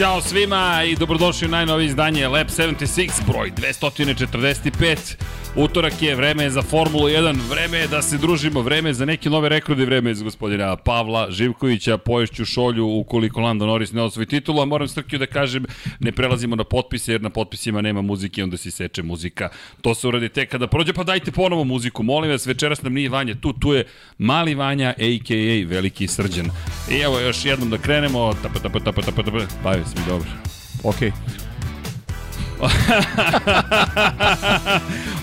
Ćao svima i dobrodošli u najnovije izdanje Lab 76, broj 245. Utorak je, vreme je za Formulu 1, vreme je da se družimo, vreme je za neke nove rekorde, vreme je za gospodina Pavla Živkovića, poješću šolju ukoliko Lando Norris ne osvoji titulu, a moram Srkiju da kažem, ne prelazimo na potpise, jer na potpisima nema muzike, onda se seče muzika. To se uradi tek kada prođe, pa dajte ponovo muziku, molim vas, večeras nam nije Vanja tu, tu je mali Vanja, a.k.a. veliki srđan. I evo još jednom da krenemo, tapa, tapa, tapa, tapa, tapa, bavi se mi dobro. Okej.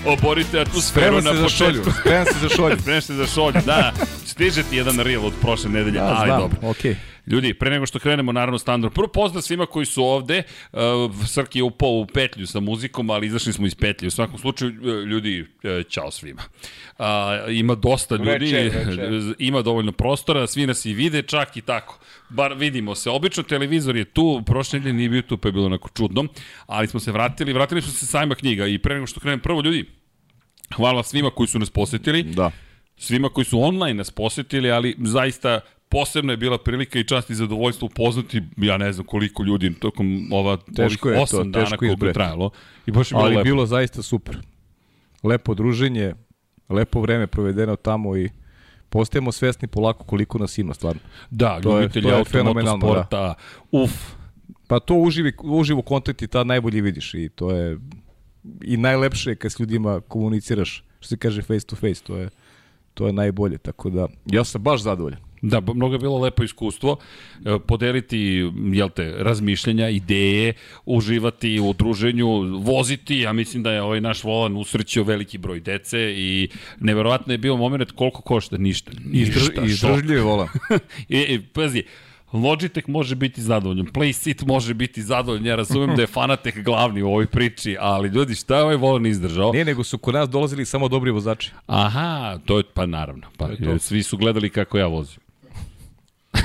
Oborite atmosferu na početku. Spremam se za šolju. Spremam se za šolju, da. Stiže ti jedan reel od prošle nedelje, Ja, ali znam, dobro. okej. Ljudi, pre nego što krenemo, naravno, standard. Prvo pozdrav svima koji su ovde. Uh, Srki je upao u petlju sa muzikom, ali izašli smo iz petlje. U svakom slučaju, uh, ljudi, čao svima. Uh, ima dosta ljudi, Večer, večer. ima dovoljno prostora, svi nas i vide, čak i tako. Bar vidimo se. Obično televizor je tu, prošle nedelje nije bio tu, pa je bilo onako čudno, ali smo se vratili, vratili smo se sajma knjiga i pre nego što krenem, prvo ljudi, hvala svima koji su nas posetili Da. svima koji su online nas posetili, ali zaista posebno je bila prilika i čast i zadovoljstvo upoznati, ja ne znam koliko ljudi tokom ova Teško ovih je to, osam dana teško koliko je trajalo. I baš je bilo Ali lepo. bilo zaista super. Lepo druženje, lepo vreme provedeno tamo i postajemo svesni polako koliko nas ima stvarno. Da, to ljubitelji to je auto, fenomenalno, motosporta, uf, Pa to uživi, uživo kontent i ta najbolje vidiš i to je i najlepše je kad s ljudima komuniciraš, što se kaže face to face, to je to je najbolje, tako da ja sam baš zadovoljan. Da, mnogo je bilo lepo iskustvo e, podeliti, jel te, razmišljenja, ideje, uživati u druženju, voziti, ja mislim da je ovaj naš volan usrećio veliki broj dece i neverovatno je bio moment koliko košta, ništa. Ništa, šok. Izdržljiv volan. I, i pazi, Logitech može biti zadovoljan, PlaySeat može biti zadovoljan, ja razumem da je Fanatec glavni u ovoj priči, ali ljudi, šta je ovaj volan izdržao? Ne, nego su kod nas dolazili samo dobri vozači. Aha, to je, pa naravno, pa, je to. svi su gledali kako ja vozim.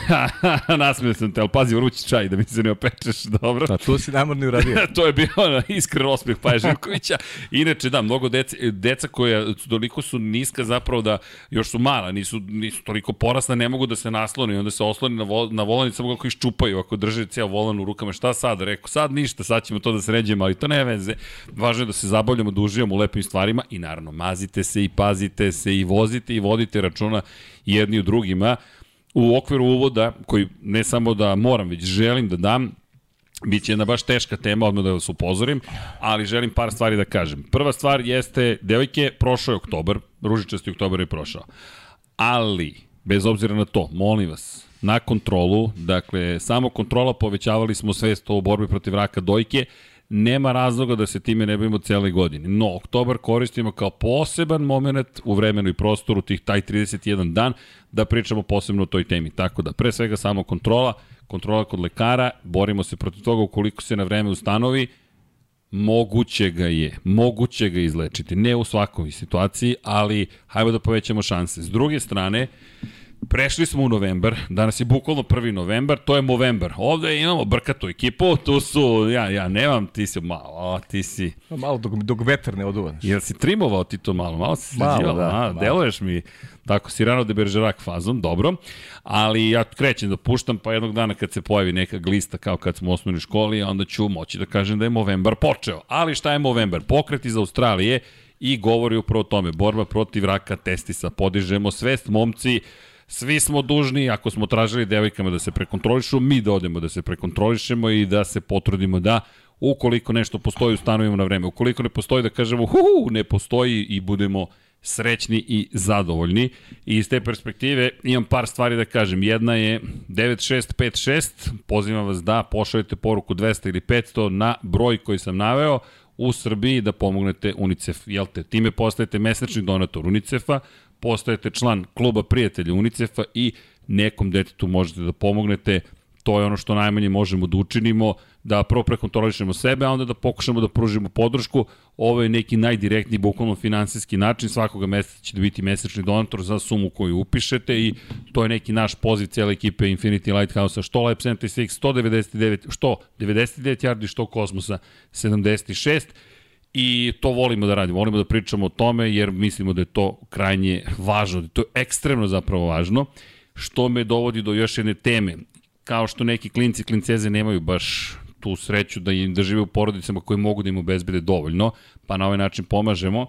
Nasmio sam te, ali pazi, vrući čaj da mi se ne opečeš, dobro. A to si namorni uradio. to je bio ono, iskren osmeh Paja Živkovića. Inače, da, mnogo deca, deca koja su toliko su niska zapravo da još su mala, nisu, nisu toliko porasna, ne mogu da se naslone i onda se osloni na, vo, na volan i samo kako iščupaju, ako drže cijel volan u rukama, šta sad? Rekao, sad ništa, sad ćemo to da sređujemo, ali to ne veze. Važno je da se zabavljamo, da uživamo u lepim stvarima i naravno, mazite se i pazite se i vozite i vodite računa jedni u drugima u okviru uvoda, koji ne samo da moram, već želim da dam, Biće jedna baš teška tema, odmah da vas upozorim, ali želim par stvari da kažem. Prva stvar jeste, devojke, prošao je oktobar, ružičasti oktobar je prošao. Ali, bez obzira na to, molim vas, na kontrolu, dakle, samo kontrola povećavali smo svest o borbi protiv raka dojke, nema razloga da se time ne bavimo cele godine. No, oktobar koristimo kao poseban moment u vremenu i prostoru tih taj 31 dan da pričamo posebno o toj temi. Tako da, pre svega samo kontrola, kontrola kod lekara, borimo se protiv toga ukoliko se na vreme ustanovi, moguće ga je, moguće ga izlečiti. Ne u svakoj situaciji, ali hajmo da povećamo šanse. S druge strane, Prešli smo u novembar, danas je bukvalno prvi novembar, to je Movembar. Ovde imamo brkatu ekipu, tu su, ja, ja nemam, ti si malo, ti si, Malo dok, dok vetar ne oduva. jel si trimovao ti to malo, malo si Malo, sređivao, da, a, malo. deluješ mi tako Sirano de Bergerac fazom, dobro, ali ja krećem da puštam, pa jednog dana kad se pojavi neka glista kao kad smo u osnovnoj školi, onda ću moći da kažem da je Movembar počeo. Ali šta je Movembar? Pokret iz Australije i govori upravo o tome, borba protiv raka testisa, podižemo svest, momci, Svi smo dužni, ako smo tražili devojkama da se prekontrolišu, mi da odemo da se prekontrolišemo i da se potrudimo da ukoliko nešto postoji ustanovimo na vreme. Ukoliko ne postoji da kažemo hu, ne postoji i budemo srećni i zadovoljni. I iz te perspektive imam par stvari da kažem. Jedna je 9656, pozivam vas da pošaljete poruku 200 ili 500 na broj koji sam naveo u Srbiji da pomognete UNICEF. Jel te? Time postajete mesečni donator UNICEF-a, postajete član kluba prijatelja UNICEF-a i nekom detetu možete da pomognete. To je ono što najmanje možemo da učinimo, da prvo prekontrolišemo sebe, a onda da pokušamo da pružimo podršku. Ovo je neki najdirektniji, bukvalno finansijski način. Svakoga meseca ćete biti mesečni donator za sumu koju upišete i to je neki naš poziv cijele ekipe Infinity Lighthouse-a, što Lab 76, 199, što 99 yardi, što Kosmosa 76 i to volimo da radimo, volimo da pričamo o tome jer mislimo da je to krajnje važno, da je to ekstremno zapravo važno, što me dovodi do još jedne teme. Kao što neki klinci, klinceze nemaju baš tu sreću da im da žive u porodicama koji mogu da im obezbede dovoljno, pa na ovaj način pomažemo.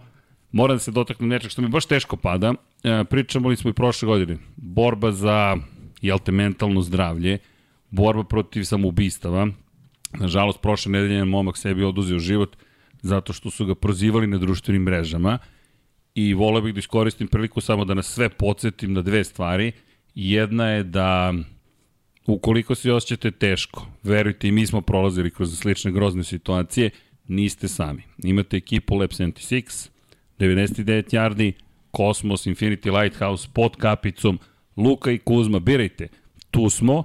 Moram da se dotaknem nečeg što mi baš teško pada. E, pričamo li smo i prošle godine. Borba za, jel te, mentalno zdravlje, borba protiv samoubistava. Nažalost, prošle nedelje momak sebi oduzeo život zato što su ga prozivali na društvenim mrežama i voleo bih da iskoristim priliku samo da nas sve podsjetim na dve stvari. Jedna je da ukoliko se osjećate teško, verujte i mi smo prolazili kroz slične grozne situacije, niste sami. Imate ekipu Lab 76, 99 yardi, Cosmos, Infinity Lighthouse pod kapicom, Luka i Kuzma, birajte. Tu smo,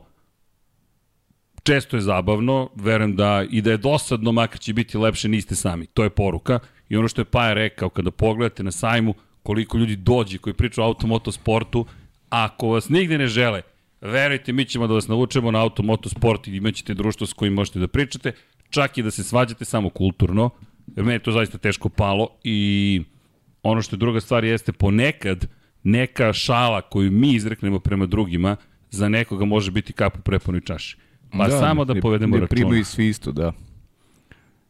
često je zabavno, verujem da i da je dosadno, makar će biti lepše, niste sami. To je poruka. I ono što je Paja rekao, kada pogledate na sajmu koliko ljudi dođe koji pričaju o automotosportu, ako vas nigde ne žele, verujte, mi ćemo da vas navučemo na automotosport i imaćete društvo s kojim možete da pričate, čak i da se svađate samo kulturno, jer meni je to zaista teško palo i ono što je druga stvar jeste ponekad neka šala koju mi izreknemo prema drugima za nekoga može biti kap u prepunoj čaši. Pa da, samo da povedemo ne, ne računa. Ne primaju svi isto, da.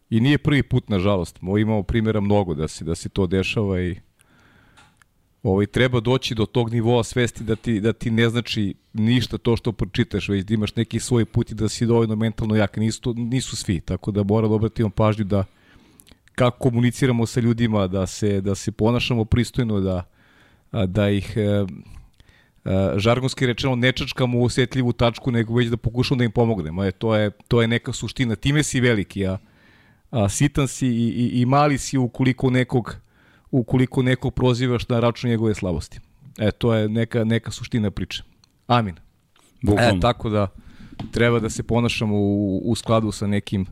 I nije prvi put, nažalost. Imamo primjera mnogo da se, da se to dešava i ovaj, treba doći do tog nivoa svesti da ti, da ti ne znači ništa to što pročitaš, već da imaš neki svoj put i da si dovoljno mentalno jak. Nisu, nisu svi, tako da mora da obratimo pažnju da kako komuniciramo sa ljudima, da se, da se ponašamo pristojno, da, da ih e, žargonski rečeno ne čačkamo u osjetljivu tačku, nego već da pokušamo da im pomognemo. E, to, je, to je neka suština. Time si veliki, a, a sitan si i, i, i mali si ukoliko nekog ukoliko nekog prozivaš na račun njegove slabosti. E, to je neka, neka suština priče. Amin. Bukvalno. E, tako da treba da se ponašamo u, u skladu sa nekim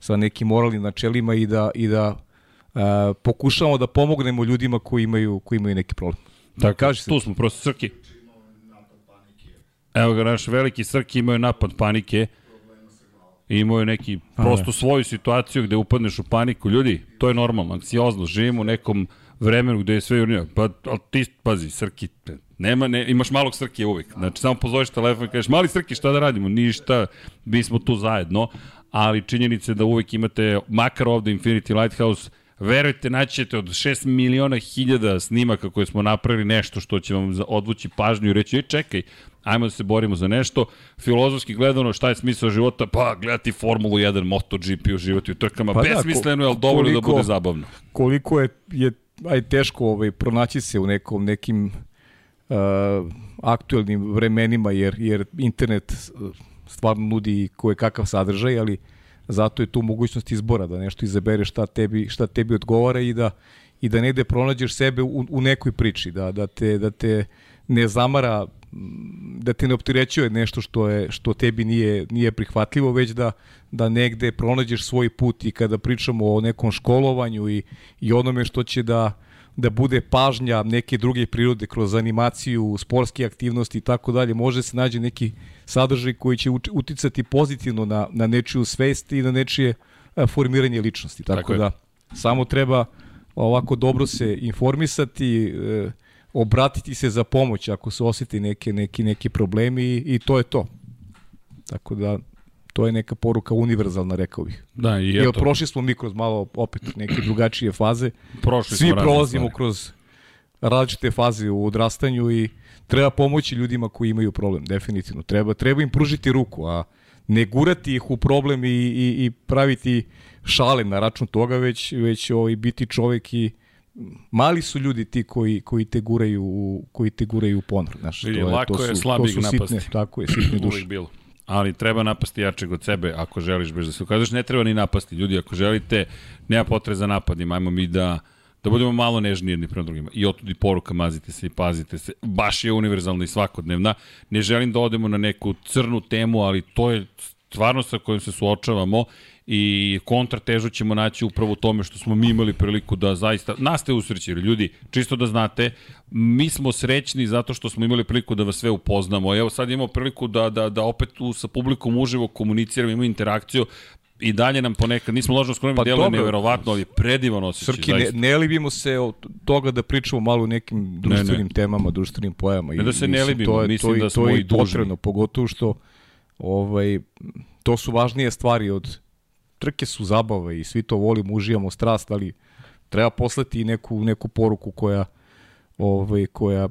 sa nekim moralnim načelima i da i da uh, pokušamo da pomognemo ljudima koji imaju koji imaju neki problem. Tako, kaže se. Tu smo prosto Srki. Evo ga, naš veliki Srki imaju napad panike i imaju neki prosto svoju situaciju gde upadneš u paniku. Ljudi, to je normalno, anksiozno, živimo u nekom vremenu gde je sve urnio. Pa, ali ti, pazi, Srki, nema, ne, imaš malog Srki uvijek. Znači, samo pozoveš telefon i kažeš, mali Srki, šta da radimo? Ništa, mi smo tu zajedno. Ali činjenice da uvijek imate, makar ovde Infinity Lighthouse, verujte, naćete od 6 miliona hiljada snimaka koje smo napravili nešto što će vam odvući pažnju i reći, čekaj, ajmo da se borimo za nešto. Filozofski gledano, šta je smisao života? Pa, gledati Formulu 1, MotoGP, uživati u trkama. Pa da, Besmisleno je, ali dovoljno da bude zabavno. Koliko je, je aj teško ovaj, pronaći se u nekom, nekim uh, aktuelnim vremenima, jer, jer internet stvarno nudi koje kakav sadržaj, ali zato je tu mogućnost izbora, da nešto izabereš šta tebi, šta tebi odgovara i da, i da negde pronađeš sebe u, u nekoj priči, da, da, te, da te ne zamara da te ne opterećuje nešto što je što tebi nije nije prihvatljivo već da da negde pronađeš svoj put i kada pričamo o nekom školovanju i i onome što će da da bude pažnja neke druge prirode kroz animaciju, sportske aktivnosti i tako dalje, može se nađe neki sadržaj koji će uticati pozitivno na, na nečiju svest i na nečije formiranje ličnosti. Tako, tako da, samo treba ovako dobro se informisati, e, obratiti se za pomoć ako se osjeti neke, neki, neki problemi i, i to je to. Tako da to je neka poruka univerzalna, rekao bih. Da, i eto. Jer prošli smo mi kroz malo opet neke drugačije faze. Prošli Svi prolazimo kroz različite faze u odrastanju i treba pomoći ljudima koji imaju problem, definitivno. Treba, treba im pružiti ruku, a ne gurati ih u problem i, i, i praviti šale na račun toga, već, već ovaj, biti čovek i mali su ljudi ti koji koji te guraju koji te guraju u ponor, znaš, to je lako to su, je slabih napasti. Sitne, tako je, sitne duše. bilo. Ali treba napasti jačeg od sebe ako želiš bez da se ukažeš, ne treba ni napasti. Ljudi, ako želite, nema potrebe za napadima, ajmo mi da da budemo malo nežniji jedni prema drugima. I otud i poruka, mazite se i pazite se. Baš je univerzalna i svakodnevna. Ne želim da odemo na neku crnu temu, ali to je stvarno sa kojim se suočavamo i kontratežu ćemo naći upravo u tome što smo mi imali priliku da zaista, nas ste usrećili, ljudi, čisto da znate, mi smo srećni zato što smo imali priliku da vas sve upoznamo. Evo sad imamo priliku da, da, da opet tu sa publikom uživo komuniciramo, imamo interakciju, i dalje nam ponekad, nismo ložno skromimo, pa djeluje neverovatno, ali predivan osjećaj. Srki, ne, ne libimo se od toga da pričamo malo o nekim društvenim ne, ne. temama, društvenim pojama. Ne da se ne libimo, to je, mislim to, da smo to i dužni. potrebno, pogotovo što ovaj, to su važnije stvari od trke su zabava i svi to volimo, uživamo strast, ali treba poslati i neku, neku poruku koja, ovaj, koja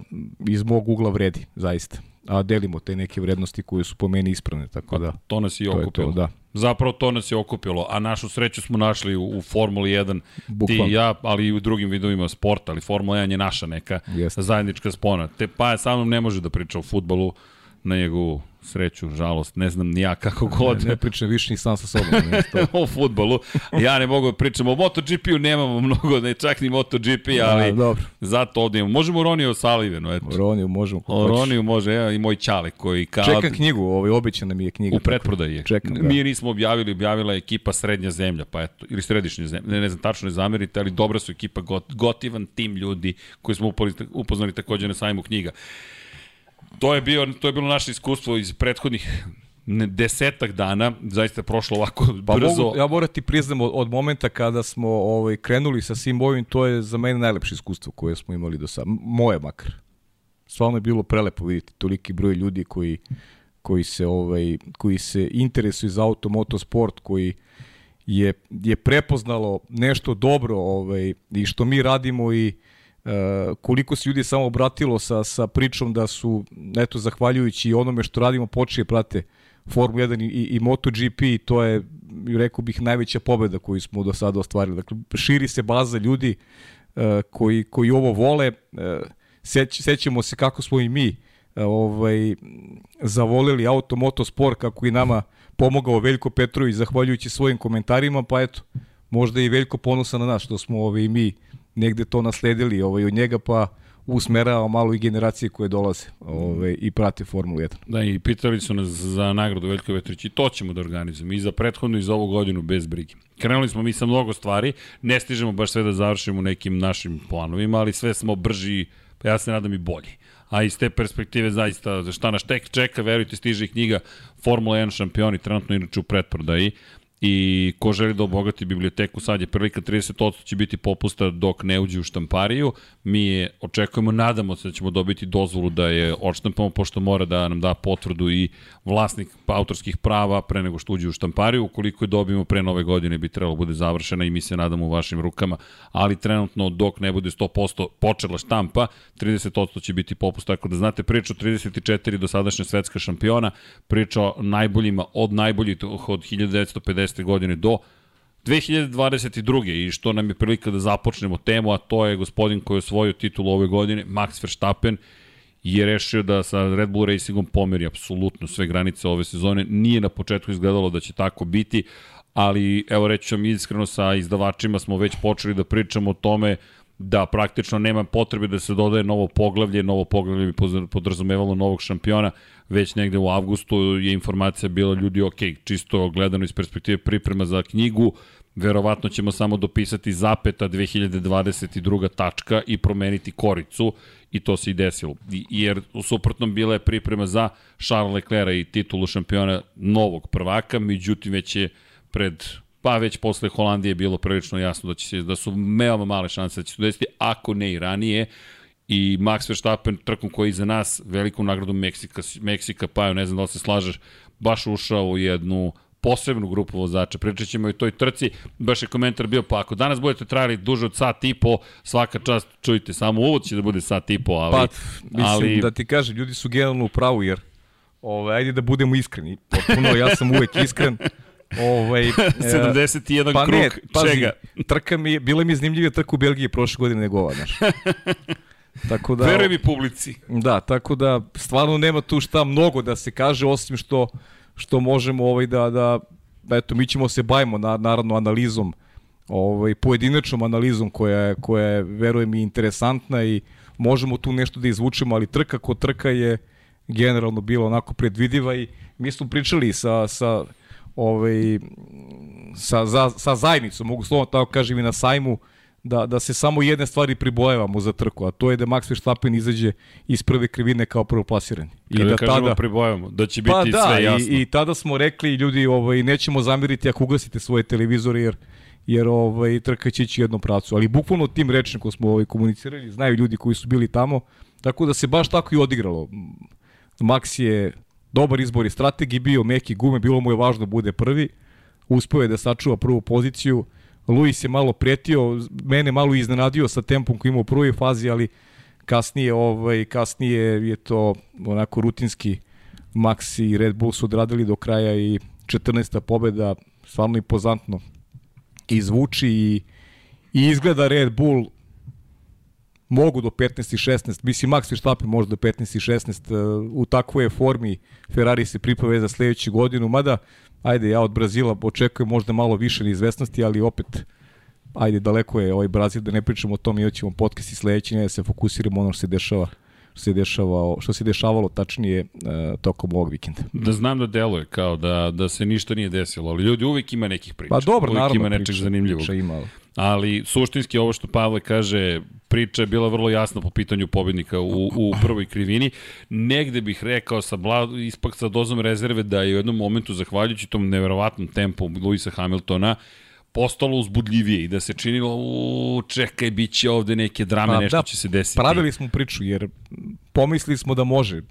iz mog ugla vredi, zaista. A delimo te neke vrednosti koje su po meni ispravne, tako da... To nas i to je okupilo. to, da. Zapravo to nas je okupilo, a našu sreću smo našli u, u Formuli 1, Bukvalno. ti i ja, ali i u drugim vidovima sporta, ali Formula 1 je naša neka Jeste. zajednička spona. Te pa sa mnom ne može da priča o futbolu na njegovu sreću, žalost, ne znam ni ja kako god. Ne, ne pričam više ni sam sa sobom. O futbolu. Ja ne mogu da pričam o MotoGP-u, nemamo mnogo, ne čak ni MotoGP, ali A, dobro. zato ovdje imamo. Možemo Roniju Salivenu, eto. Roniju možemo. O. Roniju može, evo i moj čale koji kao... Čekam knjigu, ovaj, obećana mi je knjiga. U pretprodaji je. Čekam, da. Mi je nismo objavili, objavila je ekipa Srednja zemlja, pa eto, ili Središnja zemlja, ne, ne znam, tačno ne zamerite, ali dobra su ekipa, got, gotivan tim ljudi koji smo upali, upoznali takođe na sajmu knjiga. To je, bio, to je bilo naše iskustvo iz prethodnih desetak dana, zaista je prošlo ovako Pa brzo. mogu, ja moram ti priznam od, od momenta kada smo ovaj, krenuli sa svim ovim, to je za mene najlepše iskustvo koje smo imali do sada. Moje makar. Stvarno je bilo prelepo vidjeti toliki broj ljudi koji, koji, se, ovaj, koji se interesuju za auto, motosport, koji je, je prepoznalo nešto dobro ovaj, i što mi radimo i Uh, koliko se ljudi samo obratilo sa, sa pričom da su, eto, zahvaljujući onome što radimo, počeje prate Formula 1 i, i, MotoGP to je, rekao bih, najveća pobeda koju smo do sada ostvarili. Dakle, širi se baza ljudi uh, koji, koji ovo vole. Uh, seć, sećamo se kako smo i mi ovaj, zavolili auto motosport, kako i nama pomogao Veljko Petrović zahvaljujući svojim komentarima, pa eto, možda i Veljko ponosa na nas što smo ovaj, mi negde to nasledili ovaj, od njega, pa usmerava malo i generacije koje dolaze ovaj, i prate Formulu 1. Da, i pitali su nas za nagradu Veljko Vetrić i to ćemo da organizujemo i za prethodnu i za ovu godinu bez brige. Krenuli smo mi sa mnogo stvari, ne stižemo baš sve da završimo nekim našim planovima, ali sve smo brži, pa ja se nadam i bolji. A iz te perspektive zaista šta nas tek čeka, verujte, stiže i knjiga Formula 1 šampioni, trenutno inače u pretprodaji i ko želi da obogati biblioteku, sad je prilika 30% će biti popusta dok ne uđe u štampariju. Mi je očekujemo, nadamo se da ćemo dobiti dozvolu da je odštampamo, pošto mora da nam da potvrdu i vlasnik autorskih prava pre nego što uđe u štampariju. Ukoliko je dobijemo pre nove godine bi trebalo bude završena i mi se nadamo u vašim rukama, ali trenutno dok ne bude 100% počela štampa, 30% će biti popust, tako da znate priču 34 dosadašnja svetska šampiona, priča o najboljima od najboljih od 1950 godine do 2022. i što nam je prilika da započnemo temu, a to je gospodin koji je osvojio titulu ove godine, Max Verstappen, je rešio da sa Red Bull Racingom pomeri apsolutno sve granice ove sezone. Nije na početku izgledalo da će tako biti, ali evo reći vam iskreno sa izdavačima smo već počeli da pričamo o tome da praktično nema potrebe da se dodaje novo poglavlje, novo poglavlje bi podrazumevalo novog šampiona, već negde u avgustu je informacija bila ljudi, ok, čisto gledano iz perspektive priprema za knjigu, verovatno ćemo samo dopisati zapeta 2022. tačka i promeniti koricu i to se i desilo. Jer u suprotnom bila je priprema za Charles Leclerc i titulu šampiona novog prvaka, međutim već je pred pa već posle Holandije je bilo prilično jasno da će se da su veoma male šanse da će se desiti, ako ne i ranije. I Max Verstappen trkom koji je iza nas, velikom nagradom Meksika, Meksika pa ne znam da li se slažeš, baš ušao u jednu posebnu grupu vozača. Pričat ćemo i o toj trci. Baš je komentar bio, pa ako danas budete trajali duže od sat i po, svaka čast, čujte, samo uvod će da bude sat i po, ali... Pa, mislim ali... da ti kažem, ljudi su generalno u pravu, jer ovaj, ajde da budemo iskreni. Potpuno, ja sam uvek iskren. Ovaj, e, 71 pa krug, ne, pazi, čega? trka mi bila mi zanimljivija trka u Belgiji prošle godine nego ova, znaš. Tako da, Veruj mi publici. Da, tako da stvarno nema tu šta mnogo da se kaže osim što što možemo ovaj da da da eto mi ćemo se bavimo na, naravno analizom ovaj pojedinačnom analizom koja je koja je verujem mi interesantna i možemo tu nešto da izvučemo, ali trka kod trka je generalno bila onako predvidiva i mi smo pričali sa sa ovaj sa, za, sa zajednicom, mogu slovno tako kažem i na sajmu, da, da se samo jedne stvari pribojevamo za trku, a to je da Max Verstappen izađe iz prve krivine kao prvoplasiran. I Kada da kažemo tada pribojavamo, da će biti pa da, sve jasno. I, i tada smo rekli ljudi, ovaj nećemo zameriti ako ugasite svoje televizore jer jer ovaj trka će ići jednom pravcu, ali bukvalno tim rečnikom ko smo ovaj komunicirali, znaju ljudi koji su bili tamo, tako da se baš tako i odigralo. Max je dobar izbor i strategi bio, meki gume, bilo mu je važno da bude prvi, uspeo je da sačuva prvu poziciju. Luis je malo prijetio, mene malo iznenadio sa tempom koji ima u prvoj fazi, ali kasnije ovaj kasnije je to onako rutinski Max i Red Bull su odradili do kraja i 14. pobeda stvarno impozantno izvuči i, i izgleda Red Bull mogu do 15 i 16, mislim Max Verstappen može do 15 i 16, uh, u takvoj je formi Ferrari se pripave za sledeću godinu, mada ajde ja od Brazila očekujem možda malo više neizvesnosti, ali opet ajde daleko je ovaj Brazil da ne pričamo o tom, i ćemo podcast i sledeći, ne da se fokusiramo ono što se dešava što se dešavalo, što se dešavalo tačnije uh, tokom ovog vikenda. Da znam da deluje kao da da se ništa nije desilo, ali ljudi uvek ima nekih priča. Pa dobro, uvijek naravno, ima nečeg priča, zanimljivog. Priča ima. Ali suštinski ovo što Pavle kaže, priča je bila vrlo jasna po pitanju pobednika u, u prvoj krivini. Negde bih rekao sa bla, ispak sa dozom rezerve da je u jednom momentu, zahvaljujući tom neverovatnom tempu Luisa Hamiltona, postalo uzbudljivije i da se činilo, u, čekaj, bit će ovde neke drame, pa, nešto da, će se desiti. Pravili smo priču, jer pomislili smo da može.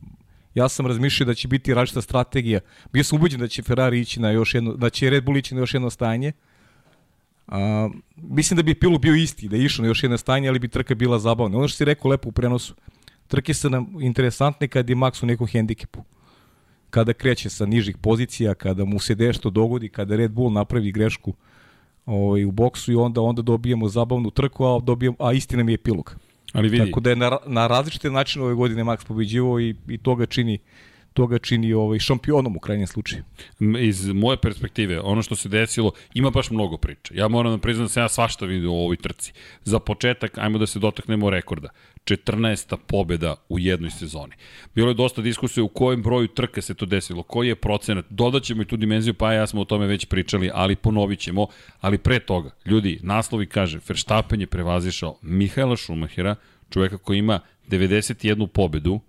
Ja sam razmišljao da će biti različita strategija. Bio sam ubeđen da će Ferrari ići na još jedno, da će Red Bull ići na još jedno stajanje. A, mislim da bi pilu bio isti, da je išao na još jedno stajanje, ali bi trka bila zabavna. Ono što si rekao lepo u prenosu, trke su nam interesantne kad je Max u nekom hendikepu. Kada kreće sa nižih pozicija, kada mu se nešto dogodi, kada Red Bull napravi grešku, ovaj, u boksu i onda onda dobijemo zabavnu trku, a, dobijemo, a istina mi je epilog. Ali vidi. Tako da je na, na različite načine ove godine Max pobeđivao i, i to ga čini to ga čini ovaj šampionom u krajnjem slučaju. Iz moje perspektive, ono što se desilo, ima baš mnogo priča. Ja moram da priznam da se ja svašta vidio u ovoj trci. Za početak, ajmo da se dotaknemo rekorda. 14. pobjeda u jednoj sezoni. Bilo je dosta diskusije u kojem broju trke se to desilo, koji je procenat. Dodaćemo i tu dimenziju, pa ja smo o tome već pričali, ali ponovit ćemo. Ali pre toga, ljudi, naslovi kaže, Verstappen je prevazišao Mihajla Šumahira, čoveka koji ima 91 pobedu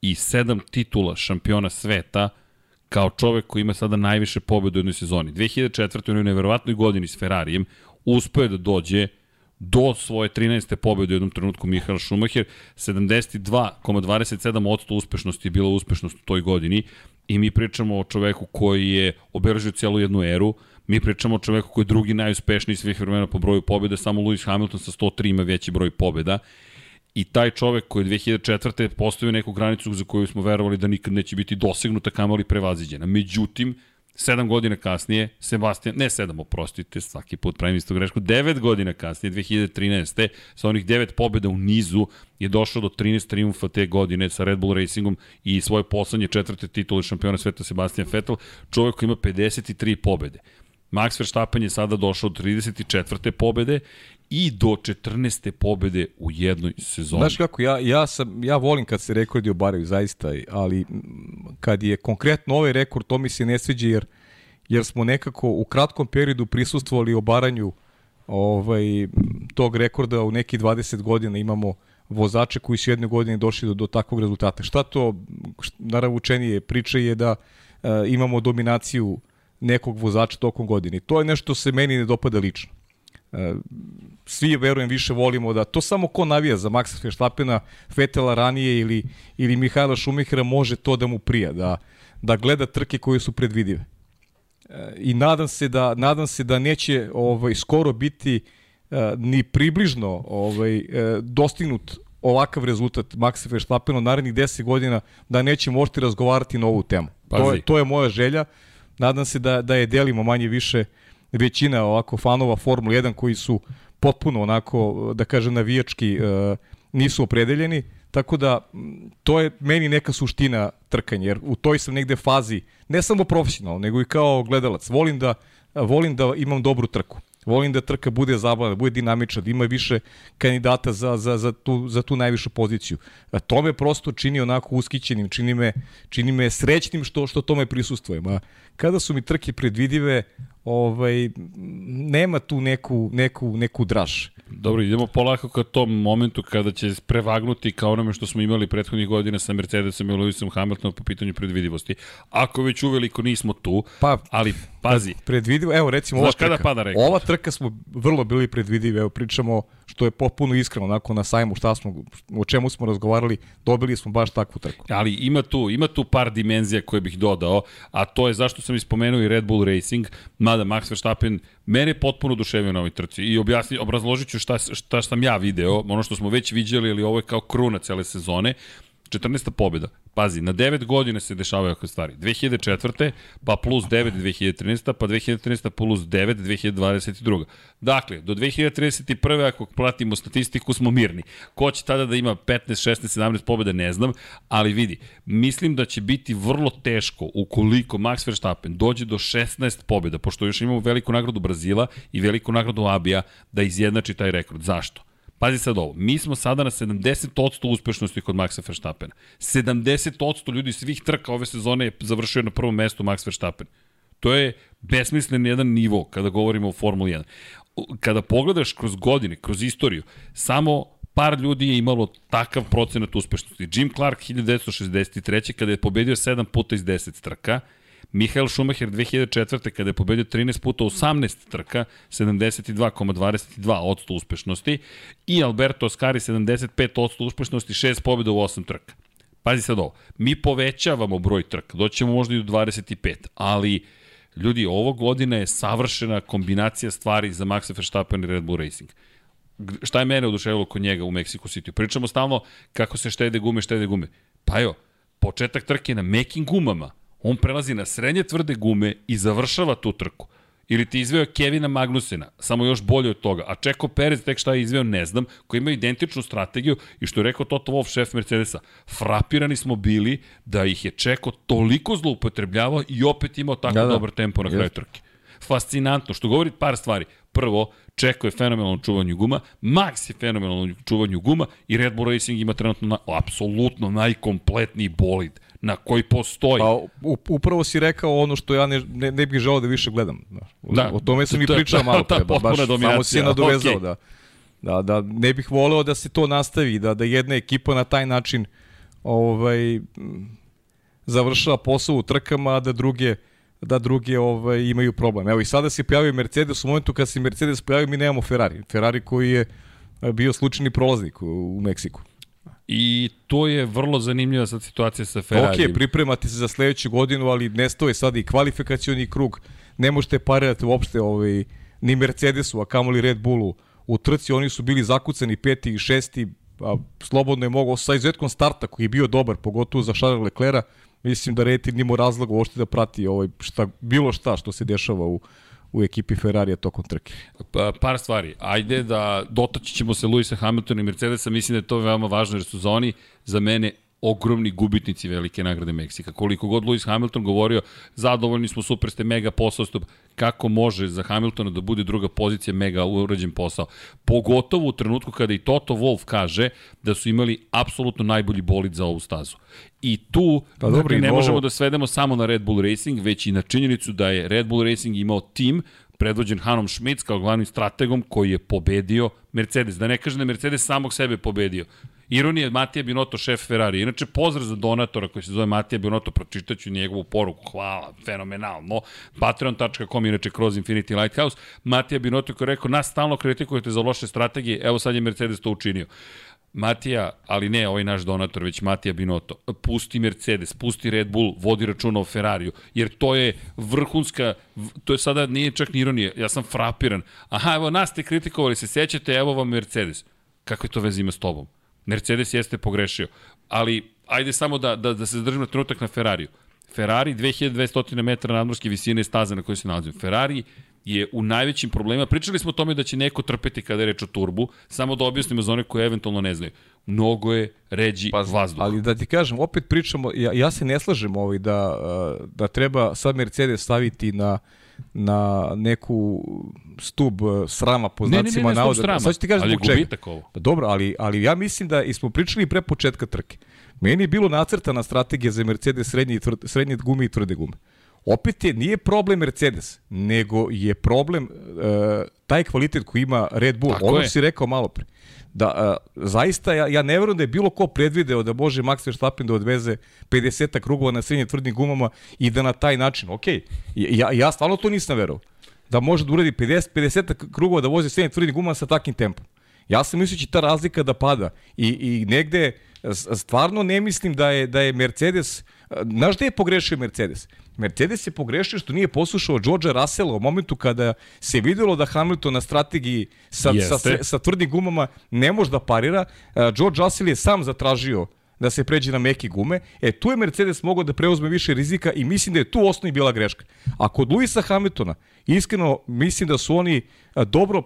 i 7 titula šampiona sveta, kao čovek koji ima sada najviše pobeda u jednoj sezoni. 2004. u jednoj neverovatnoj godini s Ferrarijem uspeo je da dođe do svoje 13. pobjede u jednom trenutku Mihael Schumacher, 72,27% uspešnosti je bila uspešnost u toj godini i mi pričamo o čoveku koji je obeležio celu jednu eru, mi pričamo o čoveku koji je drugi najuspešniji svih vremena po broju pobjede, samo Lewis Hamilton sa 103 ima veći broj pobjeda i taj čovek koji je 2004. postavio neku granicu za koju smo verovali da nikad neće biti dosegnuta, kamali prevaziđena. Međutim, Sedam godina kasnije, Sebastian, ne sedam, oprostite, svaki put pravim isto grešku, devet godina kasnije, 2013. sa onih devet pobjeda u nizu je došao do 13 triumfa te godine sa Red Bull Racingom i svoje poslednje četvrte titule šampiona sveta Sebastian Vettel, čovjek koji ima 53 pobjede. Max Verstappen je sada došao do 34. pobede i do 14. pobede u jednoj sezoni. Znaš kako, ja, ja, sam, ja volim kad se rekordi obaraju, zaista, ali kad je konkretno ovaj rekord, to mi se ne sviđa jer, jer smo nekako u kratkom periodu prisustvovali obaranju ovaj, tog rekorda u neki 20 godina imamo vozače koji su jedne godine došli do, do takvog rezultata. Šta to, naravučenije priče je da e, imamo dominaciju nekog vozača tokom godine. To je nešto se meni ne dopada lično. E, svi, verujem, više volimo da to samo ko navija za Maxa Verstappena, Fetela ranije ili, ili Mihajla Šumihera može to da mu prija, da, da gleda trke koje su predvidive. E, I nadam se da, nadam se da neće ovaj, skoro biti e, ni približno ovaj, dostignut ovakav rezultat Maxa Verstappena narednih 10 godina da neće možete razgovarati na ovu temu. To je, to je moja želja. Nadam se da, da je delimo manje više većina ovako fanova Formula 1 koji su potpuno onako, da kažem, navijački uh, nisu opredeljeni, tako da to je meni neka suština trkanja, jer u toj sam negde fazi, ne samo profesionalno, nego i kao gledalac. Volim da, volim da imam dobru trku. Volim da trka bude zabavna, da bude dinamična, da ima više kandidata za, za, za, tu, za tu najvišu poziciju. A to me prosto čini onako uskićenim, čini me, čini me srećnim što, što tome prisustujem. A kada su mi trke predvidive, ovaj, nema tu neku, neku, neku draž. Dobro, idemo polako ka tom momentu kada će prevagnuti kao onome što smo imali prethodnih godina sa Mercedesom i Lewisom Hamiltonom po pitanju predvidivosti. Ako već uveliko nismo tu, pa, ali pazi. Predvidivo, evo recimo Znaš ova trka. kada pada rekord? Ova trka smo vrlo bili predvidivi, evo pričamo što je popuno iskreno, onako na sajmu šta smo, o čemu smo razgovarali, dobili smo baš takvu trku. Ali ima tu, ima tu par dimenzija koje bih dodao, a to je zašto sam ispomenuo i Red Bull Racing, mada Max Verstappen mene potpuno oduševio na ovoj trci i objasni, obrazložit ću šta, šta sam ja video, ono što smo već viđali, ali ovo je kao kruna cele sezone. 14. pobjeda. Pazi, na 9 godina se dešavaju ove stvari. 2004. pa plus 9 2013. pa 2013. plus 9 2022. Dakle, do 2031. ako pratimo statistiku smo mirni. Ko će tada da ima 15, 16, 17 pobjeda ne znam, ali vidi, mislim da će biti vrlo teško ukoliko Max Verstappen dođe do 16 pobjeda, pošto još imamo veliku nagradu Brazila i veliku nagradu Abija da izjednači taj rekord. Zašto? Pazi sad ovo, mi smo sada na 70% uspešnosti kod Maxa Verstappena. 70% ljudi svih trka ove sezone je završio na prvom mestu Max Verstappen. To je besmislen jedan nivo kada govorimo o Formuli 1. Kada pogledaš kroz godine, kroz istoriju, samo par ljudi je imalo takav procenat uspešnosti. Jim Clark 1963. kada je pobedio 7 puta iz 10 trka, Mihael Schumacher 2004. kada je pobedio 13 puta 18 trka, 72,22% uspešnosti i Alberto Ascari 75% uspešnosti, 6 pobjeda u 8 trka. Pazi sad ovo, mi povećavamo broj trka, doćemo možda i do 25, ali ljudi, ovo godina je savršena kombinacija stvari za Maxa Verstappen i Red Bull Racing šta je mene oduševilo kod njega u Mexico City? Pričamo stalno kako se štede gume, štede gume. Pa jo, početak trke na mekim gumama, on prelazi na srednje tvrde gume i završava tu trku. Ili ti izveo Kevina Magnusena, samo još bolje od toga. A Čeko Perez tek šta je izveo ne znam, koji ima identičnu strategiju i što je rekao Toto Wolff, šef Mercedesa, frapirani smo bili da ih je Čeko toliko zloupotrebljavao i opet imao tako da, da. dobar tempo na kraju trke. Fascinantno, što govori par stvari. Prvo, Čeko je fenomenalno čuvanju guma, Max je fenomenalno čuvanju guma i Red Bull Racing ima trenutno na, apsolutno najkompletniji bolid na koji postoji. Pa, upravo si rekao ono što ja ne, ne, ne bih želao da više gledam. Da, o tome sam i pričao malo pre, baš samo si nadovezao okay. da, da, da ne bih voleo da se to nastavi, da, da jedna ekipa na taj način ovaj, završava posao u trkama, a da druge da druge ovaj, imaju problem. Evo i sada se pojavio Mercedes, u momentu kad se Mercedes pojavio mi nemamo Ferrari. Ferrari koji je bio slučajni prolaznik u, u Meksiku. I to je vrlo zanimljiva sad situacija sa Ferrari. Ok, pripremate se za sledeću godinu, ali nestoje sad i kvalifikacioni krug. Ne možete parirati uopšte ovaj, ni Mercedesu, a kamoli Red Bullu. U trci oni su bili zakucani peti i šesti, a slobodno je mogao sa izuzetkom starta koji je bio dobar, pogotovo za Charles Leclerc, mislim da rating nimo razloga uopšte da prati ovaj, šta, bilo šta što se dešava u, u ekipi Ferrarija tokom trke? Pa, par stvari. Ajde da dotaći ćemo se Luisa Hamiltona i Mercedesa. Mislim da je to veoma važno jer su za oni za mene ogromni gubitnici velike nagrade Meksika. Koliko god Lewis Hamilton govorio, zadovoljni smo, super ste, mega posao, kako može za Hamiltona da bude druga pozicija mega urađen posao. Pogotovo u trenutku kada i Toto Wolff kaže da su imali apsolutno najbolji bolid za ovu stazu. I tu pa, dobro, dakle, ne možemo da svedemo samo na Red Bull Racing, već i na činjenicu da je Red Bull Racing imao tim predvođen Hanom Schmitz kao glavnim strategom koji je pobedio Mercedes. Da ne kaže da je Mercedes samog sebe pobedio. Ironija, Matija Binotto, šef Ferrari. Inače, pozdrav za donatora koji se zove Matija Binotto, pročitaću njegovu poruku. Hvala, fenomenalno. Patreon.com, inače kroz Infinity Lighthouse. Matija Binotto koji je rekao, nas stalno kritikujete za loše strategije, evo sad je Mercedes to učinio. Matija, ali ne ovaj naš donator, već Matija Binotto, pusti Mercedes, pusti Red Bull, vodi računa o Ferrariju, jer to je vrhunska, to je sada nije čak ni ironija, ja sam frapiran. Aha, evo nas ste kritikovali, se sećate, evo vam Mercedes. Kakve to veze ima s tobom? Mercedes jeste pogrešio, ali ajde samo da, da, da se zadržimo trenutak na Ferrariju. Ferrari 2200 metara nadmorske visine staze na kojoj se nalazimo. Ferrari je u najvećim problemima. Pričali smo o tome da će neko trpeti kada je reč o turbu, samo da objasnimo za one koje eventualno ne znaju. Mnogo je ređi pa, vazduh. Ali da ti kažem, opet pričamo, ja, ja se ne slažem ovaj da, da treba sad Mercedes staviti na na neku stub srama po znacima navoda. Sad ću ti kažem zbog čega. Ovo. Pa dobro, ali, ali ja mislim da smo pričali pre početka trke. Meni je bilo nacrtana strategija za Mercedes srednje, tvrde, srednje gume i tvrde gume. Opet je, nije problem Mercedes, nego je problem uh, taj kvalitet koji ima Red Bull. Tako ono je. si rekao malo pre. Da, uh, zaista, ja, ja ne verujem da je bilo ko predvideo da može Max Verstappen da odveze 50 krugova na srednje tvrdim gumama i da na taj način, ok, ja, ja stvarno to nisam verovao. Da može da uradi 50, 50 krugova da vozi srednje tvrdim gumama sa takvim tempom. Ja sam mislio da ta razlika da pada i, i negde stvarno ne mislim da je, da je Mercedes, znaš gde je pogrešio Mercedes? Mercedes je pogrešio što nije poslušao Georgea Russella u momentu kada se videlo da Hamilton na strategiji sa, sa, sa tvrdim gumama ne može da parira. George Russell je sam zatražio da se pređe na meke gume, e tu je Mercedes mogao da preuzme više rizika i mislim da je tu osnovi bila greška. A kod Luisa Hamiltona, iskreno mislim da su oni dobro,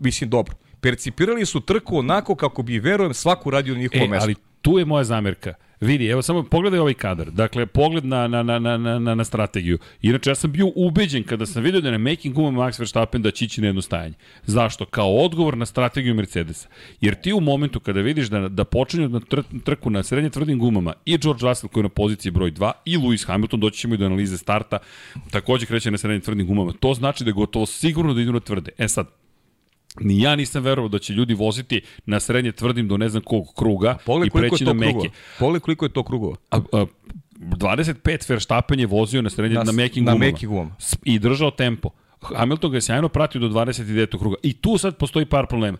mislim dobro, percipirali su trku onako kako bi, verujem, svaku radio na njihovo e, mesto. Ali tu je moja zamerka. Vidi, evo samo pogledaj ovaj kadar. Dakle, pogled na, na, na, na, na, na strategiju. Inače, ja sam bio ubeđen kada sam vidio da je na making guma Max Verstappen da će ići na jedno stajanje. Zašto? Kao odgovor na strategiju Mercedesa. Jer ti u momentu kada vidiš da, da počinju na tr trku na srednje tvrdim gumama i George Russell koji je na poziciji broj 2 i Lewis Hamilton, doći ćemo i do analize starta, takođe kreće na srednje tvrdim gumama. To znači da je gotovo sigurno da idu na tvrde. E sad, Ni ja nisam verovao da će ljudi voziti na srednje tvrdim do ne znam kog kruga i preći na meke. Pogledaj koliko je to krugova. A, a, 25 Verstappen je vozio na srednje na, na mekim na gumama. Gumama. I držao tempo. Hamilton ga je sjajno pratio do 29. kruga. I tu sad postoji par problema.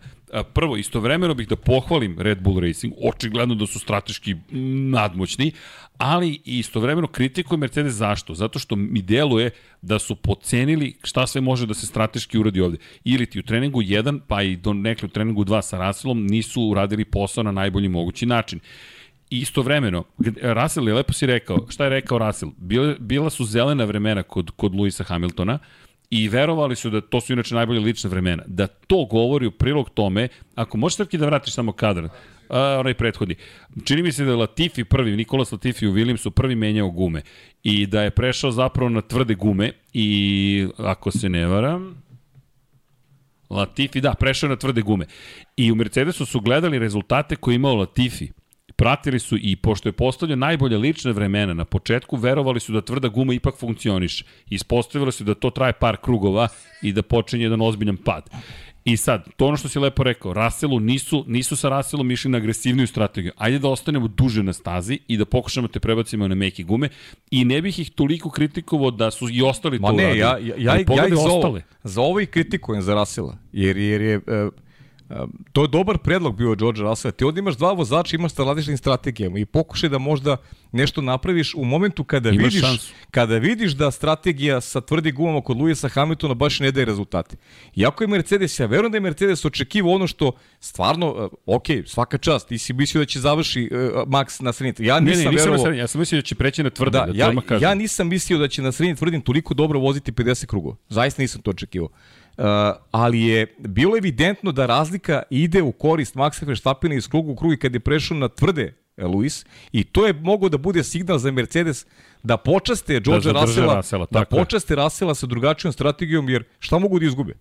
Prvo, istovremeno bih da pohvalim Red Bull Racing, očigledno da su strateški nadmoćni, ali istovremeno kritikujem Mercedes zašto? Zato što mi deluje da su pocenili šta sve može da se strateški uradi ovde. Ili ti u treningu 1, pa i do nekle u treningu 2 sa Russellom nisu uradili posao na najbolji mogući način. I istovremeno, Russell je lepo si rekao, šta je rekao Russell? Bila, bila su zelena vremena kod, kod Luisa Hamiltona, i verovali su da to su inače najbolje lične vremena. Da to govori u prilog tome, ako možeš trki da vratiš samo kadar, a, onaj prethodni. Čini mi se da je Latifi prvi, Nikolas Latifi u Williamsu prvi menjao gume i da je prešao zapravo na tvrde gume i ako se ne varam, Latifi, da, prešao na tvrde gume. I u Mercedesu su gledali rezultate koje imao Latifi pratili su i pošto je postavljao najbolje lične vremena na početku, verovali su da tvrda guma ipak funkcioniše. Ispostavilo se da to traje par krugova i da počinje jedan ozbiljan pad. I sad, to ono što si lepo rekao, Russellu nisu, nisu sa Russellom išli na agresivniju strategiju. Ajde da ostanemo duže na stazi i da pokušamo te prebacimo na meke gume i ne bih ih toliko kritikovao da su i ostali Ma to ne, uradili. ja, ja, ja, ja ih za ovo, za ovo i kritikujem za Russella, jer, jer je... Uh, to je dobar predlog bio George Russell. Ti ovdje imaš dva vozača, imaš sa različitim strategijama i pokušaj da možda nešto napraviš u momentu kada imaš vidiš šansu. kada vidiš da strategija sa tvrdi gumama kod Luisa Hamiltona baš ne daje rezultate. Iako je Mercedes, ja verujem da je Mercedes očekivao ono što stvarno, uh, ok, svaka čast, ti si mislio da će završi uh, Max na sredini. Ja nisam, ne, ne, nisam sredini, ja sam mislio da će preći na tvrde. Da, da ja, ja nisam mislio da će na sredini tvrdim toliko dobro voziti 50 krugova. Zaista nisam to očekivao. Uh, ali je bilo evidentno da razlika ide u korist Maxa Verstappena iz kruga u krug i kad je prešao na tvrde e, Luis i to je mogao da bude signal za Mercedes da počaste George da Russella, Russella da počaste Russella sa drugačijom strategijom jer šta mogu da izgube?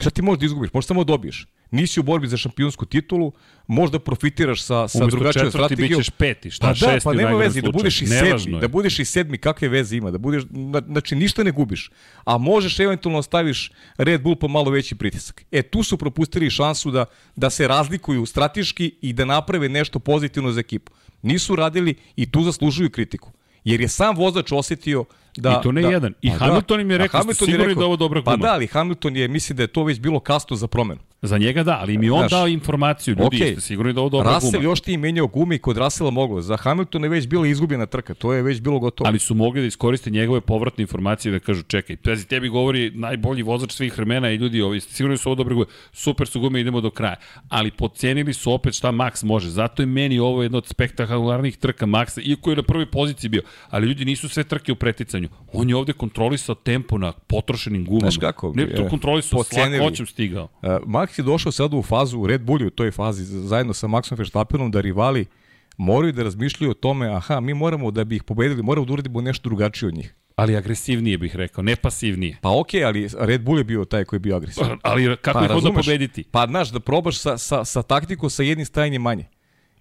Šta ti možeš da izgubiš? Možeš samo da dobiješ nisi u borbi za šampionsku titulu, možda profitiraš sa, sa Umesto drugačijom strategijom. Umesto četvrti peti, šta pa šesti da, pa nema veze, da budeš i sedmi, da budeš i sedmi, kakve veze ima, da budeš, znači ništa ne gubiš, a možeš eventualno staviš Red Bull po malo veći pritisak. E, tu su propustili šansu da, da se razlikuju strateški i da naprave nešto pozitivno za ekipu. Nisu radili i tu zaslužuju kritiku. Jer je sam vozač osetio Da, I to ne da, jedan. I pa da. Hamilton im je rekao, Hamilton sigurno je rekao, da ovo dobra guma. Pa da, ali Hamilton je, mislim da je to već bilo kasto za promenu. Za njega da, ali mi on Znaš, dao informaciju, ljudi, okay. jeste sigurni da ovo dobra Russell guma. još ti menjao gume i kod Russella moglo. Za Hamiltona je već bila izgubljena trka, to je već bilo gotovo. Ali su mogli da iskoriste njegove povratne informacije da kažu, čekaj, pazi, tebi govori najbolji vozač svih vremena i ljudi, ovi, sigurno su ovo dobre gume, super su gume, idemo do kraja. Ali podcenili su opet šta Max može. Zato je meni ovo jedno od spektakularnih trka Maxa, iako je na prvoj poziciji bio. Ali ljudi nisu sve trke u preticanju. On je ovde kontrolisao tempo na potrošenim gumama. Znaš kako? Ne, to kontrolisao s lakoćem stigao. Uh, Max je došao sad u fazu, Red Bull u toj fazi, zajedno sa Maxom Verstappenom, da rivali moraju da razmišljaju o tome, aha, mi moramo da bi ih pobedili, moramo da uradimo nešto drugačije od njih. Ali agresivnije bih rekao, ne pasivnije. Pa okej, okay, ali Red Bull je bio taj koji je bio agresivan. Ali kako pa, ih onda pobediti? Pa znaš, da probaš sa, sa, sa taktikom sa jednim stajanjem manje.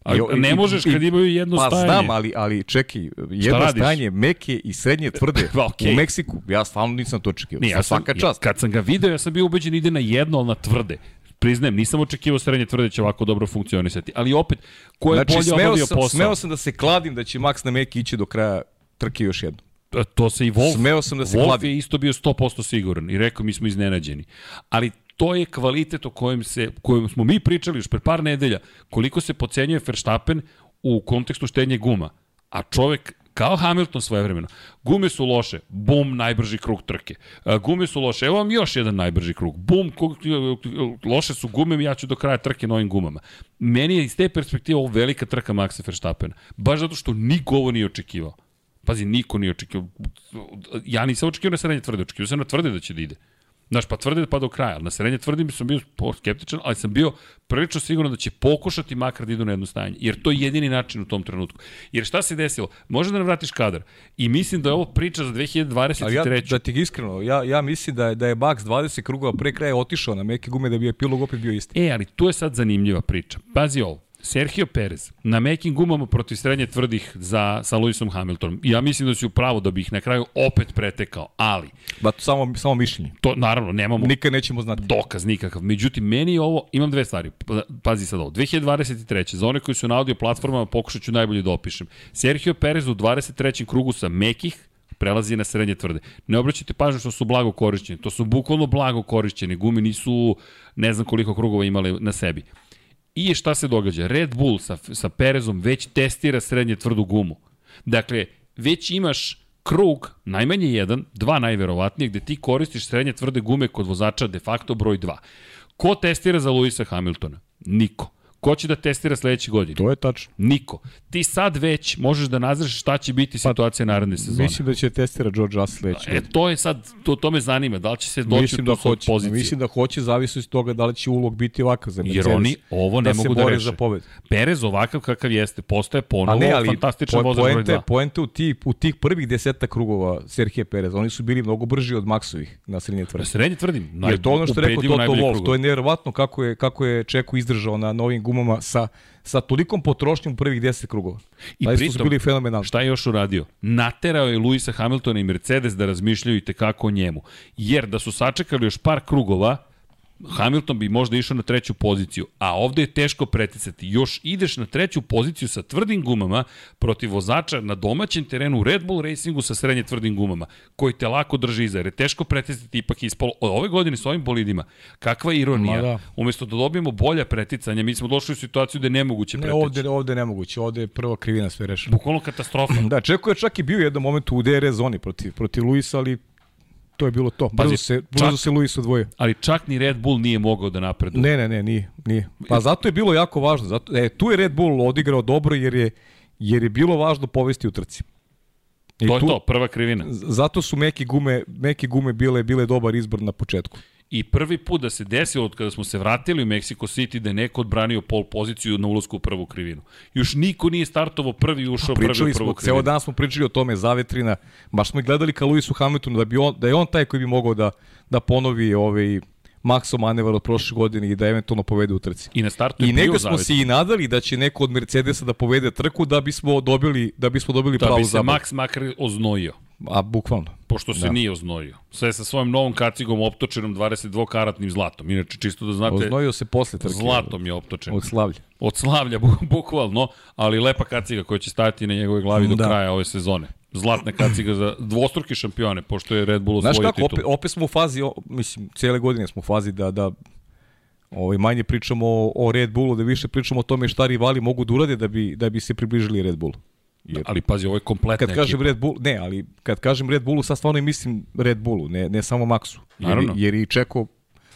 A, I, ne možeš kad imaju jedno pa, stajanje. Pa znam, ali, ali čekaj, jedno stajanje meke i srednje tvrde pa, okay. u Meksiku, ja stvarno nisam to očekivao. Nije, ja sam, svaka čast. Kad sam ga video, ja sam bio ubeđen ide na jedno, ali na tvrde. Priznajem, nisam očekivao srednje tvrde će ovako dobro funkcionisati. Ali opet, ko je znači, bolje obadio posao? Smeo sam da se kladim da će Max na meki ići do kraja trke još jedno to se i Wolf, Smeo sam da se Wolf kladim. je isto bio 100% siguran i rekao mi smo iznenađeni. Ali To je kvalitet o kojem, se, kojem smo mi pričali još pre par nedelja, koliko se pocenjuje Verstappen u kontekstu štenje guma. A čovek kao Hamilton svojevremeno. Gume su loše, bum, najbrži krug trke. Gume su loše, evo vam još jedan najbrži krug. Bum, loše su gume, ja ću do kraja trke novim gumama. Meni je iz te perspektive ovo velika trka Maxa Verstappena. Baš zato što niko ovo nije očekivao. Pazi, niko nije očekivao. Ja nisam očekivao na srednje tvrde, očekivao sam na tvrde da će da ide. Znaš, pa tvrde pa do kraja. Na srednje tvrdim sam bio skeptičan, ali sam bio prilično siguran da će pokušati makar da idu na jedno stajanje. Jer to je jedini način u tom trenutku. Jer šta se desilo? Može da nam vratiš kadar. I mislim da je ovo priča za 2023. Ali ja, da ti iskreno, ja, ja mislim da je, da je Bax 20 krugova pre kraja otišao na meke gume da bi epilog opet bio isti. E, ali tu je sad zanimljiva priča. Pazi ovo. Sergio Perez na mekim gumama protiv srednje tvrdih za, sa Lewisom Hamiltonom. Ja mislim da si upravo da bi ih na kraju opet pretekao, ali... Ba, to samo, samo mišljenje. To, naravno, nemamo... Nikad nećemo znati. Dokaz nikakav. Međutim, meni je ovo... Imam dve stvari. Pa, pazi sad ovo. 2023. Za one koji su na audio platformama pokušat ću najbolje da opišem. Sergio Perez u 23. krugu sa mekih prelazi na srednje tvrde. Ne obraćajte pažnju što su blago korišćeni. To su bukvalno blago korišćeni. Gume nisu ne znam koliko krugova imali na sebi. I šta se događa? Red Bull sa, sa Perezom već testira srednje tvrdu gumu. Dakle, već imaš krug, najmanje jedan, dva najverovatnije, gde ti koristiš srednje tvrde gume kod vozača de facto broj 2. Ko testira za Luisa Hamiltona? Niko. Ko će da testira sledeće godine? To je tačno. Niko. Ti sad već možeš da nazraš šta će biti pa, situacija pa, naredne sezone. Mislim da će testira George Russell sledeće E, to je sad, to, to me zanima. Da li će se doći mislim u da hoće, pozicije? Mislim da hoće, zavisno od toga da li će ulog biti ovakav za Mercedes. Jer oni ovo ne da mogu da reše. Za pobed. Perez ovakav kakav jeste, postaje ponovo ne, ali, fantastičan po, vozač broj 2. Poente u, tih, u tih prvih deseta krugova Serhije Perez, oni su bili mnogo brži od Maksovih na srednje tvrdim. Na srednje tvrdim. Naj, Jer to ono što je rekao Toto Wolff, to je nevjerovatno kako je, kako je Čeku izdržao na novim gumama sa sa tolikom potrošnjom prvih 10 krugova. I Zaista pritom, su bili fenomenalni. Šta je još uradio? Naterao je Luisa Hamiltona i Mercedes da razmišljaju i tekako o njemu. Jer da su sačekali još par krugova, Hamilton bi možda išao na treću poziciju, a ovde je teško preticati. Još ideš na treću poziciju sa tvrdim gumama protiv vozača na domaćem terenu u Red Bull Racingu sa srednje tvrdim gumama, koji te lako drži iza, jer je teško preticati ipak ispalo. Od ove godine s ovim bolidima, kakva ironija. da. Umesto da dobijemo bolja preticanja, mi smo došli u situaciju da je nemoguće pretići. Ne, ovde, ovde nemoguće, ovde je prva krivina sve rešena. Bukvalno katastrofa. da, Čeko je čak i bio jedan moment u DRS zoni protiv, protiv Luisa, ali to je bilo to. Brzo Pazi, se, brzo čak, se Luis odvojio. Ali čak ni Red Bull nije mogao da napreduje. Ne, ne, ne, nije. nije. Pa zato je bilo jako važno. Zato, e, tu je Red Bull odigrao dobro jer je, jer je bilo važno povesti u trci. I to je tu, to, prva krivina. Zato su meke gume, meke gume bile, bile dobar izbor na početku. I prvi put da se desilo od kada smo se vratili u Mexico City da je neko odbranio pol poziciju na ulazku u prvu krivinu. Još niko nije startovao prvi i ušao prvi u prvu smo, krivinu. Ceo dan smo pričali o tome, zavetrina. Baš smo i gledali ka Luisu Hamiltonu da, bi on, da je on taj koji bi mogao da, da ponovi ovaj, Maxo manevar od prošle godine i da eventualno povede u trci. I na startu je I negde smo se i nadali da će neko od Mercedesa da povede trku da bismo dobili da bismo dobili da pravu zabavu. Da bi se Max makar oznojio. A bukvalno. Pošto se da. nije oznojio. Sve sa svojim novom kacigom optočenom 22 karatnim zlatom. Inače, čisto da znate... Oznojio se posle trke. Zlatom je optočen. Od slavlja. Od slavlja, bukvalno. Ali lepa kaciga koja će stati na njegove glavi do da. kraja ove sezone. Zlatna kaciga za dvostruke šampione, pošto je Red Bull osvojio titul. Znaš kako, opet, opet smo u fazi, mislim, cijele godine smo u fazi da, da Ovaj manje pričamo o, o Red Bullu, da više pričamo o tome šta rivali mogu da urade da bi da bi se približili Red Bullu. Jer, ali pazi, ovo je kompletna Kad kažem Red Bull, ne, ali kad kažem Red Bullu, sad stvarno i mislim Red Bullu, ne, ne samo Maxu. Jer, Naravno. jer i Čeko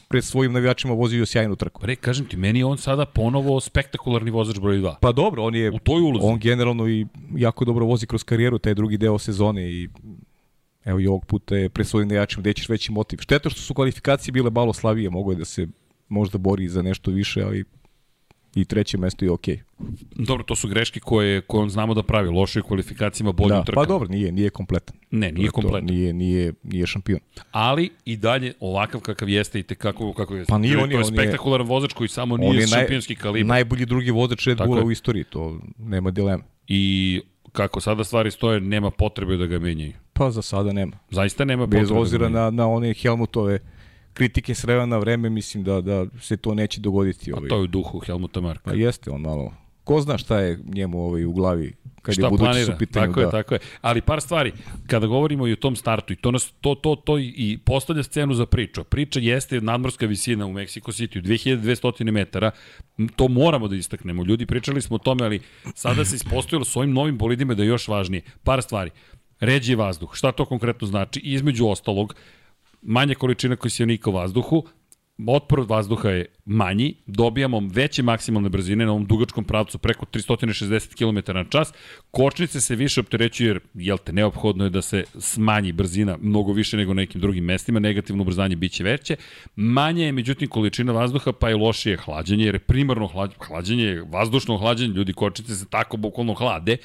pred svojim navijačima vozio sjajnu trku. Re, kažem ti, meni je on sada ponovo spektakularni vozač broj 2. Pa dobro, on je u toj ulozi. On generalno i jako dobro vozi kroz karijeru taj drugi deo sezone i evo i ovog puta je pred svojim navijačima gde ćeš veći motiv. Šteta što su kvalifikacije bile malo slavije, mogo je da se možda bori za nešto više, ali i treće mesto je okej. Okay. Dobro, to su greške koje, koje on znamo da pravi, loše kvalifikacijama, bolje da, trkama. Pa dobro, nije, nije kompletan. Ne, nije kompletan. Nije, nije, nije šampion. Ali i dalje ovakav kakav jeste i te kako, kako je. Pa nije on, je, to je spektakularan vozač koji samo nije je šampionski naj, kalibar. Najbolji drugi vozač Red Bulla u istoriji, to nema dilema. I kako sada stvari stoje, nema potrebe da ga menjaju. Pa za sada nema. Zaista nema potrebe. Bez da ozira da na, na one Helmutove kritike s vremena na vreme, mislim da, da se to neće dogoditi. Ovaj. A to je u duhu Helmuta Marka. Pa jeste on malo. Ko zna šta je njemu ovaj, u glavi kad šta je budućnost planira. u pitanju. Tako da. je, tako je. Ali par stvari, kada govorimo i o tom startu, i to, nas, to, to, to i postavlja scenu za priču. Priča jeste nadmorska visina u Mexico City, 2200 metara, to moramo da istaknemo. Ljudi, pričali smo o tome, ali sada se ispostavilo s ovim novim bolidima da je još važnije. Par stvari. Ređi vazduh. Šta to konkretno znači? Između ostalog, manja količina kosijanika u vazduhu, otpor od vazduha je manji, dobijamo veće maksimalne brzine na ovom dugačkom pravcu preko 360 km na čas, kočnice se više opterećuju jer, jel te, neophodno je da se smanji brzina mnogo više nego na nekim drugim mestima, negativno ubrzanje biće veće, manje je međutim količina vazduha pa je lošije hlađenje, jer je primarno hlađenje, vazdušno hlađenje, ljudi kočnice se tako bukvalno hlade,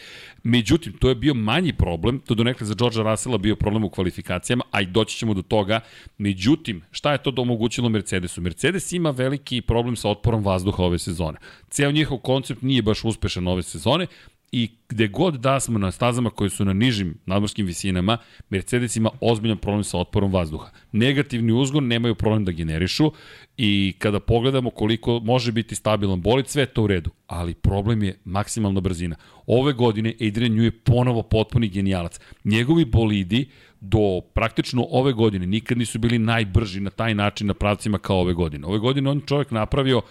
međutim, to je bio manji problem, to do nekada za Georgea Russella bio problem u kvalifikacijama, a i doći ćemo do toga, međutim, šta je to da omogućilo Mercedesu? Mercedes ima veliki problem sa otporom vazduha ove sezone. Ceo njihov koncept nije baš uspešan ove sezone, i gde god da smo na stazama koje su na nižim nadmorskim visinama, Mercedes ima ozbiljan problem sa otporom vazduha. Negativni uzgon nemaju problem da generišu i kada pogledamo koliko može biti stabilan bolid, sve to u redu, ali problem je maksimalna brzina. Ove godine Adrian Newey je ponovo potpuni genijalac. Njegovi bolidi do praktično ove godine nikad nisu bili najbrži na taj način na pravcima kao ove godine. Ove godine on čovjek napravio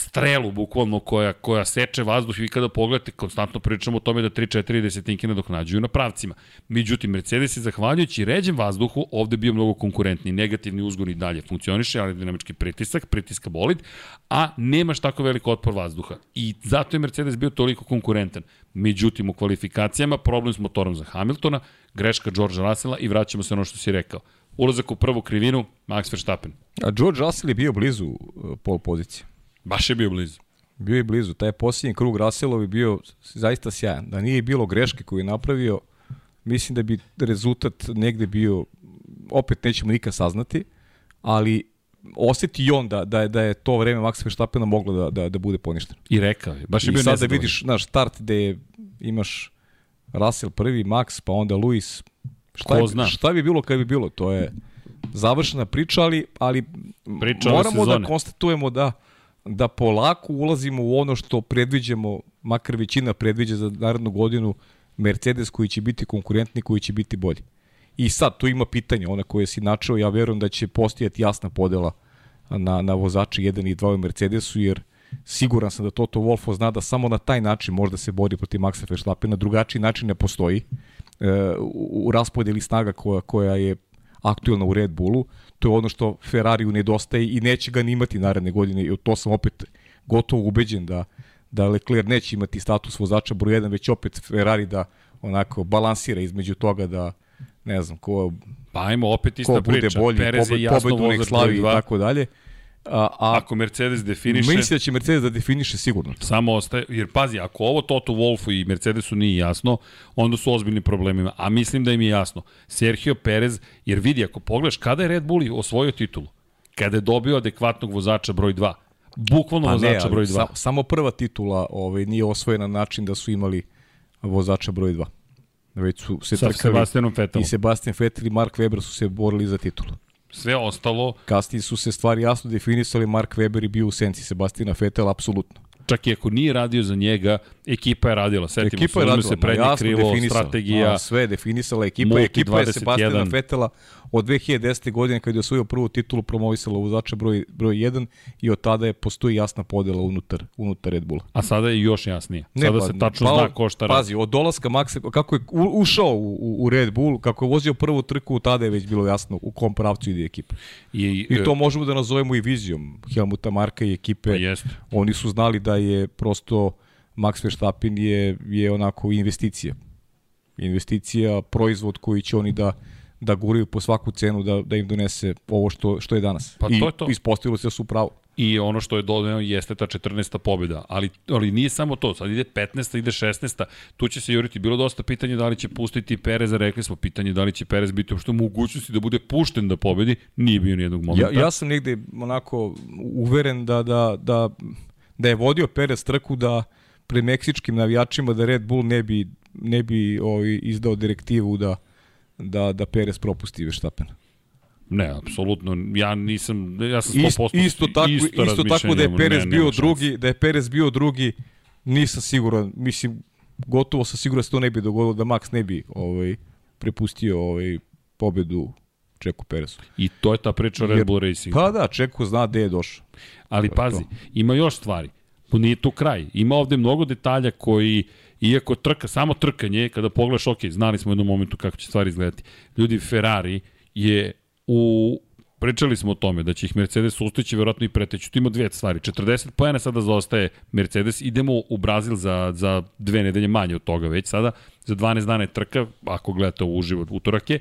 strelu bukvalno koja, koja seče vazduh i kada pogledate, konstantno pričamo o tome da 3-4 desetinke nadoknađuju na pravcima. Međutim, Mercedes je zahvaljujući ređem vazduhu ovde bio mnogo konkurentni, negativni uzgon i dalje funkcioniše, ali dinamički pritisak, pritiska bolid, a nemaš tako velik otpor vazduha. I zato je Mercedes bio toliko konkurentan. Međutim, u kvalifikacijama problem s motorom za Hamiltona, greška Georgea Russella i vraćamo se ono što si rekao. Ulazak u prvu krivinu, Max Verstappen. A George Russell je bio blizu uh, pol pozicije. Baš je bio blizu. Bio je blizu. Taj posljednji krug Russellovi bio zaista sjajan. Da nije bilo greške koju je napravio, mislim da bi rezultat negde bio, opet nećemo nikad saznati, ali oseti i on da, da, je, da je to vreme Maxa Verstappena moglo da, da, da bude poništeno. I rekao je. Baš je I bio sad da vidiš naš start gde imaš Russell prvi, Max, pa onda Luis. Šta, Ko je, zna? šta bi bilo kad bi bilo? To je završena priča, ali, ali Priča moramo da konstatujemo da da polako ulazimo u ono što predviđamo, makar većina predviđa za narednu godinu, Mercedes koji će biti konkurentni, koji će biti bolji. I sad, tu ima pitanja, ona koje si načeo, ja verujem da će postojati jasna podela na, na vozače 1 i 2 u Mercedesu, jer siguran sam da Toto Wolffo zna da samo na taj način možda se bori protiv Maxa Verstappena, drugačiji način ne postoji e, u, u raspodeli snaga koja, koja je aktuelna u Red Bullu, to je ono što Ferrariju nedostaje i neće ga ni imati naredne godine i to sam opet gotovo ubeđen da, da Leclerc neće imati status vozača broj 1, već opet Ferrari da onako balansira između toga da ne znam, ko, Pa ajmo opet ista ko bude priča. bolji, Perez je pobed, jasno pobedu nek vozač slavi i tako dalje. A, a Ako Mercedes definiše, mislim da će Mercedes da definiše sigurno. to. samo ostaje, jer pazi, ako ovo Toto Wolfu i Mercedesu nije jasno, onda su ozbiljni problemima, a mislim da im je jasno. Sergio Perez, jer vidi, ako pogledaš, kada je Red Bull osvojio titulu? Kada je dobio adekvatnog vozača broj 2. Bukvalno Pa ne, vozača ali broj 2. sa, samo prva titula ovaj, nije osvojena na način da su imali vozača broj 2. Već su se Sa trkali Sebastianom Vettelom. i Sebastian Vettel i Mark Webber su se borili za titulu. Sve ostalo, Kasnije su se stvari jasno definisali, Mark Webber je bio u senci Sebastiana Vettela, apsolutno. čak i ako nije radio za njega, ekipa je radila. Setimo Ekipa je radila, se prednje jasno definisala. strategija. A, sve je definisala ekipa. Ekipa je 21. Sebastiana Vettela od 2010. godine kad je osvojio prvu titulu promovisala vozača broj, broj 1 i od tada je postoji jasna podela unutar, unutar Red Bulla. A sada je još jasnije. Sada se tačno pa, zna ko šta radi. Pazi, od dolaska Maxa, kako je u- ušao u, u- u Red Bull, kako je vozio prvu trku, tada je već bilo jasno u kom pravcu ide ekipa. I, I to možemo da nazovemo i vizijom Helmuta Marka i ekipe. Pa jeste. Oni su znali da je prosto Max Verstappen je, je onako investicija. Investicija, proizvod koji će oni da da guraju po svaku cenu da, da im donese ovo što, što je danas. Pa I to je to. ispostavilo se da su pravo. I ono što je dodano jeste ta 14. pobjeda. Ali, ali nije samo to. Sad ide 15. ide 16. Tu će se juriti. Bilo dosta pitanje da li će pustiti Pereza. Rekli smo pitanje da li će Perez biti uopšte u mogućnosti da bude pušten da pobedi. Nije bio nijednog momenta. Ja, ja sam negde onako uveren da, da, da, da je vodio Perez trku da pred meksičkim navijačima da Red Bull ne bi, ne bi ovaj, izdao direktivu da, da, da Perez propusti Verstappena. Ne, apsolutno. Ja nisam, ja sam 100% Ist, isto tako, isto, tako da je Perez ne, bio drugi, da je Perez bio drugi, nisam siguran, mislim, gotovo sa sigurno da se to ne bi dogodilo da Max ne bi ovaj, prepustio ovaj, pobedu Čeku Peresu. I to je ta priča Red Bull Racingu. Pa da, Čeku zna gde je došao. Ali pazi, ima još stvari. Nije to kraj. Ima ovde mnogo detalja koji, iako trka, samo trkanje, kada pogledaš, ok, znali smo u jednom momentu kako će stvari izgledati. Ljudi, Ferrari je u Pričali smo o tome da će ih Mercedes ustići verovatno i preteću. Tu ima dve stvari. 40 pojene sada zaostaje Mercedes. Idemo u Brazil za, za dve nedelje manje od toga već sada. Za 12 dana je trka, ako gledate u uživo utorak je.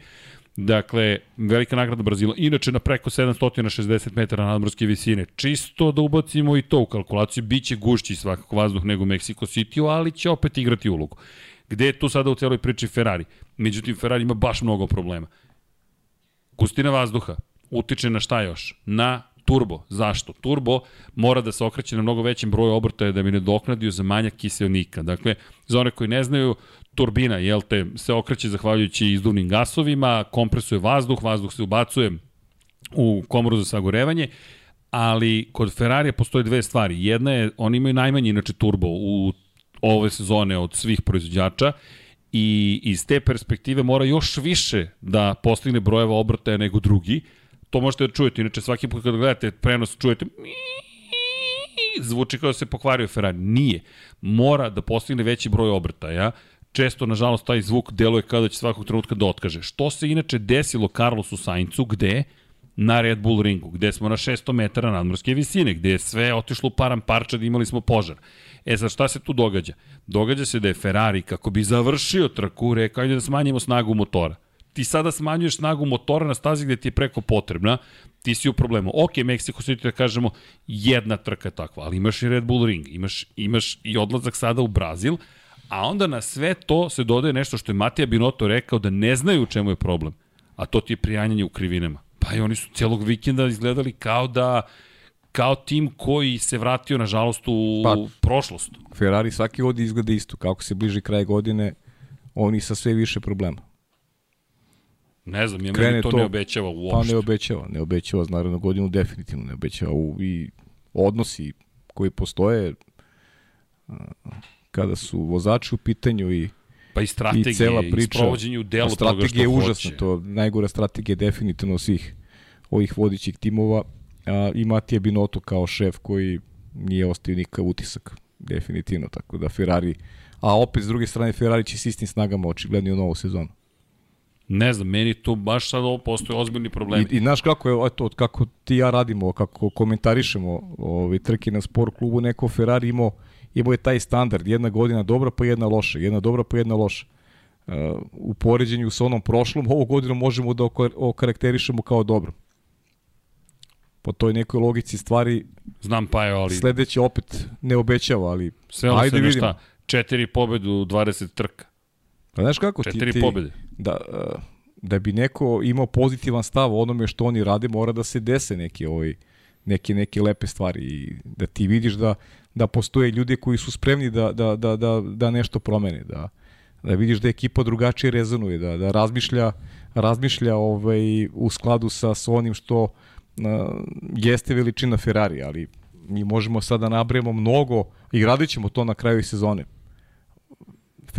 Dakle, velika nagrada Brazila. Inače, na preko 760 metara nadmorske visine. Čisto da ubacimo i to u kalkulaciju. Biće gušći svakako vazduh nego Mexico City, ali će opet igrati ulogu. Gde je tu sada u celoj priči Ferrari? Međutim, Ferrari ima baš mnogo problema. Gustina vazduha utiče na šta još? Na turbo. Zašto? Turbo mora da se okreće na mnogo većem broju obrtaja da bi ne doknadio za manjak kiselnika. Dakle, za one koji ne znaju, turbina, jel te, se okreće zahvaljujući izduvnim gasovima, kompresuje vazduh, vazduh se ubacuje u komoru za sagorevanje, ali kod Ferrarija postoje dve stvari. Jedna je, oni imaju najmanji inače turbo u ove sezone od svih proizvođača i iz te perspektive mora još više da postigne brojeva obrtaja nego drugi. To možete da čujete, inače svaki put kada gledate prenos čujete zvuči kao da se pokvario Ferrari. Nije. Mora da postigne veći broj obrtaja često, nažalost, taj zvuk deluje kao da će svakog trenutka da otkaže. Što se inače desilo Carlosu Saincu, gde? Na Red Bull ringu, gde smo na 600 metara nadmorske visine, gde je sve otišlo u param da imali smo požar. E sad šta se tu događa? Događa se da je Ferrari, kako bi završio trku, rekao da smanjimo snagu motora. Ti sada smanjuješ snagu motora na stazi gde ti je preko potrebna, ti si u problemu. Ok, Meksiko City da kažemo jedna trka takva, ali imaš i Red Bull ring, imaš, imaš i odlazak sada u Brazil, A onda na sve to se dodaje nešto što je Matija Binoto rekao da ne znaju u čemu je problem. A to ti je prijanjanje u krivinama. Pa i oni su celog vikenda izgledali kao da kao tim koji se vratio nažalost u pa, prošlost. Ferrari svaki god izgleda isto. Kako se bliži kraj godine, oni sa sve više problema. Ne znam, ja meni to, to ne obećava uopšte. Pa ne obećava, ne obećava za narednu godinu definitivno ne obećava u, i odnosi koji postoje kada su vozači u pitanju i pa i strategije, i cela priča, i sprovođenje u delu toga što hoće. je užasna, to najgora strategija definitivno svih ovih vodićih timova a, i Matija Binotto kao šef koji nije ostio nikav utisak definitivno, tako da Ferrari a opet s druge strane Ferrari će s istim snagama očigledno u novu sezonu. Ne znam, meni to baš sad ovo postoje ozbiljni problemi. I, i znaš kako je, eto, kako ti ja radimo, kako komentarišemo ove trke na sport klubu, neko Ferrari imao imao je taj standard, jedna godina dobra pa jedna loša, jedna dobra pa jedna loša. Uh, u poređenju sa onom prošlom, ovu godinu možemo da okarakterišemo kao dobro. Po toj nekoj logici stvari Znam pa je, ali... Sledeće opet ne obećava, ali Sve ajde vidimo. Šta, četiri pobedu u 20 trka. Pa znaš kako? Četiri ti, ti, pobede. Da, uh, da bi neko imao pozitivan stav o onome što oni rade, mora da se dese neke, ovaj, neke, neke lepe stvari i da ti vidiš da da postoje ljudi koji su spremni da, da, da, da, da nešto promene, da, da vidiš da ekipa drugačije rezonuje, da, da razmišlja, razmišlja ovaj, u skladu sa, sa onim što uh, jeste veličina Ferrari, ali mi možemo sada da mnogo i radit ćemo to na kraju sezone.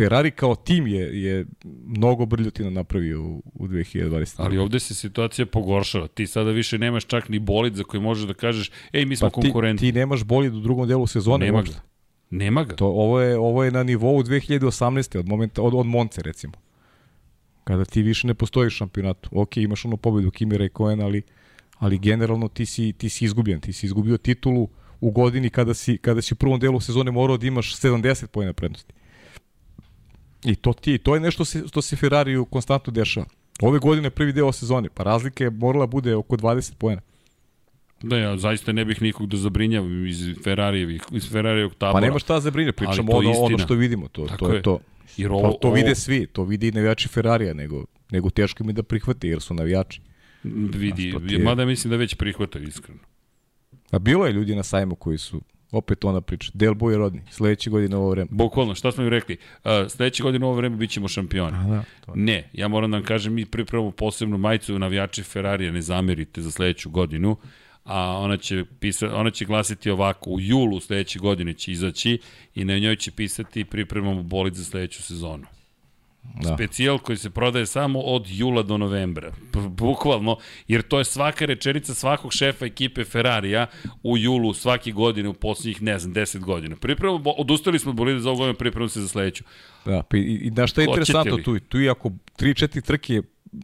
Ferrari kao tim je, je mnogo brljotina napravio u, u 2020. Ali ovde se situacija pogoršava. Ti sada više nemaš čak ni bolid za koji možeš da kažeš, ej, mi smo pa konkurenti. Ti, ti nemaš bolid u drugom delu sezone. Nema ga. Nema ga. To, ovo, je, ovo je na nivou 2018. od, momenta, od, od Monce, recimo. Kada ti više ne postoji u šampionatu. Ok, imaš ono pobedu Kimi Raikkonen, ali, ali generalno ti si, ti si izgubljen. Ti si izgubio titulu u godini kada si, kada si u prvom delu sezone morao da imaš 70 pojena prednosti. I to ti, to je nešto se, što se Ferrariju konstantno dešava. Ove godine prvi deo sezone, pa razlika je morala bude oko 20 poena. Da, ja zaista ne bih nikog da zabrinjavam iz Ferrarijevih, iz Ferrarijevog tabora. Pa nema šta da zabrinja, pričamo ono, ono što vidimo, to, Tako to je, je to. Jer ovo, pa to ovo... vide svi, to vidi i navijači Ferrarija, nego, nego teško mi da prihvate, jer su navijači. Vidi, je... mada mislim da već prihvataju iskreno. A bilo je ljudi na sajmu koji su Opet ona priča. Del Boy je rodni. Sledeće godine ovo vreme. Bukvalno, šta smo im rekli? Uh, sledeće godine ovo vreme bit ćemo šampioni. A, da, to ne, ja moram da vam kažem, mi pripremamo posebnu majicu navijači Ferrarija, ne zamerite za sledeću godinu, a ona će, pisa, ona će glasiti ovako, u julu sledeće godine će izaći i na njoj će pisati pripremamo bolid za sledeću sezonu. Da. Specijal koji se prodaje samo od jula do novembra. Bukvalno, jer to je svaka rečenica svakog šefa ekipe Ferrarija u julu svake godine u poslednjih, ne znam, 10 godina. Pripremamo, odustali smo od bolida za ovu godinu, pripremamo se za sledeću. Da, pa i, i da što je interesantno tu, tu i ako 3-4 trke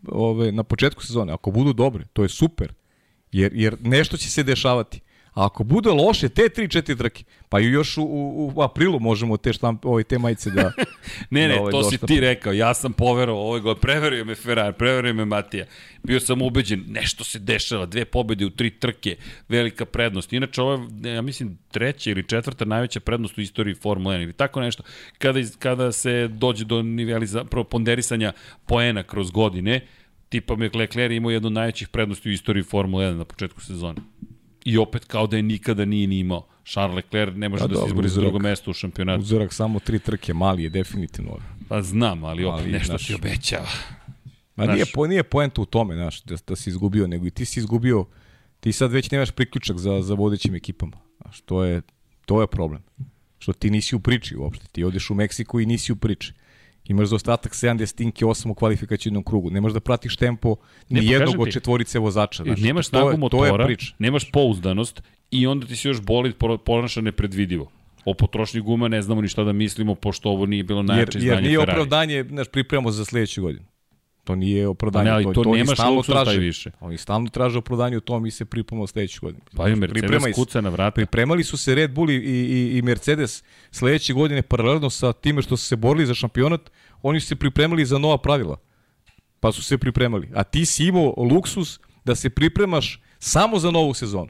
ove, na početku sezone, ako budu dobre, to je super, jer, jer nešto će se dešavati. A ako bude loše te 3-4 trke, pa još u, u, u aprilu možemo te štamp, ovaj, te majice da... ne, ne, da, ovaj, to si ti rekao, ja sam poverovao ovaj god, preverio me Ferrari, preverio me Matija. Bio sam ubeđen, nešto se dešava, dve pobede u tri trke, velika prednost. Inače, ovo je, ja mislim, treća ili četvrta najveća prednost u istoriji Formula 1 ili tako nešto. Kada, kada se dođe do niveliza, ponderisanja poena kroz godine, tipa Leclerc imao jednu najvećih prednosti u istoriji Formula 1 na početku sezone i opet kao da je nikada nije ni imao. Charles Leclerc ne može da, da se izbori za drugo mesto u šampionatu. Uzorak samo tri trke, mali je definitivno. Pa znam, ali opet ali, nešto naš, ti obećava. Ma nije, po, nije poenta u tome, znaš, da, da si izgubio, nego i ti si izgubio, ti sad već nemaš priključak za, za vodećim ekipama. Znaš, to je, to je problem. Što ti nisi u priči uopšte. Ti odeš u Meksiku i nisi u priči. Imaš za ostatak 7 desetinke 8 u kvalifikacijnom krugu. Nemaš da pratiš tempo ni ne, jednog od četvorice vozača. Znači, nemaš snagu je, motora, to je nemaš pouzdanost i onda ti se još boli ponaša nepredvidivo. O potrošnji guma ne znamo ni šta da mislimo, pošto ovo nije bilo najjače izdanje Ferrari. Jer nije opravdanje, znaš, pripremamo za sledeću godinu. To nije opravdanje. Pa ne, ali to, to, to nemaš luksus taj više. Oni stalno traže opravdanje u tom i se pripremamo sledeću godinu. Pa i Mercedes kuca na vrata. Pripremali su se Red Bull i, i, i Mercedes sledeće godine paralelno sa time što su se borili za šampionat, oni su se pripremali za nova pravila. Pa su se pripremali. A ti si imao luksus da se pripremaš samo za novu sezonu.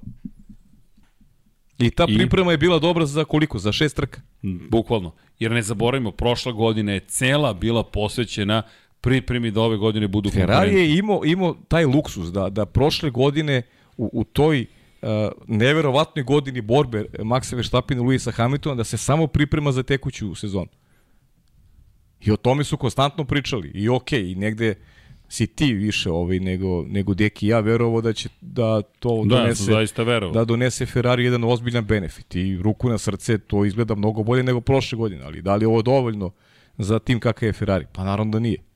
I ta I... priprema je bila dobra za koliko? Za šest trka? Bukvalno. Jer ne zaboravimo, prošla godina je cela bila posvećena pripremi da ove godine budu Ferrari je imao, imao taj luksus da, da prošle godine u, u toj uh, neverovatnoj godini borbe Maxa Verstappen i Luisa Hamiltona da se samo priprema za tekuću sezonu. I o tome su konstantno pričali. I okej, okay, i negde si ti više ovaj nego nego Deki ja verovao da će da to da, donese zaista da donese Ferrari jedan ozbiljan benefit i ruku na srce to izgleda mnogo bolje nego prošle godine, ali da li je ovo dovoljno za tim kakav je Ferrari? Pa naravno da nije.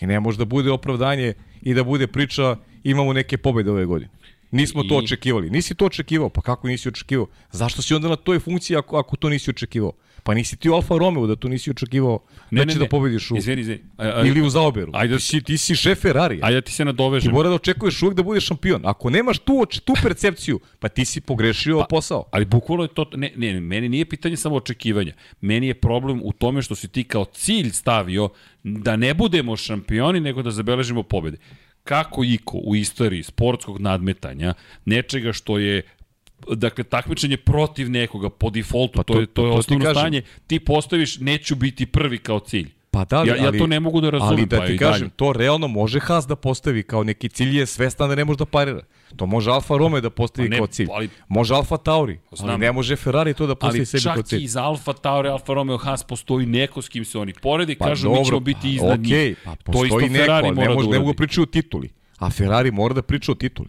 I ne može da bude opravdanje i da bude priča imamo neke pobede ove godine. Nismo I... to očekivali. Nisi to očekivao. Pa kako nisi očekivao? Zašto si onda na toj funkciji ako, ako to nisi očekivao? Pa nisi ti u Alfa Romeo da to nisi očekivao ne, da će ne, da pobediš u... Izvini, izvini. A, a, ili u zaoberu. Ajde, ti, si, ti si šef Ferrari. Ajde ti se nadovežem. Ti mora da očekuješ uvijek da budeš šampion. Ako nemaš tu, tu percepciju, pa ti si pogrešio pa, posao. Ali bukvalno je to... Ne, ne, meni nije pitanje samo očekivanja. Meni je problem u tome što si ti kao cilj stavio da ne budemo šampioni, nego da zabeležimo pobede kako iko u istoriji sportskog nadmetanja, nečega što je dakle takmičenje protiv nekoga po defaultu, pa to, to je to je to osnovno ti stanje, ti postaviš neću biti prvi kao cilj. Pa da, ja, ja to ne mogu da razumem. Ali da pa ti kažem, dalje. to realno može Haas da postavi kao neki cilj, je svestan da ne može da parira. To može Alfa Romeo da postavi pa ne, kao cilj. Ali, može Alfa Tauri, znam, ali ne može Ferrari to da postavi sebi kao cilj. Ali čak i za Alfa Tauri, Alfa Romeo, Haas postoji neko s kim se oni poredi, pa kažu dobro, mi ćemo biti iznad okay, njih. Pa to isto neko, Ferrari mora ne može, da ne mogu pričati o tituli. A Ferrari mora da priča o tituli.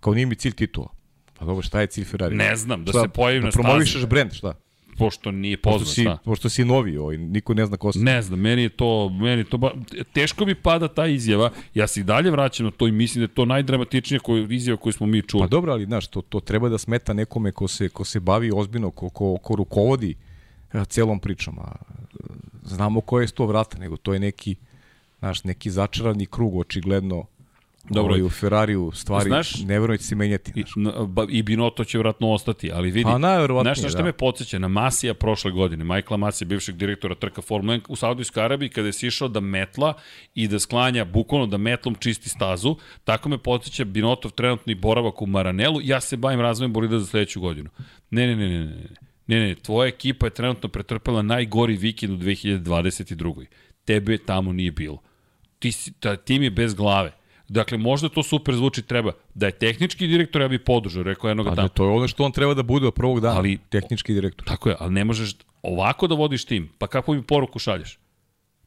Kao nije mi cilj titula. Pa dobro, šta je cilj Ferrari? Ne znam, da šta, se pojavi da na stazi. Promovišeš brend, šta? Pošto nije poznat, pošto si, šta? Pošto si novi, ovaj, niko ne zna ko si. Ne znam, meni je to, meni je to ba, teško mi pada ta izjava. Ja se i dalje vraćam na to i mislim da je to najdramatičnija koju, izjava koju smo mi čuli. Pa dobro, ali znaš, to, to treba da smeta nekome ko se, ko se bavi ozbiljno, ko, ko, ko rukovodi a, celom pričom. A, znamo koje je sto vrata, nego to je neki, znaš, neki začarani krug, očigledno, Dobro, ovaj, u Ferrariju stvari znaš, nevjerojatno se menjati. I, I Binoto će vratno ostati, ali vidi, pa, znaš na što da. me podsjeća, na Masija prošle godine, Michaela Masija, bivšeg direktora trka Formula 1 u Saudijskoj Arabiji, kada je sišao da metla i da sklanja, bukvalno da metlom čisti stazu, tako me podsjeća Binotov trenutni boravak u Maranelu, ja se bavim razvojem bolida za sledeću godinu. Ne, ne, ne, ne, ne. Ne, ne, tvoja ekipa je trenutno pretrpela najgori vikend u 2022. Tebe tamo nije bilo. Ti, ta, tim je bez glave Dakle, možda to super zvuči, treba. Da je tehnički direktor, ja bih podržao, rekao jednog tamo. To je ono što on treba da bude od prvog dana, ali, tehnički direktor. Tako je, ali ne možeš ovako da vodiš tim. Pa kako mi poruku šalješ?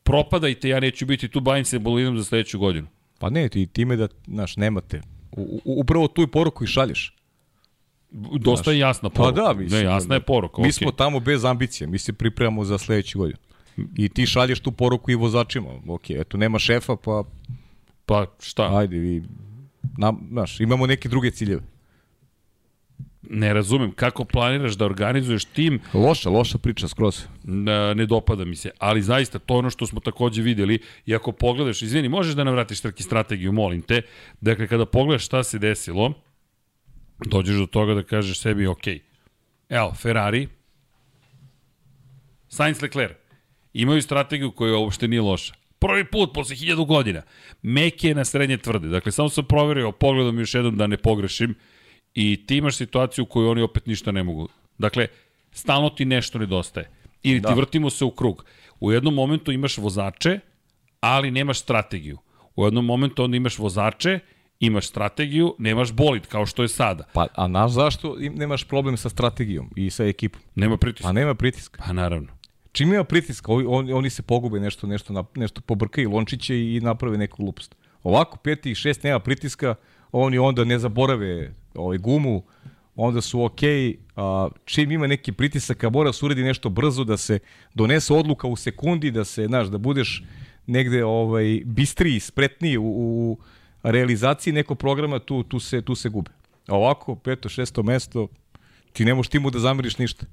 Propadajte, ja neću biti tu, bavim se bolinom za sledeću godinu. Pa ne, ti time da, znaš, nemate. U, u, upravo tu i poruku i šalješ. Dosta je jasna poruka. Pa da, mislim. Ne, jasna je poruka. Mi okej. smo tamo bez ambicije, mi se pripremamo za sledeću godinu. I ti šalješ tu poruku i vozačima. Ok, eto, nema šefa, pa Pa šta? ajde, vi, nam, znaš, imamo neke druge ciljeve. Ne razumem. Kako planiraš da organizuješ tim Loša, loša priča skroz. ne, ne dopada mi se. Ali zaista, to je ono što smo takođe videli. I ako pogledaš, izvini, možeš da nam vratiš trki strategiju, molim te. Dakle, kada pogledaš šta se desilo, dođeš do toga da kažeš sebi, ok, evo, Ferrari, Sainz Leclerc, imaju strategiju koja uopšte nije loša. Prvi put posle hiljadu godina. Meke je na srednje tvrde. Dakle, samo sam proverio, pogledam još jednom da ne pogrešim i ti imaš situaciju u kojoj oni opet ništa ne mogu. Dakle, stalno ti nešto nedostaje. Ili da. ti vrtimo se u krug. U jednom momentu imaš vozače, ali nemaš strategiju. U jednom momentu onda imaš vozače, imaš strategiju, nemaš bolid, kao što je sada. Pa, a znaš zašto nemaš problem sa strategijom i sa ekipom? Nema pritiska. Pa nema pritiska. Pa naravno. Čim ima pritiska, oni, oni, se pogube nešto, nešto, nešto pobrkaju lončiće i naprave neku glupost. Ovako, peti i šest nema pritiska, oni onda ne zaborave ovaj, gumu, onda su okej, a čim ima neki pritisak, a mora se uredi nešto brzo, da se donese odluka u sekundi, da se, znaš, da budeš negde ovaj, bistriji, spretniji u, u realizaciji nekog programa, tu, tu, se, tu se gube. A ovako, peto, šesto mesto, ti ne možeš timu da zameriš ništa.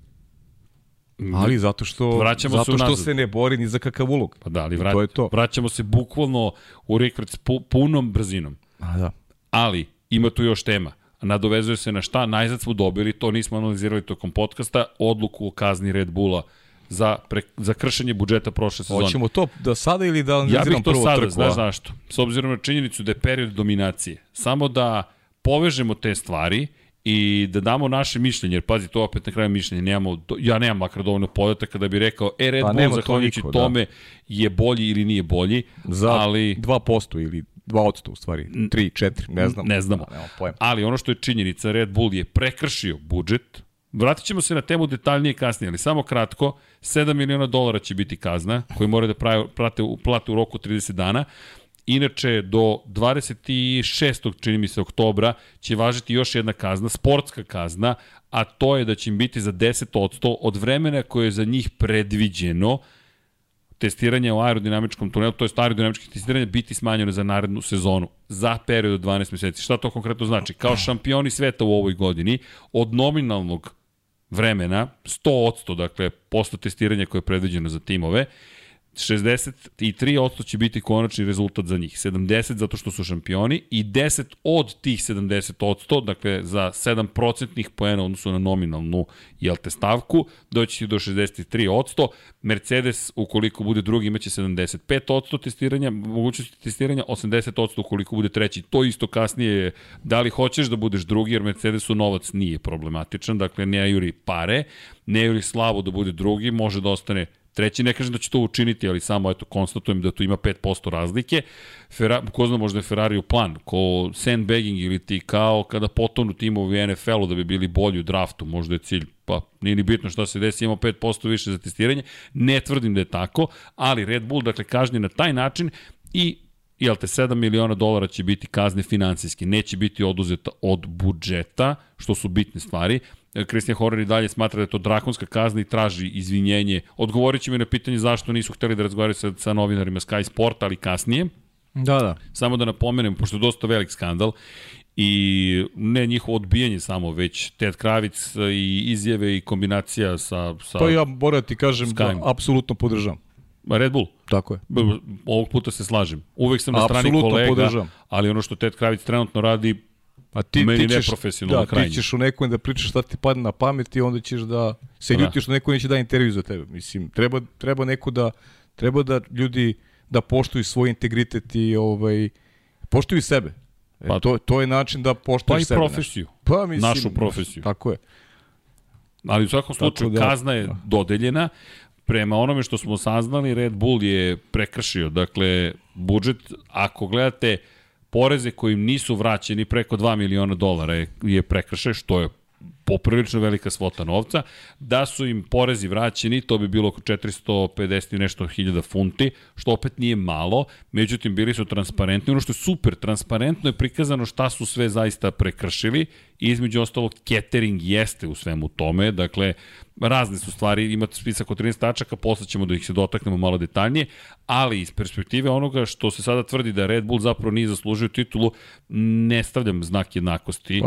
Ali zato što, Vraćamo se zato što unazad. se ne bori ni za kakav ulog. Pa da, ali vrat, to je to. vraćamo se bukvalno u rekord pu, punom brzinom. A da. Ali, ima tu još tema. Nadovezuje se na šta? Najzad smo dobili, to nismo analizirali tokom podcasta, odluku o kazni Red Bulla za, pre, za kršenje budžeta prošle sezone. Hoćemo to da sada ili da Ja bih to prvo sada, trku? znaš zašto? S obzirom na činjenicu da je period dominacije. Samo da povežemo te stvari i da damo naše mišljenje, jer pazi, to opet na kraju mišljenje, nemamo, ja nemam makar dovoljno podataka da bi rekao, e, Red Pa Bull, to zahvaljujući niko, da. tome, je bolji ili nije bolji, Za ali... 2% ili 2% u stvari. 3, 4, ne znam. Ne znamo. Da, nemam pojma. Ali ono što je činjenica, Red Bull je prekršio budžet. Vratit ćemo se na temu detaljnije kasnije, ali samo kratko, 7 miliona dolara će biti kazna koju moraju da prave, prate, plate u roku 30 dana. Inače, do 26. čini mi se oktobra će važiti još jedna kazna, sportska kazna, a to je da će im biti za 10% od vremena koje je za njih predviđeno testiranje u aerodinamičkom tunelu, to je aerodinamičkih testiranja, biti smanjeno za narednu sezonu, za period od 12 meseci. Šta to konkretno znači? Kao šampioni sveta u ovoj godini, od nominalnog vremena, 100%, dakle, posto testiranja koje je predviđeno za timove, 63% će biti konačni rezultat za njih. 70 zato što su šampioni i 10 od tih 70%, dakle za 7 procentnih poena odnosu na nominalnu jel te stavku, doći će do 63%. Mercedes ukoliko bude drugi imaće 75% testiranja, mogućnosti testiranja, 80% ukoliko bude treći. To isto kasnije je da li hoćeš da budeš drugi, jer Mercedesu novac nije problematičan, dakle ne juri pare, ne juri slavo da bude drugi, može da ostane Treći, ne kažem da će to učiniti, ali samo eto, konstatujem da tu ima 5% razlike. Ferrari, ko zna, možda je Ferrari u plan, ko sandbagging ili ti kao kada potonu timovi NFL-u da bi bili bolji u draftu, možda je cilj, pa nije ni bitno šta se desi, imamo 5% više za testiranje. Ne tvrdim da je tako, ali Red Bull, dakle, kažnje na taj način i jel te, 7 miliona dolara će biti kazne finansijski, neće biti oduzeta od budžeta, što su bitne stvari. Christian Horner i dalje smatra da je to drakonska kazna i traži izvinjenje. Odgovorit će mi na pitanje zašto nisu hteli da razgovaraju sa, sa novinarima Sky Sport, ali kasnije. Da, da. Samo da napomenem, pošto je dosta velik skandal, i ne njihovo odbijanje samo, već Ted Kravic i izjave i kombinacija sa, sa Pa ja moram ti kažem da apsolutno podržavam. Red Bull. Tako je. Ovog puta se slažem. Uvek sam na strani Apsolutno kolega, podržavam. ali ono što Ted Kravic trenutno radi, A ti, Meni ti ćeš, neprofesionalno da, krajnje. ti ćeš u nekom da pričaš šta ti padne na pamet i onda ćeš da se da. ljutiš što neko neće da intervju za tebe. Mislim, treba, treba neko da, treba da ljudi da poštuju svoj integritet i ovaj, poštuju sebe. E, Pa- to, to je način da poštuješ pa i sebe. profesiju. znaš. Pa, mislim, Našu profesiju. Tako je. Ali u svakom slučaju da- kazna je dodeljena. Prema onome što smo saznali, Red Bull je prekršio. Dakle, budžet, ako gledate poreze kojim nisu vraćeni preko 2 miliona dolara je, je prekršaj, što je poprilično velika svota novca, da su im porezi vraćeni, to bi bilo oko 450 i nešto hiljada funti, što opet nije malo, međutim bili su transparentni, ono što je super, transparentno je prikazano šta su sve zaista prekršili, između ostalog catering jeste u svemu tome, dakle razne su stvari, ima spisak od 13 tačaka, posle ćemo da ih se dotaknemo malo detaljnije, ali iz perspektive onoga što se sada tvrdi da Red Bull zapravo nije zaslužio titulu, ne stavljam znak jednakosti,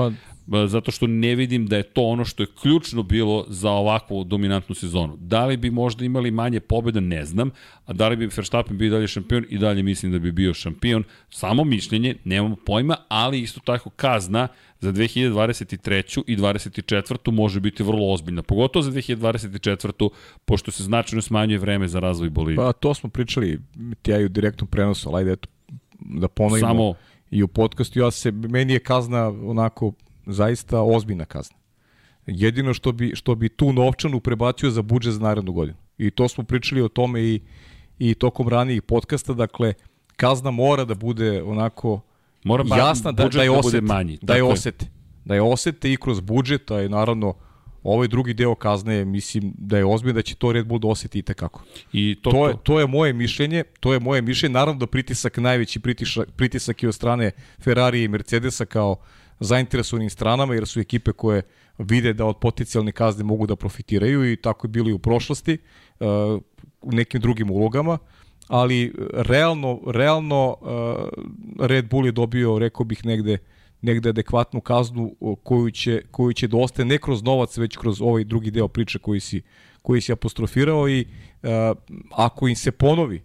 pa, zato što ne vidim da je to ono što je ključno bilo za ovakvu dominantnu sezonu. Da li bi možda imali manje pobjeda, ne znam, a da li bi Verstappen bio dalje šampion i dalje mislim da bi bio šampion, samo mišljenje, nemamo pojma, ali isto tako kazna za 2023. i 2024. može biti vrlo ozbiljna, pogotovo za 2024. pošto se značajno smanjuje vreme za razvoj Bolivije. Pa to smo pričali, ti ja i u direktnom prenosu, ali ajde eto, da ponovimo Samo... i u podcastu, ja se, meni je kazna onako zaista ozbiljna kazna. Jedino što bi, što bi tu novčanu prebacio za budžet za narednu godinu. I to smo pričali o tome i, i tokom ranijih podcasta, dakle, kazna mora da bude onako Mora jasna da, da je osete, da, manji, da je osete. Da je osete i kroz budžet, a i naravno ovaj drugi deo kazne mislim da je ozbiljno da će to Red Bull da oseti i tekako. I to, to, je, to je moje mišljenje, to je moje mišljenje, naravno da pritisak, najveći pritisak, pritisak i od strane Ferrari i Mercedesa kao zainteresovanim stranama, jer su ekipe koje vide da od potencijalne kazne mogu da profitiraju i tako je bilo i u prošlosti, uh, u nekim drugim ulogama ali realno, realno uh, Red Bull je dobio, rekao bih, negde negde adekvatnu kaznu koju će, koju će da ne kroz novac, već kroz ovaj drugi deo priče koji si, koji si apostrofirao i uh, ako im se ponovi,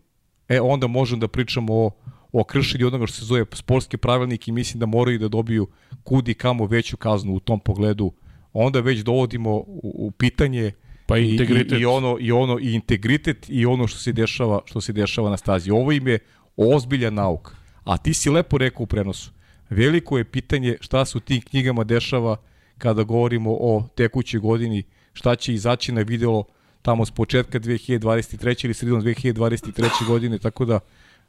e onda možemo da pričamo o, o kršenju onoga što se zove sportski pravilnik i mislim da moraju da dobiju kudi kamo veću kaznu u tom pogledu. Onda već dovodimo u, u pitanje uh, Pa i integritet. I, i, ono, i, ono, i integritet i ono što se dešava, što se dešava na stazi. Ovo im je ozbiljan nauk. A ti si lepo rekao u prenosu. Veliko je pitanje šta se u tim knjigama dešava kada govorimo o tekućoj godini, šta će izaći na videlo tamo s početka 2023. ili sredinom 2023. godine, tako da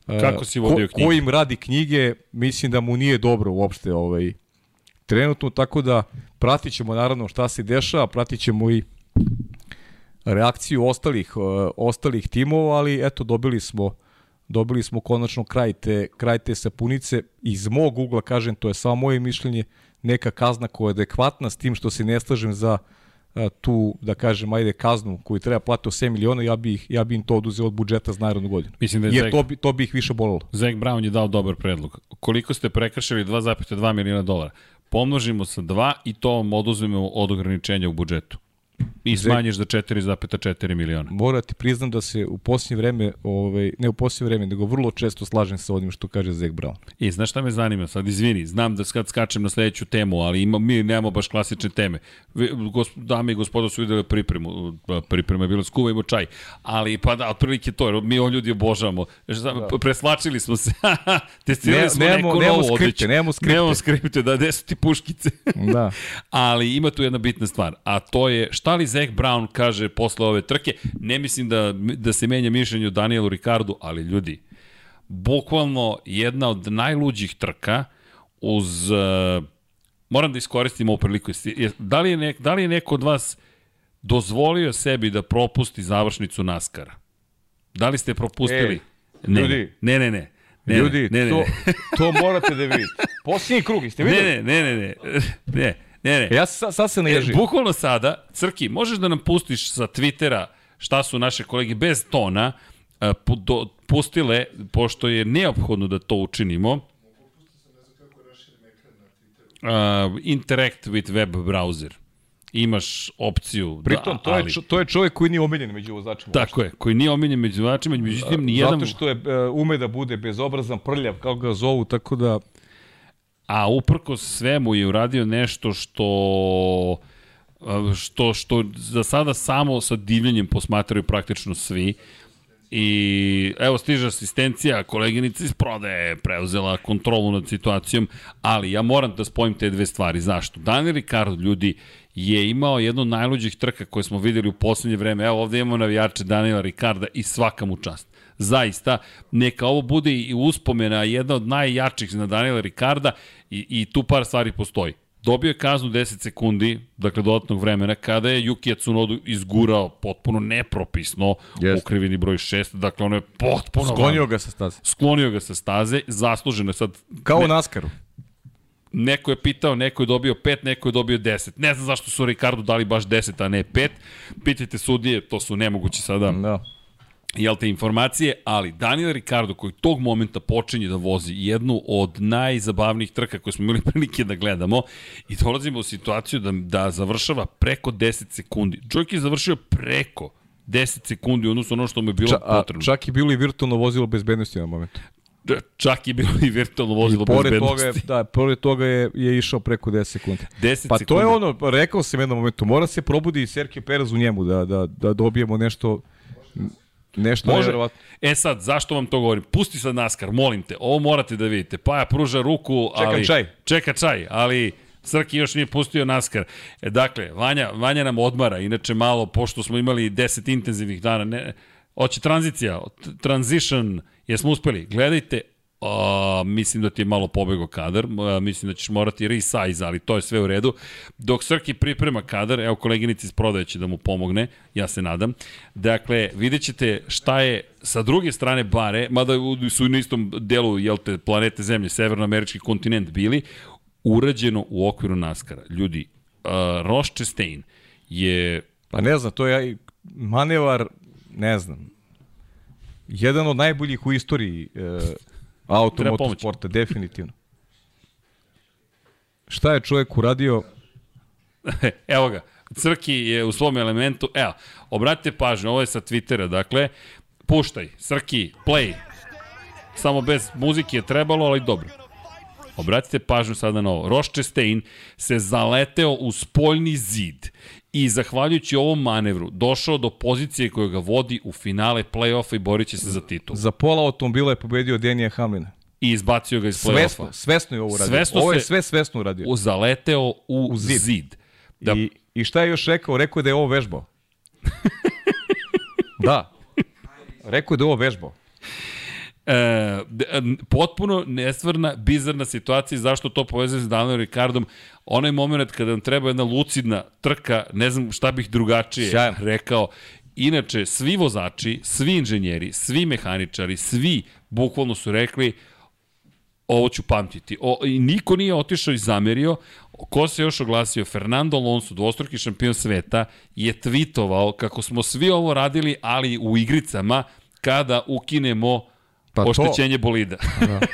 e, Kako si vodio ko, knjige? Ko im radi knjige, mislim da mu nije dobro uopšte ovaj, trenutno, tako da pratit ćemo naravno šta se dešava, pratit ćemo i reakciju ostalih, uh, ostalih timova, ali eto dobili smo dobili smo konačno kraj te, kraj te sapunice. Iz mog ugla, kažem, to je samo moje mišljenje, neka kazna koja je adekvatna s tim što se ne slažem za uh, tu, da kažem, ajde, kaznu koju treba platiti 7 miliona, ja bih, ja bi im to oduzeo od budžeta za narodnu godinu. Mislim da je Jer Zek, to, bi, to bi ih više bolilo. Zek Brown je dao dobar predlog. Koliko ste prekršili 2,2 miliona dolara? Pomnožimo sa 2 i to vam oduzmemo od ograničenja u budžetu. I smanjiš za 4,4 miliona. Mora ti priznam da se u posljednje vreme, ovaj, ne u posljednje vreme, nego vrlo često slažem sa onim što kaže Zek Brown. I znaš šta me zanima? Sad izvini, znam da kad skačem na sledeću temu, ali ima, mi nemamo baš klasične teme. Gos, dame i gospodo su videli pripremu. Priprema je bilo skuvajmo čaj. Ali pa da, otprilike to, mi ovo ljudi obožavamo. Da. Preslačili smo se. Testirali ne, smo nemamo, neku novu skripte, nemamo skripte. Nemamo skripte, da, gde su ti puškice? da. ali ima tu jedna bitna stvar, a to je šta li Zek Brown kaže posle ove trke. Ne mislim da, da se menja mišljenje o Danielu Ricardu, ali ljudi, bukvalno jedna od najluđih trka uz... Uh, moram da iskoristim ovu priliku. Da li, je nek, da li je neko od vas dozvolio sebi da propusti završnicu Naskara? Da li ste propustili? E, ne, ljudi, ne, ne, ne. Ne, Ljudi, ne, ne, to, to morate da vidite. Posljednji krug, ste videli? Ne, ne, ne, ne, ne. Ne. Ne. Ja sad, sad se naježim. E, bukvalno sada, Crki, možeš da nam pustiš sa Twittera šta su naše kolege bez tona uh, do, pustile, pošto je neophodno da to učinimo. Uh, interact with web browser imaš opciju Pritom, da, to, ali... je, to je čovjek koji nije omiljen među vozačima. Tako je, koji nije omiljen među vozačima, međutim, nijedan... Zato što je, ume da bude bezobrazan, prljav, kao ga zovu, tako da a uprko svemu je uradio nešto što što, što za sada samo sa divljenjem posmatraju praktično svi. I evo stiže asistencija, koleginica iz prodaje preuzela kontrolu nad situacijom, ali ja moram da spojim te dve stvari. Zašto? Daniel Ricardo, ljudi, je imao jednu od najluđih trka koje smo videli u poslednje vreme. Evo ovde imamo navijače Daniela Ricarda i svaka mu čast zaista, neka ovo bude i uspomena jedna od najjačih na Daniela Ricarda i, i tu par stvari postoji. dobio je kaznu 10 sekundi, dakle dodatnog vremena, kada je Yuki Tsunoda izgurao potpuno nepropisno u krivini broj 6, dakle ono je potpuno... Sklonio ga sa staze. Sklonio ga sa staze, zasluženo je sad... Kao ne, u Naskaru. Neko je pitao, neko je dobio 5, neko je dobio 10. Ne znam zašto su Ricardo dali baš 10, a ne 5. Pitajte sudije, to su nemogući sada Da. Jel te informacije, ali Daniel Ricardo koji tog momenta počinje da vozi jednu od najzabavnijih trka koje smo imali prilike da gledamo i dolazimo u situaciju da, da završava preko 10 sekundi. Čovjek je završio preko 10 sekundi u odnosu ono što mu je bilo Ča, a, potrebno. čak i bilo i virtualno vozilo bezbednosti na momentu. Čak je bilo i virtualno vozilo Pored bezbednosti. toga, je, da, pored toga je, je išao preko 10 sekundi. 10 Pa sekundi. to je ono, rekao sam jednom momentu, mora se probudi i Sergio Perez u njemu, da, da, da dobijemo nešto, nešto Može. nevjerovatno. E sad, zašto vam to govorim? Pusti sad NASCAR, molim te, ovo morate da vidite. Paja pruža ruku, ali... čaj. Čeka čaj, ali Srki još nije pustio NASCAR. E, dakle, Vanja, Vanja nam odmara, inače malo, pošto smo imali 10 intenzivnih dana, ne, hoće tranzicija, transition, jesmo uspeli? Gledajte, a, mislim da ti je malo pobego kadar, a, mislim da ćeš morati resize, ali to je sve u redu. Dok Srki priprema kadar, evo koleginici iz prodaje će da mu pomogne, ja se nadam. Dakle, vidjet ćete šta je sa druge strane bare, mada su na istom delu jel te, planete Zemlje, severnoamerički kontinent bili, urađeno u okviru NASCAR-a. Ljudi, uh, Ross Chastain je Pa ne znam, to je manevar, ne znam, jedan od najboljih u istoriji e, auto motosporta, definitivno. Šta je čovjek uradio? Evo ga, Crki je u svom elementu, evo, obratite pažnju, ovo je sa Twittera, dakle, puštaj, Crki, play, samo bez muzike je trebalo, ali dobro. Obratite pažnju sada na ovo. Ross Chastain se zaleteo u spoljni zid i zahvaljujući ovom manevru došao do pozicije koja ga vodi u finale play-offa i borit će se za titul. Za pola automobila je pobedio Denija Hamlina. I izbacio ga iz Svesno, play-offa. svesno je ovo uradio. Svesno ovo je sve svesno uradio. Zaleteo u, U zid. zid. Da, I, I šta je još rekao? Rekao je da je ovo vežbao. da. Rekao je da je ovo vežbao. E, n- potpuno nestvarna, bizarna situacija, zašto to povezuje s Danielom Ricardom, onaj moment kada nam treba jedna lucidna trka, ne znam šta bih drugačije Sjajno. rekao, Inače, svi vozači, svi inženjeri, svi mehaničari, svi bukvalno su rekli ovo ću pamtiti. O, I niko nije otišao i zamerio. Ko se još oglasio? Fernando Alonso, dvostruki šampion sveta, je tweetovao kako smo svi ovo radili, ali u igricama, kada ukinemo Pa to- oštećenje bolida. Da.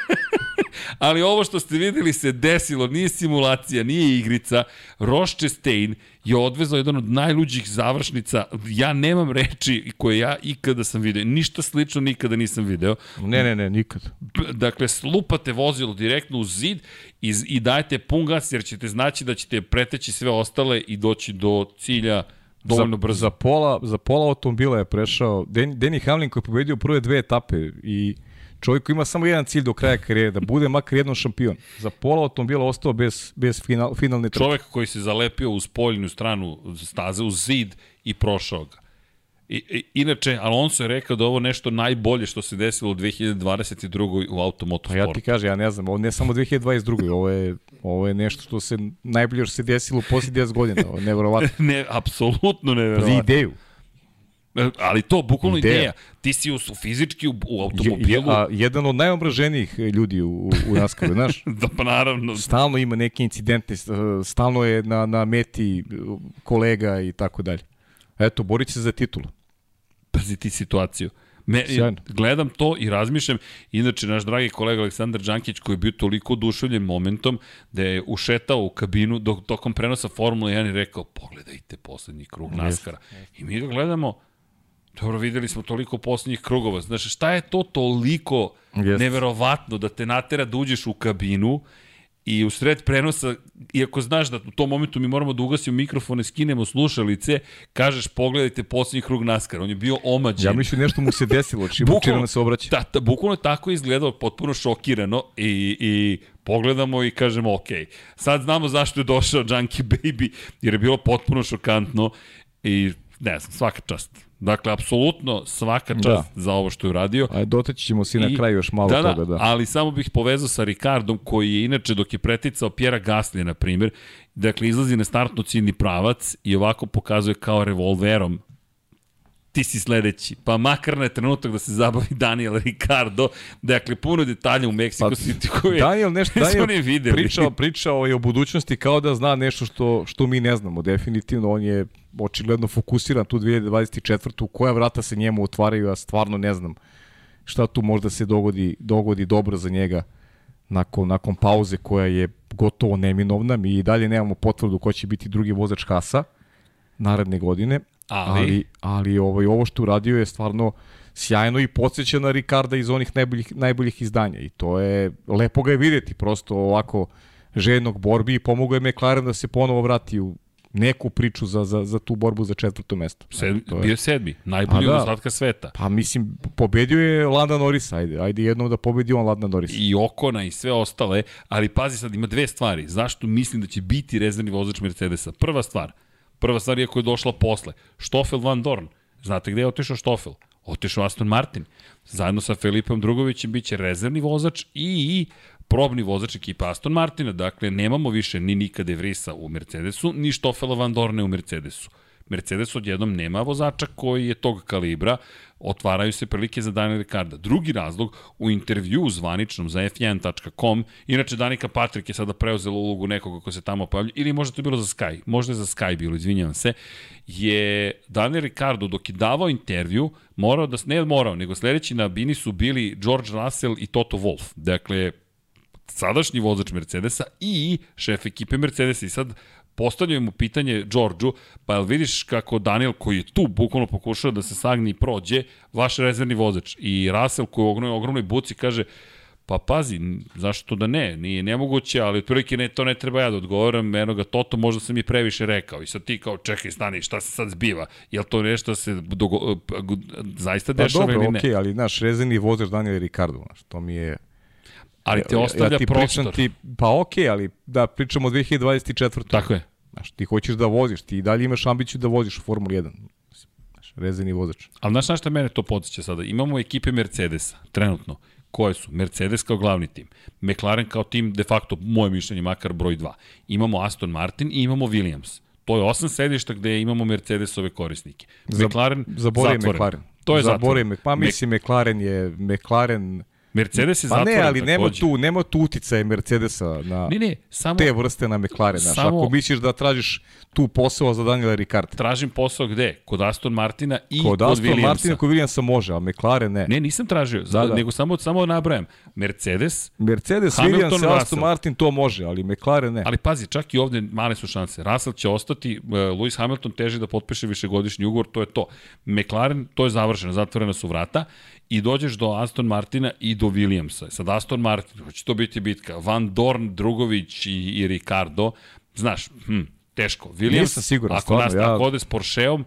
Ali ovo što ste videli se desilo, nije simulacija, nije igrica. Ross Chastain je odvezao jedan od najluđih završnica. Ja nemam reči koje ja ikada sam video. Ništa slično nikada nisam video. Ne, ne, ne, nikad. Dakle, slupate vozilo direktno u zid i, i dajete pun gas jer ćete znači da ćete preteći sve ostale i doći do cilja dovoljno za, brzo. Za pola, za pola automobila je prešao Den, Denny Hamlin koji je pobedio prve dve etape i čovjek koji ima samo jedan cilj do kraja karijere, da bude makar jednom šampion. Za pola automobila ostao bez, bez final, finalne trke. Čovek koji se zalepio u spoljnu stranu staze, u zid i prošao ga. I, i, inače, Alonso je rekao da ovo nešto najbolje što se desilo u 2022. u Pa automotosportu. ja ti kažem, ja ne znam, ovo ne samo 2022. Ovo je, ovo je nešto što se najbolje što se desilo u posljednjih 10 godina. Ovo je nevjerovatno. ne, apsolutno Pazi neverovatno. ideju. E, Ali to, bukvalno ideja. Ideja. Ti si u, u fizički u, u Je, je, automobilu. a, jedan od najomraženijih ljudi u, u, u NASCAR-u, znaš? da, pa naravno. Stalno ima neke incidente, stalno je na, na meti kolega i tako dalje. Eto, borit se za titulu. Pazi ti situaciju. Me, Sjajno. gledam to i razmišljam, inače naš dragi kolega Aleksandar Đankić koji je bio toliko oduševljen momentom da je ušetao u kabinu dok, tokom prenosa Formule 1 i rekao pogledajte poslednji krug NASCAR-a. I mi ga gledamo, dobro videli smo toliko poslednjih krugova, znaš šta je to toliko Jeste. neverovatno da te natera da uđeš u kabinu i u sred prenosa, iako znaš da u tom momentu mi moramo da ugasimo mikrofone, skinemo slušalice, kažeš pogledajte poslednji krug NASCAR. On je bio omađen. Ja mislim nešto mu se desilo, čim, nam se obraća. Da, da, bukvalno je tako izgledao potpuno šokirano i, i pogledamo i kažemo ok, sad znamo zašto je došao Junkie Baby, jer je bilo potpuno šokantno i ne znam, svaka čast. Dakle, apsolutno svaka čast da. za ovo što je uradio. A dotaći ćemo se na kraju još malo da, da, toga, da. Ali samo bih povezao sa Ricardom, koji je inače dok je preticao Pjera Gasly, na primjer, dakle, izlazi na startno ciljni pravac i ovako pokazuje kao revolverom ti si sledeći. Pa makar na trenutak da se zabavi Daniel Ricardo. Dakle, puno detalja u Mexico pa, City koje Daniel nešto, Daniel videli. pričao, pričao je o budućnosti kao da zna nešto što, što mi ne znamo. Definitivno, on je očigledno fokusiran tu 2024. Koja vrata se njemu otvaraju, ja stvarno ne znam šta tu možda se dogodi, dogodi dobro za njega nakon, nakon pauze koja je gotovo neminovna. Mi i dalje nemamo potvrdu ko će biti drugi vozač Hasa naredne godine, Ali, ali, ali ovaj, ovo što uradio je stvarno sjajno i podsjeća na Ricarda iz onih najboljih, najboljih izdanja i to je, lepo ga je videti prosto ovako žednog borbi i pomogao je McLaren da se ponovo vrati u neku priču za, za, za tu borbu za četvrto mesto. Sedmi, to je... Bio sedmi, najbolji od ostatka sveta. Pa mislim, pobedio je Landa Norris, ajde, ajde jednom da pobedi on Landa Norris. I Okona i sve ostale, ali pazi sad, ima dve stvari. Zašto mislim da će biti rezervni vozač Mercedesa? Prva stvar, Prva stvar je koja je došla posle. Stoffel Van Dorn. Znate gde je otišao Stoffel? Otišao Aston Martin. Zajedno sa Filipom Drugovićem biće rezervni vozač i probni vozač ekipa Aston Martina. Dakle, nemamo više ni Nika De Vrisa u Mercedesu, ni Stoffela Van Dorne u Mercedesu. Mercedes odjednom nema vozača koji je tog kalibra, otvaraju se prilike za Daniel Ricarda. Drugi razlog, u intervju zvaničnom za f1.com, inače Danika Patrik je sada preuzela ulogu nekoga ko se tamo pojavlja, ili možda to bilo za Sky, možda je za Sky bilo, izvinjavam se, je Daniel Ricardo dok je davao intervju, morao da, ne morao, nego sledeći na bini su bili George Russell i Toto Wolff. Dakle, sadašnji vozač Mercedesa i šef ekipe Mercedesa. I sad postavljaju mu pitanje Đorđu, pa jel vidiš kako Daniel koji je tu bukvalno pokušao da se sagni i prođe, vaš rezervni vozač. I Russell koji je u ogromnoj, ogromnoj buci kaže, Pa pazi, zašto da ne? Nije nemoguće, ali otprilike ne, to ne treba ja da odgovoram, eno ga Toto možda sam i previše rekao. I sad ti kao, čekaj, stani, šta se sad zbiva? Jel to nešto se dogo, zaista pa dešava pa, dobro, ili ne? Pa dobro, okej, ali naš rezervni vozač Daniel Ricardo, znaš, to mi je Ali te ostavlja ja ti prostor. Ti, pa okej, okay, ali da pričamo o 2024. Tako je. Znaš, ti hoćeš da voziš, ti dalje imaš ambiciju da voziš u Formuli 1. Znaš, rezeni vozač. Ali znaš na šta mene to podsjeća sada? Imamo ekipe Mercedesa, trenutno, koje su Mercedes kao glavni tim, McLaren kao tim de facto, moje mišljenje, makar broj 2. Imamo Aston Martin i imamo Williams. To je osam sedišta gde imamo Mercedesove korisnike. McLaren Zaboravim McLaren. To je zatvoren. Pa mislim, McLaren je, McLaren Mercedes je pa zatvoren ne, ali nema tu, nema tu uticaje Mercedesa na ne, ne, samo, te vrste na McLaren. Samo, ako misliš da tražiš tu posao za Daniela Ricciarda. Tražim posao gde? Kod Aston Martina i kod, kod Aston Williamsa. Martina kod Williamsa može, a McLaren ne. Ne, nisam tražio, da, da. nego samo, samo nabrajam. Mercedes, Mercedes, Hamilton, Williams, Russell. Aston Martin to može, ali McLaren ne. Ali pazi, čak i ovde male su šanse. Russell će ostati, uh, Lewis Hamilton teži da potpiše višegodišnji ugovor, to je to. McLaren, to je završeno, zatvorena su vrata i dođeš do Aston Martina i do Williamsa. Sad Aston Martin, hoće to biti bitka. Van Dorn, Drugović i, i Ricardo, znaš, hm, teško. Williams, Nisam siguran, ako, stvarno, nas, ja... ako ode s Porscheom,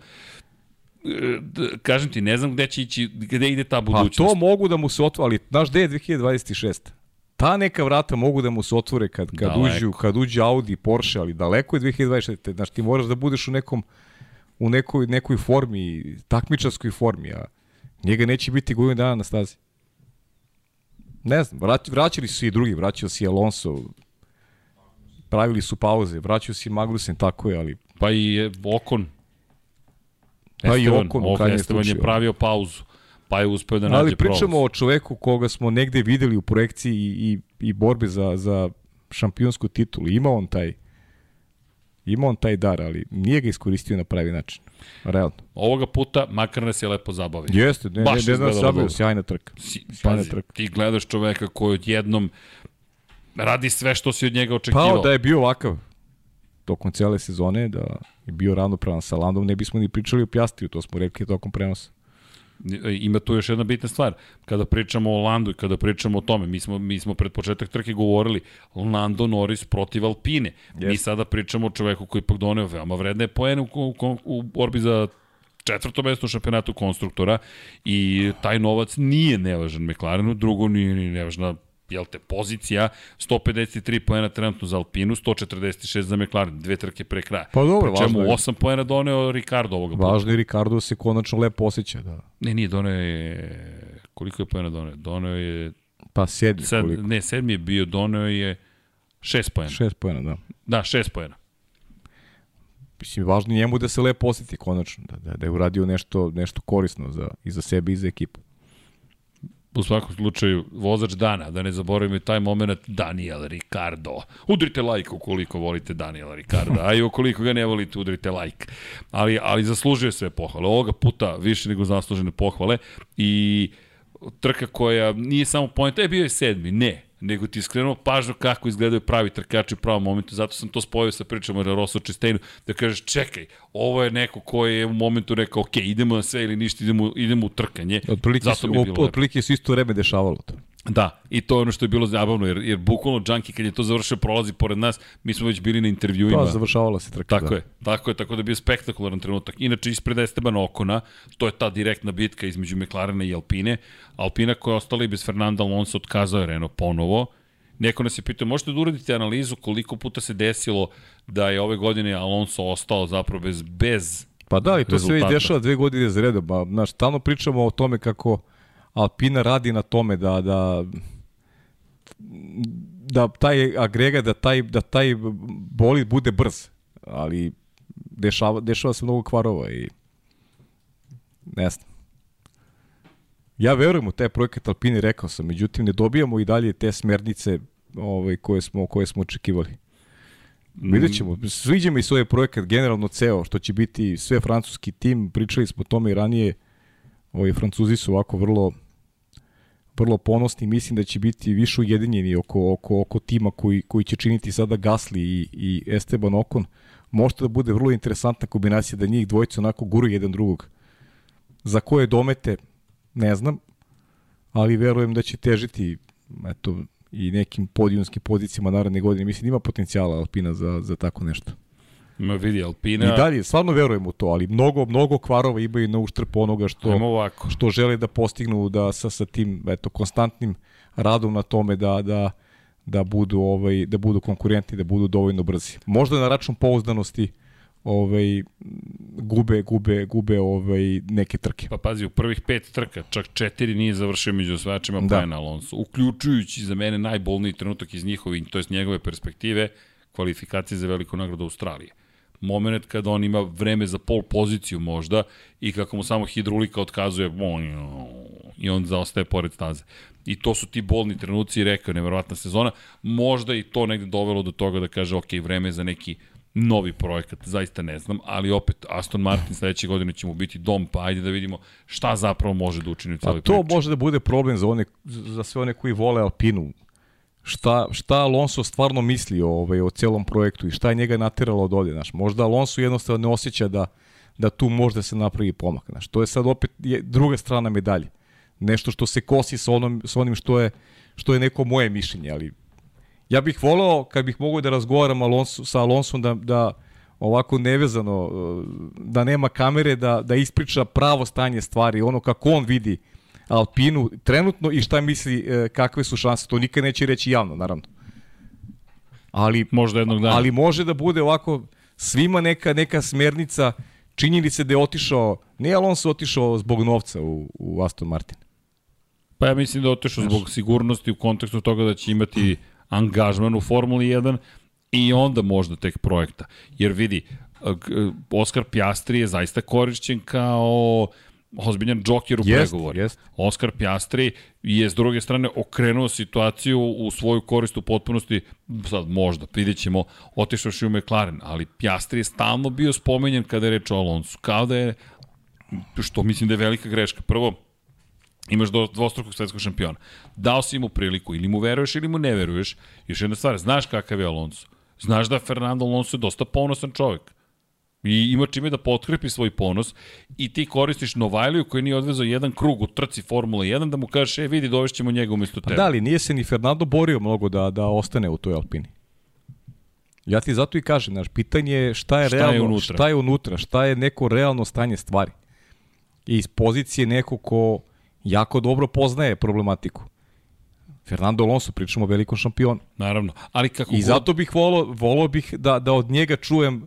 e, kažem ti, ne znam gde će ići, gde ide ta budućnost. Pa to mogu da mu se otvori, ali znaš gde je 2026? Ta neka vrata mogu da mu se otvore kad, kad, uđu, kad uđe Audi, Porsche, ali daleko je 2026. Znaš, ti moraš da budeš u nekom u nekoj, nekoj formi, takmičarskoj formi, a Njega neće biti godinu dana na stazi. Ne znam, vrać, vraćali su i drugi, vraćao se i Alonso, pravili su pauze, vraćao se i Magnussen, tako je, ali... Pa i Okon. Pa i Okon, u krajnjem slučaju. je pravio pauzu, pa je uspeo da nađe Ali pričamo prolaz. o čoveku koga smo negde videli u projekciji i, i, i borbe za, za šampionsku titulu. Ima on taj ima on taj dar, ali nije ga iskoristio na pravi način. Realno. Ovoga puta makar nas je lepo zabavio. Jeste, ne, Baš ne, ne, ne zabavio, sjajna trka. Si, sjajna pazi, trka. Ti gledaš čoveka koji odjednom radi sve što si od njega očekivao. Pa da je bio ovakav tokom cele sezone, da je bio ravnopravan sa Landom, ne bismo ni pričali o Pjastiju, to smo rekli tokom prenosa. Ima tu još jedna bitna stvar. Kada pričamo o Landu i kada pričamo o tome, mi smo, mi smo pred početak trke govorili Lando Norris protiv Alpine. Yes. Mi sada pričamo o čoveku koji ipak doneo veoma vredne poene u, u, u borbi za četvrto mesto u šampionatu konstruktora i taj novac nije nevažan McLarenu, drugo nije ni nevažna jel te, pozicija, 153 poena trenutno za Alpinu, 146 za McLaren, dve trke pre kraja. Pa dobro, Pri čemu važno je. 8 poena doneo Ricardo ovoga puta. Važno je Ricardo se konačno lepo osjeća. Da. Ne, nije, doneo je... Koliko je poena doneo? Doneo je... Pa sedmi Sad, koliko. ne, sedmi je bio, doneo je 6 poena. Šest pojena, da. Da, 6 poena. Mislim, važno je njemu da se lepo osjeti konačno, da, da, da je uradio nešto, nešto korisno za, i za sebe i za ekipu. U svakom slučaju, vozač dana, da ne zaboravimo taj moment, Daniel Ricardo. Udrite like ukoliko volite Daniela Ricarda, a i ukoliko ga ne volite, udrite like. Ali, ali zaslužuje sve pohvale. Ovoga puta više nego zaslužene pohvale i trka koja nije samo point, e, bio je sedmi, ne, nego ti je skrenuo pažnju kako izgledaju pravi trkači u pravom momentu. Zato sam to spojio sa pričama o Rosso Čestejnu, da kažeš, čekaj, ovo je neko koji je u momentu rekao, ok, idemo na sve ili ništa, idemo, idemo u trkanje. Otprilike, Zato mi je bilo otprilike su isto vreme dešavalo to. Da, i to je ono što je bilo zabavno, jer, jer bukvalno Junkie kad je to završio prolazi pored nas, mi smo već bili na intervjuima. Pa, završavala se trka. Tako da. je, tako je, tako da je bio spektakularan trenutak. Inače, ispred Estebana Okona, to je ta direktna bitka između McLarena i Alpine. Alpina koja je ostala i bez Fernanda Alonso otkazao je Renault ponovo. Neko nas je pitao, možete da uradite analizu koliko puta se desilo da je ove godine Alonso ostao zapravo bez, bez Pa da, i to se već rezultata. dešava dve godine za redom. Ba, znaš, stalno pričamo o tome kako Alpina radi na tome da, da da taj agregat, da taj, da taj bolid bude brz. Ali dešava, dešava se mnogo kvarova i ne znam. Ja verujem u taj projekat Alpine, rekao sam, međutim ne dobijamo i dalje te smernice ovaj, koje, smo, koje smo očekivali. Vidjet ćemo. Sviđa mi se ovaj projekat generalno ceo, što će biti sve francuski tim. Pričali smo o tome i ranije. Ovi Francuzi su ovako vrlo vrlo ponosni. Mislim da će biti više ujedinjeni oko, oko, oko tima koji, koji će činiti sada Gasly i, i Esteban Ocon. Možda da bude vrlo interesantna kombinacija da njih dvojica onako guru jedan drugog. Za koje domete, ne znam, ali verujem da će težiti eto, i nekim podijumskim pozicijama naredne godine. Mislim ima potencijala Alpina za, za tako nešto. Ma vidi, Alpina... I dalje, stvarno verujem u to, ali mnogo, mnogo kvarova imaju na uštrp onoga što, što žele da postignu da sa, sa tim eto, konstantnim radom na tome da, da, da budu ovaj da budu konkurenti, da budu dovoljno brzi. Možda na račun pouzdanosti ovaj gube gube gube ovaj neke trke. Pa pazi, u prvih pet trka, čak četiri nije završio među osvajačima Da. Brian Alonso, uključujući za mene najbolniji trenutak iz njihove, to jest njegove perspektive, kvalifikacije za veliku nagradu Australije. Moment kada on ima vreme za pol poziciju možda i kako mu samo hidrolika otkazuje i on zaostaje pored staze. I to su ti bolni trenuci rekao, neverovatna sezona. Možda i to negde dovelo do toga da kaže, ok, vreme je za neki novi projekat, zaista ne znam, ali opet Aston Martin sledeće godine će mu biti dom, pa ajde da vidimo šta zapravo može da učini u celoj to priči. može da bude problem za one za sve one koji vole Alpinu. Šta, šta Alonso stvarno misli ovaj, o celom projektu i šta je njega nateralo od ovde, znaš. Možda Alonso jednostavno ne osjeća da, da tu možda se napravi pomak, znaš. To je sad opet je druga strana medalje. Nešto što se kosi sa, onom, sa onim što je, što je neko moje mišljenje, ali ja bih voleo kad bih mogao da razgovaram Alonso, sa Alonsom da, da ovako nevezano, eh, da nema kamere, da, da ispriča pravo stanje stvari, ono kako on vidi Alpinu trenutno i šta misli eh, kakve su šanse. To nikad neće reći javno, naravno. Ali, Možda jednog dana. ali može da bude ovako svima neka, neka smernica činjeni se da je otišao, nije Alonso otišao zbog novca u, u Aston Martin. Pa ja mislim da je otišao zbog sigurnosti u kontekstu toga da će imati angažman u Formuli 1 i onda možda tek projekta. Jer vidi, Oskar Pjastri je zaista korišćen kao ozbiljan džoker u Jest, pregovoru. jest. Oskar Pjastri je s druge strane okrenuo situaciju u svoju korist u potpunosti, sad možda, vidjet ćemo, otišao u McLaren, ali Pjastri je stalno bio spomenjen kada je reč o Alonsu, kao da je, što mislim da je velika greška. Prvo, imaš do, dvostrukog svetskog šampiona. Dao si mu priliku, ili mu veruješ ili mu ne veruješ. Još jedna stvar, znaš kakav je Alonso. Znaš da Fernando Alonso je dosta ponosan čovjek. I ima čime da potkrepi svoj ponos i ti koristiš Novajliju koji nije odvezao jedan krug u trci Formula 1 da mu kažeš, e vidi, dovešćemo njega umesto Pa tebe. da, ali nije se ni Fernando borio mnogo da, da ostane u toj Alpini. Ja ti zato i kažem, znaš, pitanje je šta je Šta je realno, unutra? šta je unutra, šta je neko realno stanje stvari. I iz pozicije neko ko jako dobro poznaje problematiku. Fernando Alonso, pričamo o velikom šampionu. Naravno. Ali kako I god- zato bih volao, volao bih da, da od njega čujem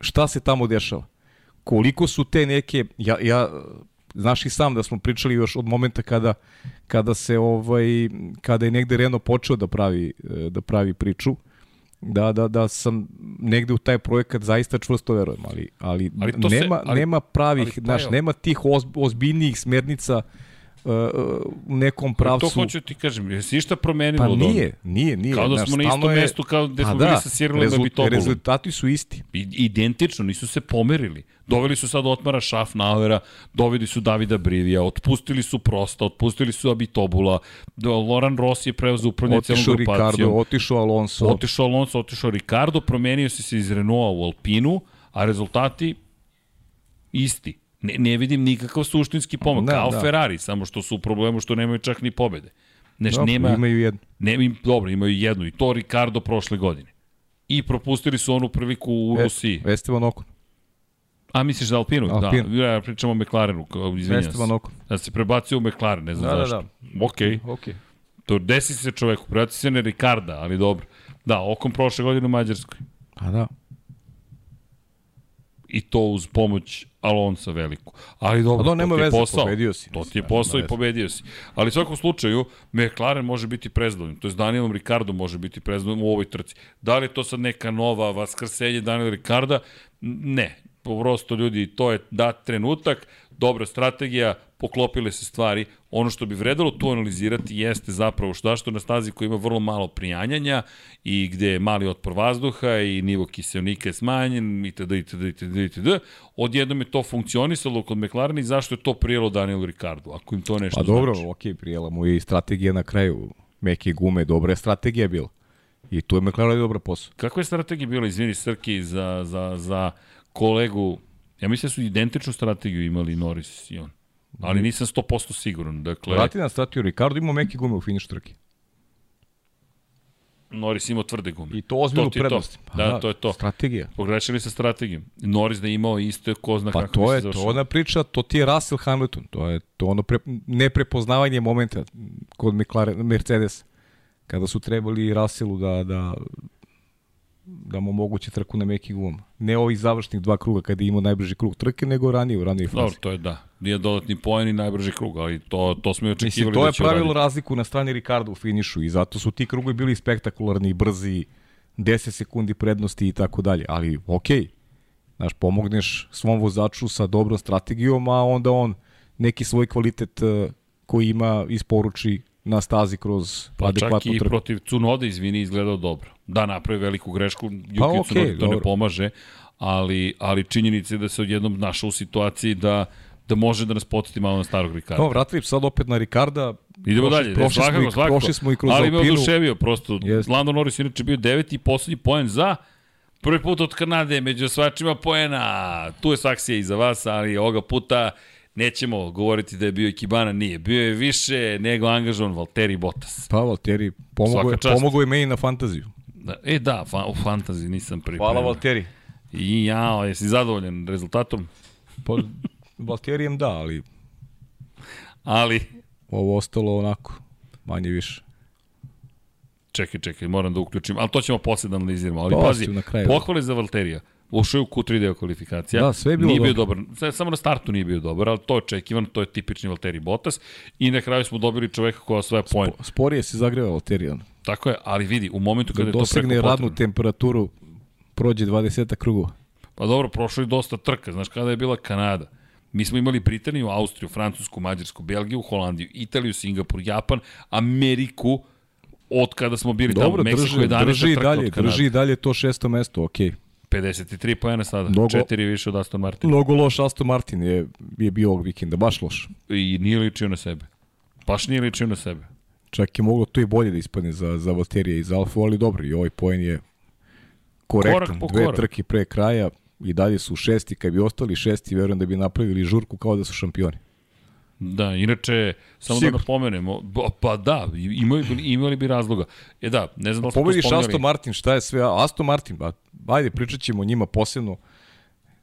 šta se tamo dešava. Koliko su te neke, ja, ja znaš i sam da smo pričali još od momenta kada, kada se ovaj, kada je negde Renault počeo da pravi, e, da pravi priču, da, da, da sam negde u taj projekat zaista čvrsto verujem, ali, ali, Ali to se- nema, ali- nema pravih, ali znaš, nema tih oz, ozbiljnijih smernica uh, u nekom pravcu. To hoću ti kažem, jesi išta promenilo Pa nije, nije, nije. Kao da smo na istom je- mestu kao Pa smo da, bili sa Cyrilom rezult- Abitobulom. Rezultati su isti. I- Identično, nisu se pomerili. Doveli su sad Otmara Schaffnauera, doveli su Davida Brivija, otpustili su Prosta, otpustili su Abitobula, Loran Rossi je preuzeo upravljanje Otišao celom grupacijom. Ricardo, otišao Alonso. Otišao Alonso, otišao Ricardo, promenio si se iz Renaulta u Alpinu, a rezultati isti. Ne, ne vidim nikakav suštinski pomak, Da, kao da. Ferrari, samo što su u problemu što nemaju čak ni pobede. Znaš, Dobro, nema, Imaju jednu. ne, im, dobro, imaju jednu i to Ricardo prošle godine. I propustili su onu priliku u E, Rusiji. Esteban Ocon. A misliš za Alpinu? Alpinu. Da, ja pričam o McLarenu, izvinjam Esteban se. Ocon. Da se prebacio u McLaren, ne znam Da, da, zašto. Da, Okej, Okay. to desi se čoveku, prebacio se na Ricarda, ali dobro. Da, okom prošle godine u Mađarskoj. A da. I to uz pomoć Alonsa veliku. Ali dobro, A da, to nema ti je veze, posao. pobedio si, To ti je nema posao i pobedio si. Ali u svakom slučaju, McLaren može biti prezadovoljan. To je Danielom Ricardo može biti prezadovoljan u ovoj trci. Da li je to sad neka nova vaskrsenje Daniela Ricarda? Ne. Prosto ljudi, to je dat trenutak, dobra strategija, poklopile se stvari. Ono što bi vredalo tu analizirati jeste zapravo šta što na stazi koja ima vrlo malo prijanjanja i gde je mali otpor vazduha i nivo kiselnika je smanjen itd. itd. itd. itd. Odjednom je to funkcionisalo kod McLarena i zašto je to prijelo Danielu Ricardu, ako im to nešto Pa dobro, znači. okej, prijela mu i strategija na kraju. Meke gume, dobra je strategija bila. I tu je McLaren dobra posao. Kakva je strategija bila, izvini Srki, za, za, za kolegu? Ja mislim da su identičnu strategiju imali Norris i on. Ali nisam 100% siguran. Dakle, Vrati na strategiju, Ricardo imao meke gume u finiš trke. Norris imao tvrde gume. I to ozbiljnu ti je prednost. To. Da, to je to. Strategija. Pogrešili sa strategijom. Norris da je imao isto ko zna Pa kako to bi se je, to je ona priča, to ti je Russell Hamilton, to je to ono pre, neprepoznavanje momenta kod McLaren, Mercedes kada su trebali Russellu da, da da mu omoguće trku na mekim gumama. Ne ovih završnih dva kruga kada je imao najbrži krug trke, nego ranije u ranije Dobro, fazi. to je da. Nije dodatni poen i najbrži krug, ali to, to smo i očekivali Mislim, to da je pravilo uraditi. razliku na strani Ricardo u finišu i zato su ti krugovi bili spektakularni brzi, 10 sekundi prednosti i tako dalje. Ali, okej, znaš, pomogneš svom vozaču sa dobrom strategijom, a onda on neki svoj kvalitet eh, koji ima isporuči na stazi kroz Pa čak adekvatnu i trku. protiv Cunode, izvini, izgledao dobro. Da, napravi veliku grešku, Yuki Pa pa, okej, Tsunoda to ne dobro. pomaže, ali, ali činjenica je da se odjednom našao u situaciji da da može da nas podsjeti malo na starog Ricarda. No, vratili bi sad opet na Ricarda. Idemo Prošli- dalje, prošli, svakako, smo i, svakako. prošli smo i kroz Ali me Alpinu. oduševio prosto. Jeste. Lando Norris inače bio deveti i poslednji poen za prvi put od Kanade među osvačima poena. Tu je saksija i za vas, ali ovoga puta nećemo govoriti da je bio i Kibana, nije. Bio je više nego angažovan Valtteri Bottas. Pa, Valtteri, pomogao Svaka je, pomogao je meni na fantaziju. Da, e da, fa, u fantaziji nisam pripremio. Hvala Valtteri. I jao, jesi zadovoljan rezultatom? Pa, Valtterijem da, ali Ali, ovo ostalo onako, manje više. čekaj, čekaj, moram da uključim, ali to ćemo posle da analiziramo. Ali To pazi, pohvale za Valterija. Ušao je u Q3 deo kvalifikacija. Da, sve je bilo Nije bio dobro. dobar. Sve- Samo na startu nije bio dobar, ali to je očekivano, to je tipični Valtteri Bottas. I na kraju smo dobili čoveka koja osvaja poen. Po, sporije se zagreva Valtteri. Tako je, ali vidi, u momentu Da kada je to preko dosegne radnu potrebno. temperaturu, prođe 20 krugova. Pa dobro, prošlo je dosta trka. Znaš kada je bila Kanada? Mi smo imali Britaniju, Austriju, Francusku, Mađarsku, Belgiju, Holandiju, Italiju, Singapur, Japan, Ameriku, od kada smo bili Dobro, tamo. Meksiko drži, 11 drži i trka dalje, drži i dalje to šesto mesto, okej. 53 pojena sada, Mnogo- četiri više od Aston Martin. Mnogo loš Aston Martin je, je bio ovog vikenda, baš loš. I nije ličio na sebe. Baš nije ličio na sebe. Čak je moglo to i bolje da ispadne za, za Valterija i za Alfa, ali dobro, i ovaj poen je korektan. Korak Dve korak. trke pre kraja i dalje su šesti, kad bi ostali šesti, verujem da bi napravili žurku kao da su šampioni. Da, inače, samo Sigurno. da napomenemo, ba- pa da, imali, bi- imali bi razloga. E da, ne znam da li smo spominjali. Aston Martin, šta je sve? Aston Martin, ba, ajde, pričat ćemo o njima posebno.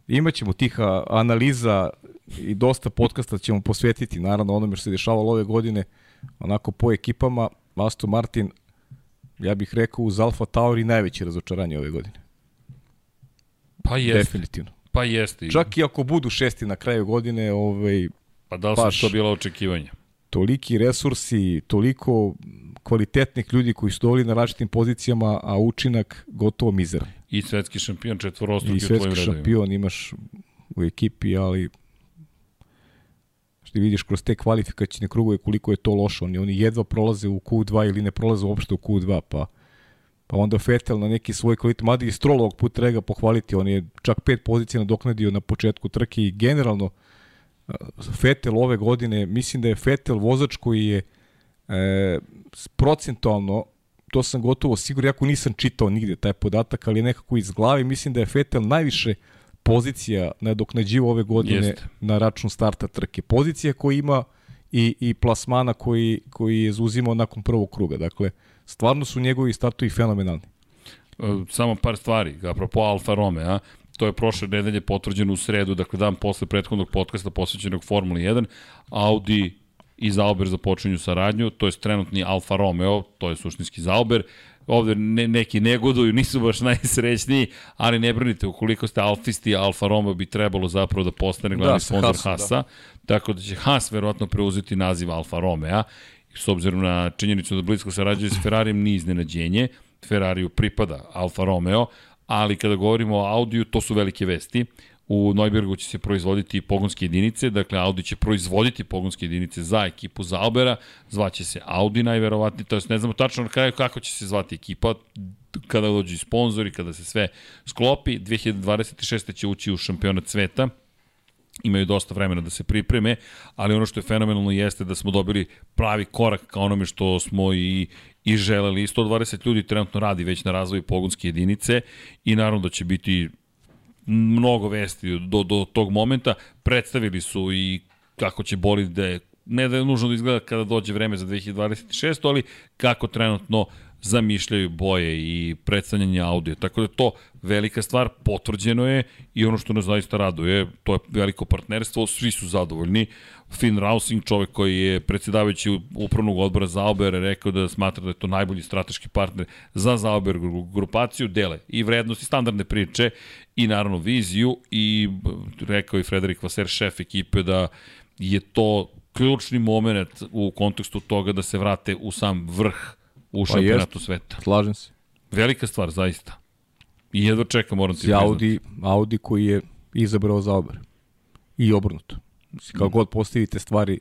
Imaćemo tih analiza i dosta podcasta ćemo posvetiti, naravno, onome što se dešavalo ove godine. onako po ekipama, Aston Martin, ja bih rekao uz Alfa Tauri najveće razočaranje ove godine. Pa jeste. Definitivno. Pa jeste. Čak i ako budu šesti na kraju godine, ovaj, Pa da li su baš- to bila očekivanja? toliki resursi, toliko kvalitetnih ljudi koji su dovoljni na različitim pozicijama, a učinak gotovo mizeran. I svetski šampion I četvorostruki u tvojim svetski redovima. šampion imaš u ekipi, ali što vidiš kroz te kvalifikacijne krugove koliko je to loše. Oni, oni jedva prolaze u Q2 ili ne prolaze uopšte u Q2, pa pa onda Vettel na neki svoj kvalitet, mada i Stroll ovog puta treba pohvaliti, on je čak pet pozicija nadoknadio na početku trke i generalno uh, Vettel ove godine, mislim da je Vettel vozač koji je e, procentualno to sam gotovo sigurno, jako nisam čitao nigde taj podatak, ali nekako iz glave, mislim da je Vettel najviše pozicija nadoknađivo ove godine Jeste. na račun starta trke. Pozicija koja ima i, i plasmana koji, koji je zauzimao nakon prvog kruga. Dakle, stvarno su njegovi startovi fenomenalni. E, Samo par stvari, apropo Alfa Romeo, to je prošle nedelje potvrđeno u sredu, dakle dan posle prethodnog podcasta posvećenog Formuli 1, Audi i Zauber započinju saradnju, to je trenutni Alfa Romeo, to je suštinski Zauber, ovde ne, neki negoduju, nisu baš najsrećniji, ali ne brinite, ukoliko ste alfisti, Alfa Romeo bi trebalo zapravo da postane glavni Da, sponsor Haasa, da. tako da će Haas verovatno preuzeti naziv Alfa Romeo, s obzirom na činjenicu da blisko sarađuje s Ferrarijem nije iznenađenje, Ferrariju pripada Alfa Romeo, ali kada govorimo o Audiju, to su velike vesti. U Neubergu će se proizvoditi pogonske jedinice, dakle Audi će proizvoditi pogonske jedinice za ekipu Zaubera, zvaće se Audi najverovatnije, to jest ne znamo tačno na kraju kako će se zvati ekipa, kada dođu i sponzori, kada se sve sklopi, 2026. će ući u šampionat sveta, imaju dosta vremena da se pripreme, ali ono što je fenomenalno jeste da smo dobili pravi korak ka onome što smo i, i želeli. 120 ljudi trenutno radi već na razvoju pogonske jedinice i naravno da će biti mnogo vesti do, do tog momenta. Predstavili su i kako će bolid da je, ne da je nužno da izgleda kada dođe vreme za 2026, ali kako trenutno zamišljaju boje i predstavljanje audio. Tako da to velika stvar, potvrđeno je i ono što nas zaista raduje, to je veliko partnerstvo, svi su zadovoljni. Finn Rausing, čovek koji je predsjedavajući upravnog odbora Zauber, rekao da smatra da je to najbolji strateški partner za Zauber gru- grupaciju, dele i vrednosti, standardne priče i naravno viziju i rekao i Frederik Vaser, šef ekipe, da je to ključni moment u kontekstu toga da se vrate u sam vrh u Pa šampionatu sveta. Slažem se. Velika stvar, zaista. I jedva čekam, moram ti priznati. Audi, Audi koji je izabrao Zauber. I obrnuto. Kako god postavite stvari,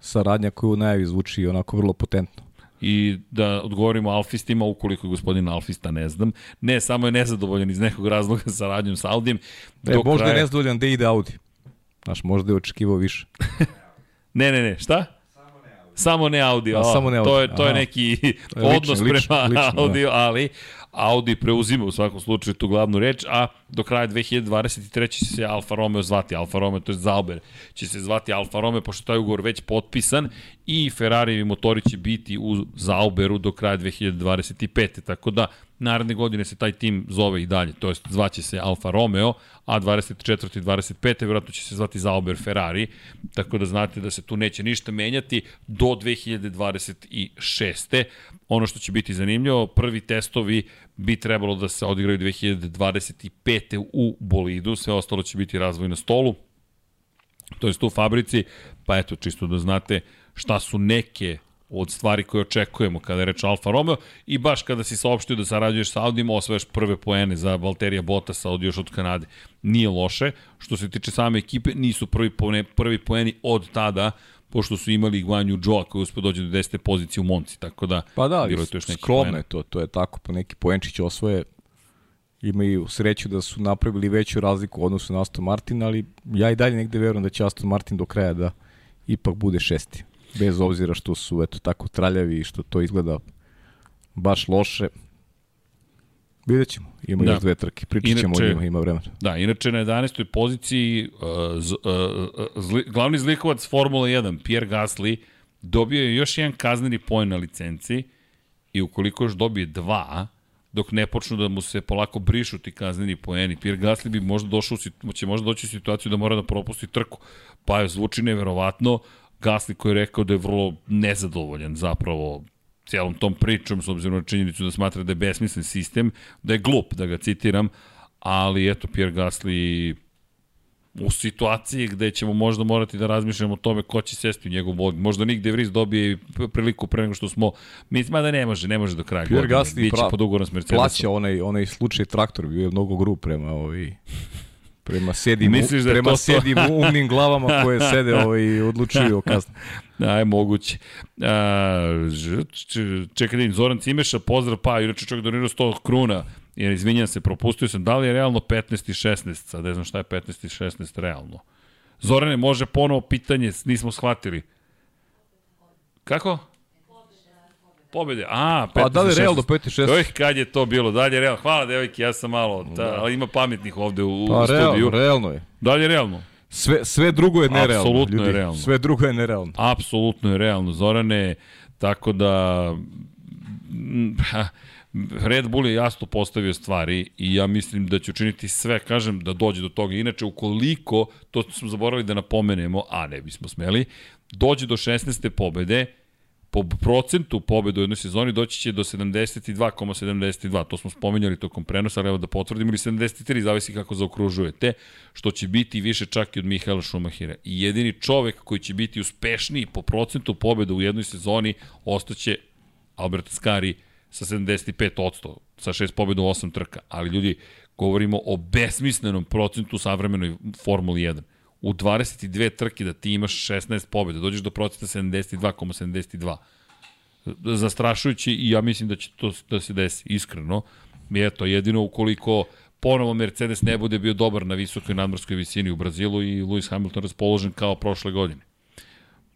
saradnja koja u najavi zvuči onako vrlo potentno. I da odgovorimo alfistima, ukoliko je gospodin alfista, ne znam. Ne, samo je nezadovoljan iz nekog razloga sa radnjom sa Audijem. E, možda je nezadovoljan da ide Audi. Znaš, možda je očekivao više. Ne, ne, ne, šta? Samo ne Audi. A, A, samo ne Audi. To je, to je neki odnos lično, prema lično, da. Audi, ali Audi preuzima u svakom slučaju tu glavnu reč, a do kraja 2023. će se Alfa Romeo zvati Alfa Romeo, to je Zauber, će se zvati Alfa Romeo, pošto taj ugovor već potpisan i Ferrarijevi motori će biti u Zauberu do kraja 2025. Tako da naredne godine se taj tim zove i dalje, to jest zvaće se Alfa Romeo, a 24. i 25. vjerojatno će se zvati Zauber Ferrari, tako da znate da se tu neće ništa menjati do 2026. Ono što će biti zanimljivo, prvi testovi bi trebalo da se odigraju 2025. u bolidu, sve ostalo će biti razvoj na stolu, to jest u fabrici, pa eto, čisto da znate šta su neke od stvari koje očekujemo kada je reč Alfa Romeo i baš kada si saopštio da sarađuješ sa Audijem, osvajaš prve poene za Valterija Bottasa od još od Kanade. Nije loše. Što se tiče same ekipe, nisu prvi, poene, prvi poeni od tada, pošto su imali Guanju Joa koji uspio dođe do 10. pozicije u Monci, tako da Pa da, bilo je tu još neki skromno je to, to je tako, po neki poenčić osvoje imaju sreću da su napravili veću razliku u odnosu na Aston Martin, ali ja i dalje negde verujem da će Aston Martin do kraja da ipak bude šesti. Bez obzira što su eto tako traljavi i što to izgleda baš loše. Vidjet ćemo. Ima Da. još dve trke. Pričat ćemo Inače- o njima, ima vremena. Da, inače na 11. poziciji uh, z, uh, zli, glavni zlikovac Formula 1, Pierre Gasly, dobio je još jedan kazneni poen na licenci i ukoliko još dobije dva, dok ne počnu da mu se polako brišu ti kazneni poeni, Pierre Gasly bi možda došao, će možda doći u situaciju da mora da propusti trku. Pa je zvuči neverovatno, Gasli koji je rekao da je vrlo nezadovoljan zapravo cijelom tom pričom, s obzirom na činjenicu da smatra da je besmislen sistem, da je glup, da ga citiram, ali eto, Pierre Gasly u situaciji gde ćemo možda morati da razmišljamo o tome ko će sesti u njegov vod. Možda Nick De Vries dobije priliku pre nego što smo... Mislim da ne može, ne može do kraja Pierre godine. Gasly Biće pra- pod ugovorom s Mercedesom. Plaća onaj, onaj slučaj traktor, bio je mnogo grub prema ovi prema sedim, Misliš da prema to to? sedim umnim glavama koje sede ovaj, odlučuju o kazni. Da, je moguće. A, čekaj da Zoran Cimeša, pozdrav, pa, inače čovjek donirao 100 kruna, jer izvinjam se, propustio sam, da li je realno 15 i 16, sad ne znam šta je 15 i 16 realno. Zorane, može ponovo pitanje, nismo shvatili. Kako? Pobede. A, 15 Pa da li je realno 16. 5 i 16? Oj, kad je to bilo? Da li je realno? Hvala, devojke, ja sam malo, ta, ali ima pametnih ovde u, Pa u studiju. realno, realno je. Da li je realno? Sve, sve drugo je nerealno. Apsolutno je ljudi. realno. Sve drugo je nerealno. Apsolutno je realno, Zorane, tako da Red Bull je jasno postavio stvari i ja mislim da će učiniti sve, kažem, da dođe do toga. Inače, ukoliko, to smo zaboravili da napomenemo, a ne bismo smeli, dođe do 16. pobede, po procentu pobeda u jednoj sezoni doći će do 72,72. To smo spominjali tokom prenosa, ali evo da potvrdimo, ili 73, zavisi kako zaokružujete, što će biti više čak i od Mihaela Šumahira. I jedini čovek koji će biti uspešniji po procentu pobeda u jednoj sezoni ostaće Albert Skari sa 75%, sa šest pobjeda u 8 trka. Ali ljudi, govorimo o besmislenom procentu savremenoj Formuli 1 u 22 trke da ti imaš 16 pobjeda, dođeš do procenta 72,72. Zastrašujući i ja mislim da će to da se desi, iskreno. I eto, jedino ukoliko ponovo Mercedes ne bude bio dobar na visokoj nadmorskoj visini u Brazilu i Lewis Hamilton raspoložen kao prošle godine.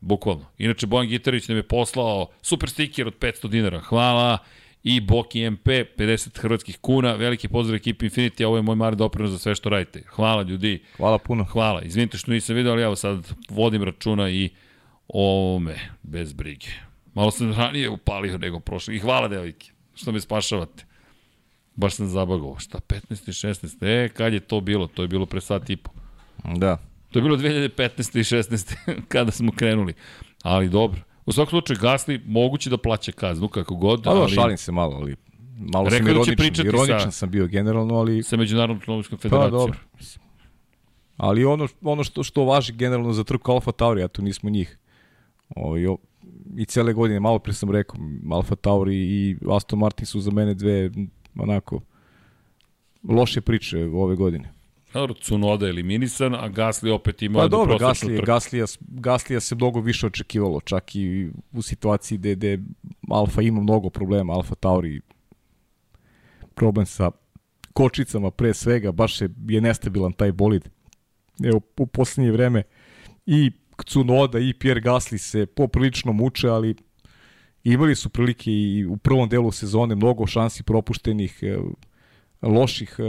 Bukvalno. Inače, Bojan Gitarić nam je poslao super stiker od 500 dinara. Hvala. I Boki MP, 50 hrvatskih kuna. Veliki pozdrav ekipi Infinity, ovo je moj mali doprinos za sve što radite. Hvala ljudi. Hvala puno. Hvala. Izvinite što nisam video, ali evo sad vodim računa i o ovome, bez brige. Malo sam ranije upalio nego prošle. I hvala devojke, što me spašavate. Baš sam zabagovao. Šta, 15. i 16. E, kad je to bilo? To je bilo pre sat i po. Da. To je bilo 2015. i 16. kada smo krenuli. Ali dobro. U svakom slučaju, Gasli moguće da plaća kaznu, kako god. Pa da, ali šalim se malo, ali malo sam da ironičan. pričati Ironičan sa- sam bio generalno, ali sa Međunarodnom automobilskom pa federacijom. dobro. Ali ono, ono što, što važi generalno za trku Alfa Tauri, a tu nismo njih. O, i, o, I cele godine, malo pre sam rekao, Alfa Tauri i Aston Martin su za mene dve onako loše priče ove godine. Dobro, Cunoda je eliminisan, a Gasli opet ima Pa dobro, prosečnu Gaslija, trku. Gaslija, Gaslija se mnogo više očekivalo, čak i u situaciji gde, gde Alfa ima mnogo problema, Alfa Tauri problem sa kočicama pre svega, baš je, je nestabilan taj bolid. Evo, u poslednje vreme i Cunoda i Pierre Gasly se poprilično muče, ali imali su prilike i u prvom delu sezone mnogo šansi propuštenih, loših e,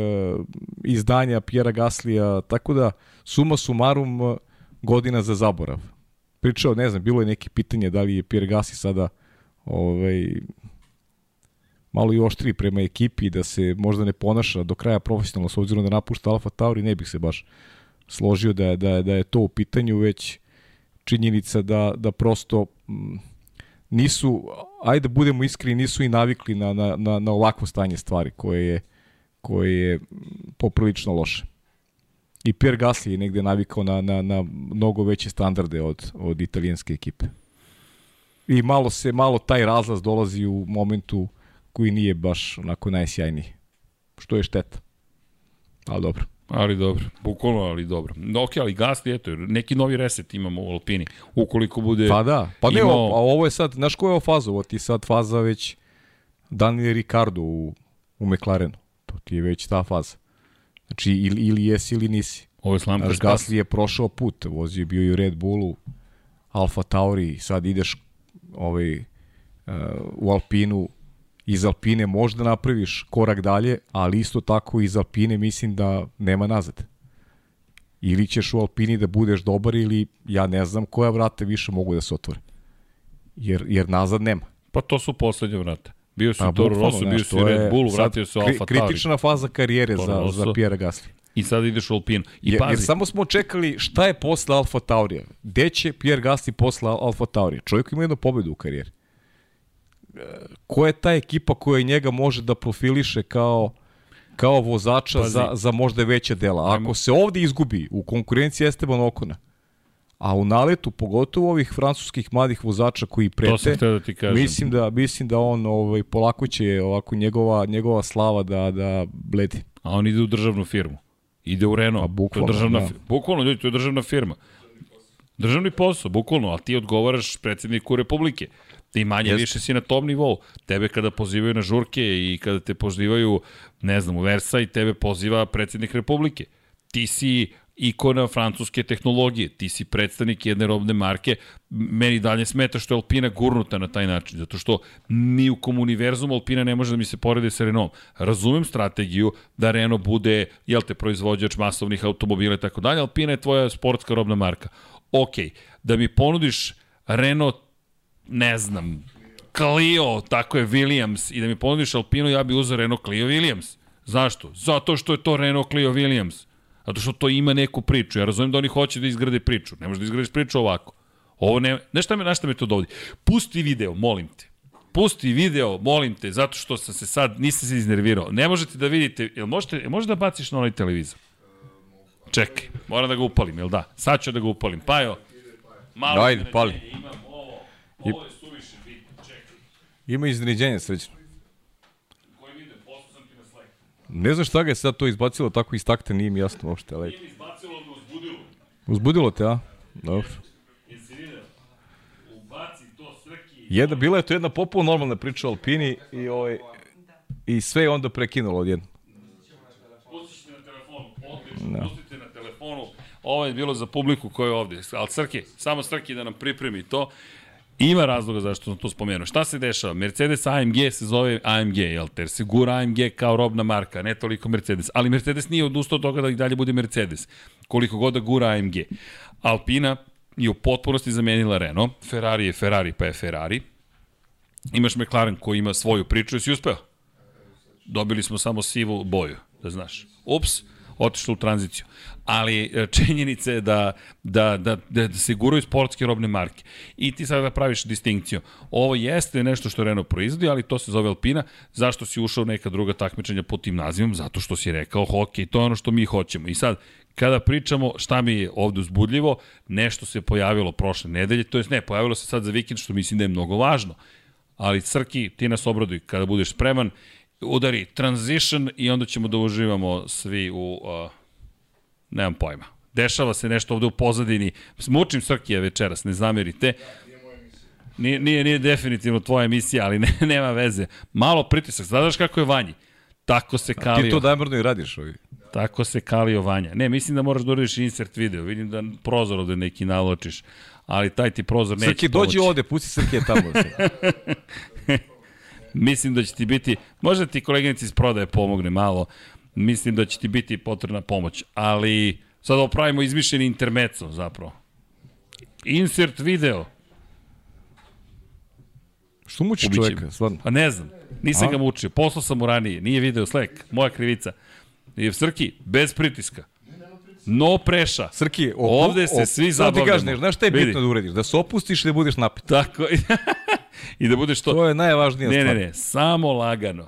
izdanja Pjera Gaslija, tako da suma sumarum godina za zaborav. Pričao, ne znam, bilo je neki pitanje da li je Pierre Gasly sada ovaj, malo i oštriji prema ekipi, da se možda ne ponaša do kraja profesionalno, s obzirom da napušta Alfa Tauri, ne bih se baš složio da da da je to u pitanju, već činjenica da, da prosto nisu, ajde da budemo iskreni, nisu i navikli na, na, na, na ovakvo stanje stvari koje je, koje je poprilično loše. I Pierre Gasly je negde navikao na, na, na mnogo veće standarde od, od italijanske ekipe. I malo se, malo taj razlaz dolazi u momentu koji nije baš onako najsjajniji. Što je šteta. Ali dobro. Ali dobro, bukvalno, ali dobro. No, ok, ali Gasli, eto, neki novi reset imamo u Alpini. Ukoliko bude... Pa da, pa ne, imao- ovo, a ovo je sad, znaš koja je ovo faza? Ovo ti sad faza već Daniel Ricardo u, u McLarenu. To ti je već ta faza. Znači, ili, ili jesi ili nisi. Ovo je slamka Znaš, spas. Gasly je prošao put, vozio je bio i u Red Bullu, Alfa Tauri, sad ideš ovaj, uh, u Alpinu, iz Alpine možda napraviš korak dalje, ali isto tako iz Alpine mislim da nema nazad. Ili ćeš u Alpini da budeš dobar ili ja ne znam koja vrata više mogu da se otvore. Jer, jer nazad nema. Pa to su poslednje vrata. Bio si u Toro Rosso, bio si u Red je Bull, sad vratio se u Alfa Tauri. Kritična faza karijere za, za Pjera Gasly. I sad ideš u Alpinu. I jer, pazi, jer samo smo čekali šta je posle Alfa Taurija. Gde će Pierre Gasly posle Alfa Taurija? Čovjek ima jednu pobedu u karijeri. E, Ko je ta ekipa koja njega može da profiliše kao kao vozača Pazi. za, za možda veća dela. Ako se ovde izgubi u konkurenciji Esteban Okona, a u naletu, pogotovo ovih francuskih mladih vozača koji prete, to da ti kažem. mislim da mislim da on ovaj polako će ovako njegova njegova slava da da bledi. A on ide u državnu firmu. Ide u Renault. Pa, bukvalno, to je državna, da. Bukvalno, ljudi, to je državna firma. Državni posao, bukvalno, a ti odgovaraš predsjedniku Republike. Ti manje Jeste. više si na tom nivou. Tebe kada pozivaju na žurke i kada te pozivaju, ne znam, u Versaj, tebe poziva predsjednik Republike. Ti si ikona francuske tehnologije, ti si predstavnik jedne robne marke, meni dalje smeta što je Alpina gurnuta na taj način, zato što ni u komuniverzumu Alpina ne može da mi se poredi sa Renault. Razumem strategiju da Renault bude, jel te, proizvođač masovnih automobila i tako dalje, Alpina je tvoja sportska robna marka. Ok, da mi ponudiš Renault ne znam, Clio, tako je Williams, i da mi ponudiš Alpinu, ja bi uzeo Renault Clio Williams. Zašto? Zato što je to Renault Clio Williams. Zato što to ima neku priču. Ja razumijem da oni hoće da izgrade priču. Ne možeš da izgradiš priču ovako. Ovo ne... Znaš šta me, na šta me to dovodi? Pusti video, molim te. Pusti video, molim te, zato što sam se sad, nisam se iznervirao. Ne možete da vidite, jel možete, jel možeš da baciš na onaj televizor? Čekaj, moram da ga upalim, jel da? Sad ću da ga upalim. Pajo, malo Ajde, pali. Imam ovo, ovo je suviše bitno, čekaj. Ima iznenađenje srećno. Koji video, poslao sam ti na Slack. Ne znam šta ga je sad to izbacilo tako iz takta, nije mi jasno uopšte, ali Nije mi izbacilo da uzbudilo. uzbudilo te, a? Dobro. Ubaci to srki. Jedna, bila je to jedna popularna normalna priča o Alpini i, ovaj, i sve je onda prekinulo odjedno. Pustiš na telefonu, odlično, pustite na telefonu. Ovo je bilo za publiku koja je ovde. Ali Srki, samo Srki da nam pripremi to. Ima razloga zašto sam to spomenuo. Šta se dešava? Mercedes AMG se zove AMG, jel te? Se gura AMG kao robna marka, ne toliko Mercedes. Ali Mercedes nije odustao od toga da i dalje bude Mercedes. Koliko god da gura AMG. Alpina je u potpunosti zamenila Renault. Ferrari je Ferrari, pa je Ferrari. Imaš McLaren koji ima svoju priču i si uspeo. Dobili smo samo sivu boju, da znaš. Ups, otišlo u tranziciju. Ali e, činjenica je da, da, da, da, da se guraju sportske robne marke. I ti sada praviš distinkciju. Ovo jeste nešto što Renault proizvodi, ali to se zove Alpina. Zašto si ušao neka druga takmičenja pod tim nazivom? Zato što si rekao, ok, to je ono što mi hoćemo. I sad, kada pričamo šta mi je ovde uzbudljivo, nešto se pojavilo prošle nedelje, to jest ne, pojavilo se sad za vikend, što mislim da je mnogo važno. Ali Crki, ti nas obraduj kada budeš spreman, udari transition i onda ćemo da uživamo svi u, uh, nemam pojma. Dešava se nešto ovde u pozadini. Smučim Srkija večeras, ne zamerite. Nije, nije, nije definitivno tvoja emisija, ali ne, nema veze. Malo pritisak. Znaš kako je Vanji? Tako se kalio. Ti to namjerno i radiš ovi. Tako se kalio Vanja. Ne, mislim da moraš da uradiš insert video. Vidim da prozor ovde neki naločiš. Ali taj ti prozor neće Srki, dođi ovde, pusti Srki je tamo. Mislim da će ti biti, možda ti koleginici iz prodaje pomogne malo, mislim da će ti biti potrebna pomoć, ali sad opravimo izmišljeni intermeco zapravo. Insert video. Što muči čoveka, stvarno? Pa ne znam, nisam A? ga mučio, poslao sam mu ranije, nije video Slack, moja krivica. I Srki, bez pritiska. No preša. Srki, opu, Ovde se svi Samo ti zabavljamo. kažeš, znaš šta je Vidi. bitno da uradiš? Da se opustiš i da budeš napit. Tako, i da budeš to... To je najvažnija Ne, stvar. ne, ne, samo lagano.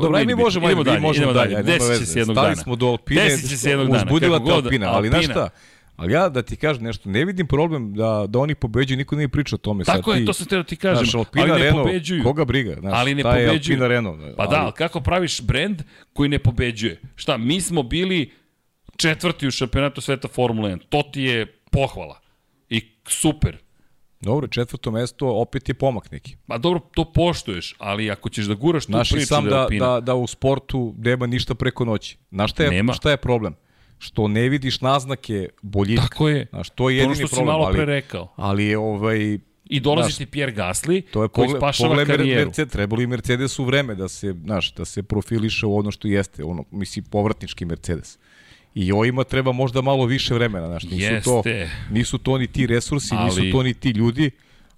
Dobro, aj mi možemo, ajde, dalje, možemo dalje. dalje. ajde, Desit će se jednog Stali dana. smo do Alpine, Desit će se jednog dana. uzbudila te Alpina, ali znaš šta? Ali ja da ti kažem nešto, ne vidim problem da, da oni pobeđuju, niko nije pričao o tome. Tako Sad je, ti, to sam teo da ti kažem. Znaš, Alpina ali ne Renault, pobeđuju. koga briga? Znaš, ali ne pobeđuju. Alpina Renault. Pa da, ali kako praviš brend koji ne pobeđuje? Šta, mi smo bili četvrti u šampionatu sveta Formule 1. To ti je pohvala. I super. Dobro, četvrto mesto opet je pomak neki. Ma dobro, to poštuješ, ali ako ćeš da guraš tu Znaš i priču sam da, da, da, da u sportu nema ništa preko noći. Znaš šta je, Nema. šta je problem? Što ne vidiš naznake boljitka. Tako je. Znaš, to je To ono jedini što si problem. malo ali, pre rekao. Ali je ovaj, I dolazi Znaš, ti Pierre Gasly, To je koji pogled, spašava pogled karijeru. Mercedes, trebalo i Mercedesu vreme da se, znaš, da se profiliše u ono što jeste, ono, misli, povratnički Mercedes. I ovima treba možda malo više vremena, znaš, nisu to, Jeste. nisu to ni ti resursi, Ali- nisu to ni ti ljudi,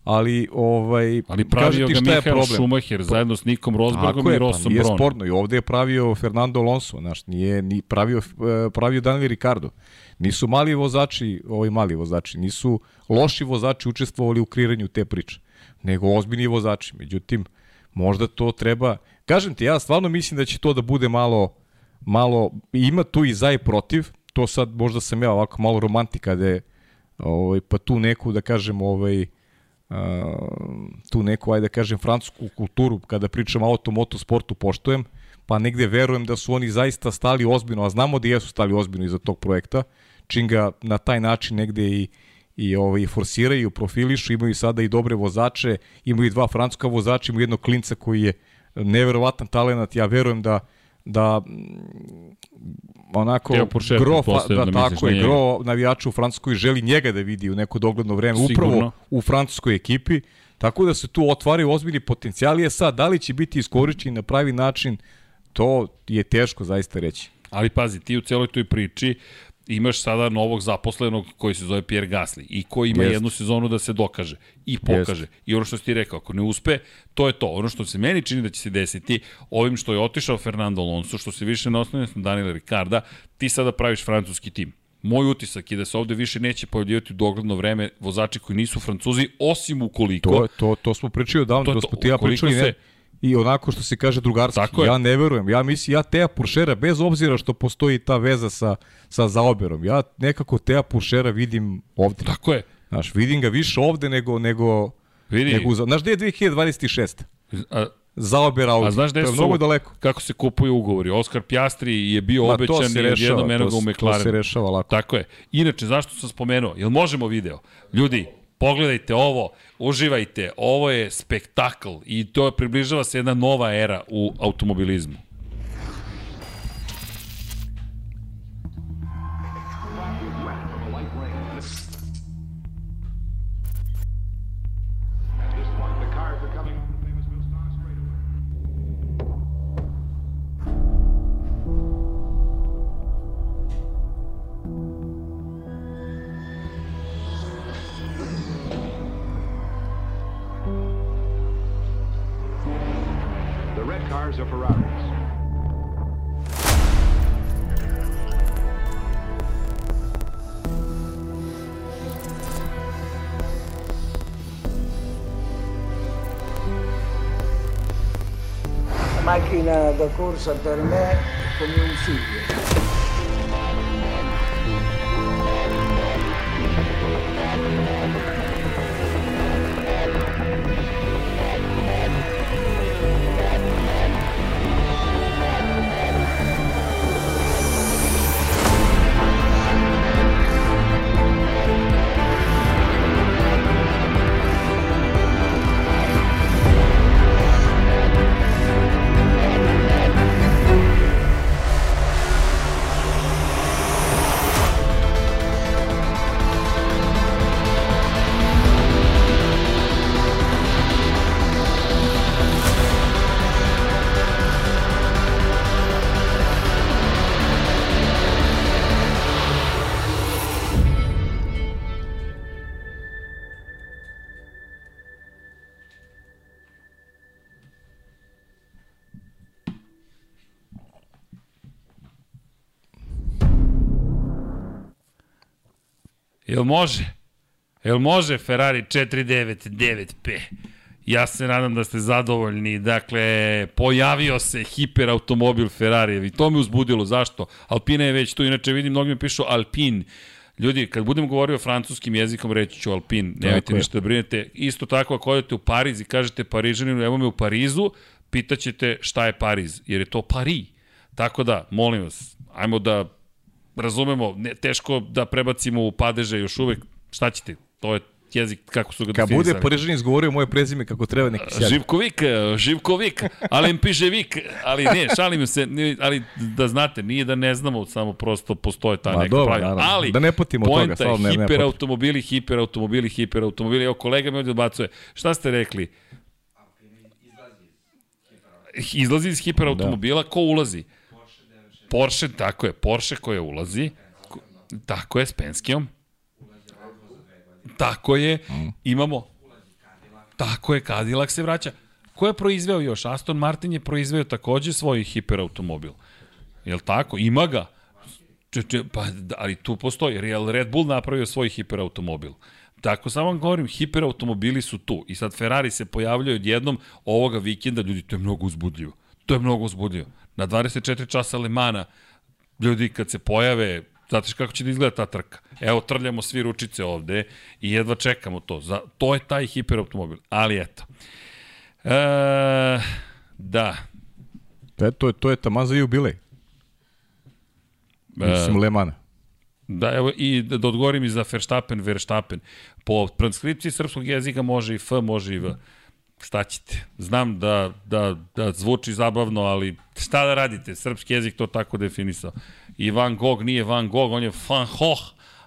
ali ovaj Ali pravio kažem ga ti šta je Mihael problem. Schumacher zajedno s Nikom Rosbergom Tako i pa Rossom nije Bronom. sporno. I ovde je pravio Fernando Alonso, znaš, nije ni pravio, eh, pravio Daniel Ricardo. Nisu mali vozači, ovi mali vozači, nisu loši vozači učestvovali u kreiranju te priče, nego ozbiljni vozači. Međutim, možda to treba... Kažem ti, ja stvarno mislim da će to da bude malo, malo ima tu i za i protiv, to sad možda sam ja ovako malo romantik kada je ovaj, pa tu neku, da kažem, ovaj, uh, tu neku, ajde da kažem, francusku kulturu, kada pričam o auto, motosportu, poštojem, pa negde verujem da su oni zaista stali ozbiljno, a znamo da jesu stali ozbiljno iza tog projekta, čim ga na taj način negde i, i ovaj, forsiraju, profilišu, imaju sada i dobre vozače, imaju i dva francuska vozača, imaju jednog klinca koji je neverovatan talent, ja verujem da da mm, onako gro, da, da tako je, gro navijača u Francuskoj želi njega da vidi u neko dogledno vreme, Sigurno. upravo u francuskoj ekipi, tako da se tu otvaraju ozbiljni potencijali, je sad, da li će biti iskorišćeni na pravi način, to je teško zaista reći. Ali pazi, ti u celoj toj priči imaš sada novog zaposlenog koji se zove Pierre Gasly i koji ima Jest. jednu sezonu da se dokaže i pokaže. I ono što si ti rekao, ako ne uspe, to je to. Ono što se meni čini da će se desiti, ovim što je otišao Fernando Alonso, što se više ne na Daniela Ricarda, ti sada praviš francuski tim. Moj utisak je da se ovde više neće pojavljivati u dogledno vreme vozači koji nisu francuzi, osim ukoliko... To, to, to smo pričali odavno, To je to, to. smo ti ja pričali, ne, se- i onako što se kaže drugarski. Tako je. ja ne verujem, ja mislim, ja Teja Puršera, bez obzira što postoji ta veza sa, sa zaoberom, ja nekako Teja Puršera vidim ovde. Tako je. Znaš, vidim ga više ovde nego, nego, Vidi, nego znaš gde je 2026? a, Zaober Audi. A znaš gde su, mnogo daleko. kako se kupuju ugovori? Oskar Pjastri je bio Ma, obećan i rešava, odjednom eno ga to, u se- to se rešava lako. Tako je. Inače, zašto sam spomenuo? Jel možemo video? Ljudi, pogledajte ovo, uživajte, ovo je spektakl i to približava se jedna nova era u automobilizmu. Cars are Ferraris. La macchina da corsa per me è come un figlio. Jel može? Jel može Ferrari 499P? Ja se nadam da ste zadovoljni. Dakle, pojavio se hiperautomobil Ferrari i to me uzbudilo. Zašto? Alpina je već tu. Inače, vidim, mnogi mi pišu Alpin. Ljudi, kad budem govorio francuskim jezikom, reći ću Alpin. Nemojte ništa da brinete. Isto tako, ako odete u Pariz i kažete Parižaninu, evo me u Parizu, pitaćete šta je Pariz, jer je to Pari. Tako da, molim vas, ajmo da razumemo, ne, teško da prebacimo u padeže još uvek, šta ćete, to je jezik kako su ga Kad bude. Parižan izgovorio moje prezime kako treba neki sjaj. Živkovik, Živkovik, ali im piše Vik, ali ne, šalim se, ne, ali da znate, nije da ne znamo, samo prosto postoje ta Ma, neka dobro, pravila. naravno. Ali, Da ne patimo od toga, stvarno, ne- nema hiperautomobili, hiperautomobili, hiperautomobili. Evo, kolega mi ovdje odbacuje. Šta ste rekli? Izlazi iz hiperautomobila, ko ulazi? Porsche, tako je, Porsche koja ulazi, ko- tako je, s Penskijom. Tako je, imamo Tako je, Cadillac se vraća. Ko je proizveo još? Aston Martin je proizveo takođe svoj hiperautomobil. Jel tako? Ima ga. Pa, da, ali tu postoji. Jel Red Bull napravio svoj hiperautomobil? Tako samo vam govorim, hiperautomobili su tu. I sad Ferrari se pojavljaju odjednom ovoga vikenda, ljudi, to je mnogo uzbudljivo. To je mnogo uzbudljivo. Na 24 časa Lemana, ljudi kad se pojave, znate kako će da izgleda ta trka. Evo, trljamo svi ručice ovde i jedva čekamo to. Za, to je taj hiperautomobil. Ali eto. E, da, E, to, je, to je taman za jubilej. Mislim, Lemana. Da, evo, i da, da odgovorim i za Verstappen, Verstappen. Po transkripciji srpskog jezika može i F, može i V. Šta ćete? Znam da, da, da zvuči zabavno, ali šta da radite? Srpski jezik to tako definisao. I Van Gogh nije Van Gogh, on je Van Gogh.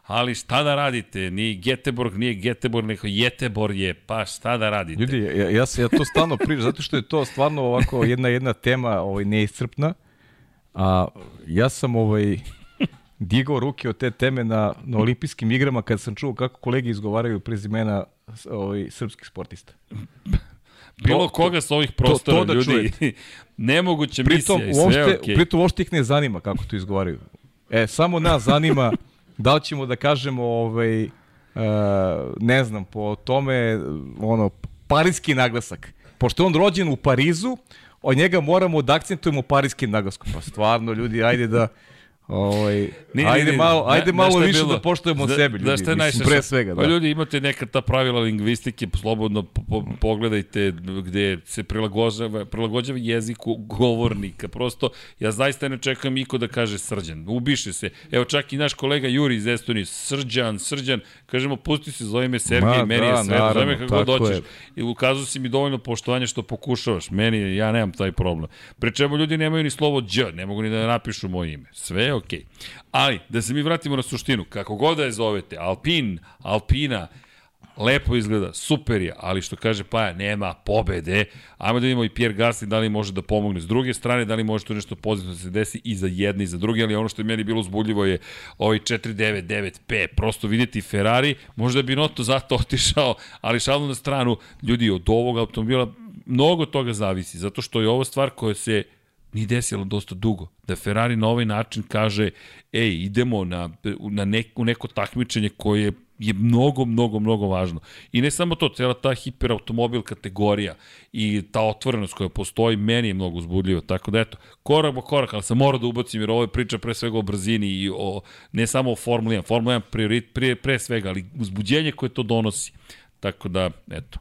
Ali šta da radite? Ni Geteborg nije Geteborg, nego Jetebor je, pa šta da radite? Ljudi, ja, ja, ja to stalno pričam, zato što je to stvarno ovako jedna jedna tema ovaj, neiscrpna. A ja sam ovaj digao ruke od te teme na, na olimpijskim igrama kad sam čuo kako kolege izgovaraju prezimena ovaj, srpskih sportista. Bilo to- koga sa ovih prostora, to da ljudi, nemoguće Pritom, misija i sve uopšte, okej. pritom uopšte ih ne zanima kako to izgovaraju. E, samo nas zanima da li ćemo da kažemo ovaj, uh, ne znam, po tome ono, parijski naglasak. Pošto je on rođen u Parizu, od njega moramo da akcentujemo parijskim naglaskom. Pa stvarno, ljudi, ajde da Ovaj, Ni, ajde ni, ni, malo, ajde znaš malo više bilo? da poštujemo Zna- sebe, ljudi. Znaš šta je Mislim, najsreća? pre svega, Pa da. ljudi, imate neka ta pravila lingvistike, slobodno po, po, pogledajte gde se prilagođava, prilagođava jeziku govornika. Prosto, ja zaista ne čekam iko da kaže srđan. Ubiše se. Evo čak i naš kolega Juri iz Estonije, srđan, srđan, kažemo, pusti se, zove me Sergej, Ma, meni da, je sve, zove me kako god hoćeš. I ukazao si mi dovoljno poštovanja što pokušavaš. Meni, ja nemam taj problem. Pre čemu ljudi nemaju ni slovo Đ, ne mogu ni da napišu moje ime. Sve je okej. Ali, da se mi vratimo na suštinu, kako god da je zovete, Alpin, Alpina, lepo izgleda, super je, ali što kaže Paja, nema pobede. Ajmo da vidimo i Pierre Gasly da li može da pomogne. S druge strane, da li može tu nešto pozitivno da se desi i za jedne i za druge, ali ono što je meni bilo uzbudljivo je ovaj 499P. Prosto vidjeti Ferrari, možda bi Noto zato otišao, ali šalno na stranu, ljudi, od ovog automobila mnogo toga zavisi, zato što je ovo stvar koja se nije desilo dosta dugo. Da Ferrari na ovaj način kaže, ej, idemo na, na neko, neko takmičenje koje je mnogo, mnogo, mnogo važno. I ne samo to, cela ta hiperautomobil kategorija i ta otvorenost koja postoji, meni je mnogo uzbudljivo. Tako da eto, korak po korak, ali sam morao da ubacim jer ovo je priča pre svega o brzini i o, ne samo o Formuli 1. Formula 1 priorit, pre, pre svega, ali uzbuđenje koje to donosi. Tako da, eto,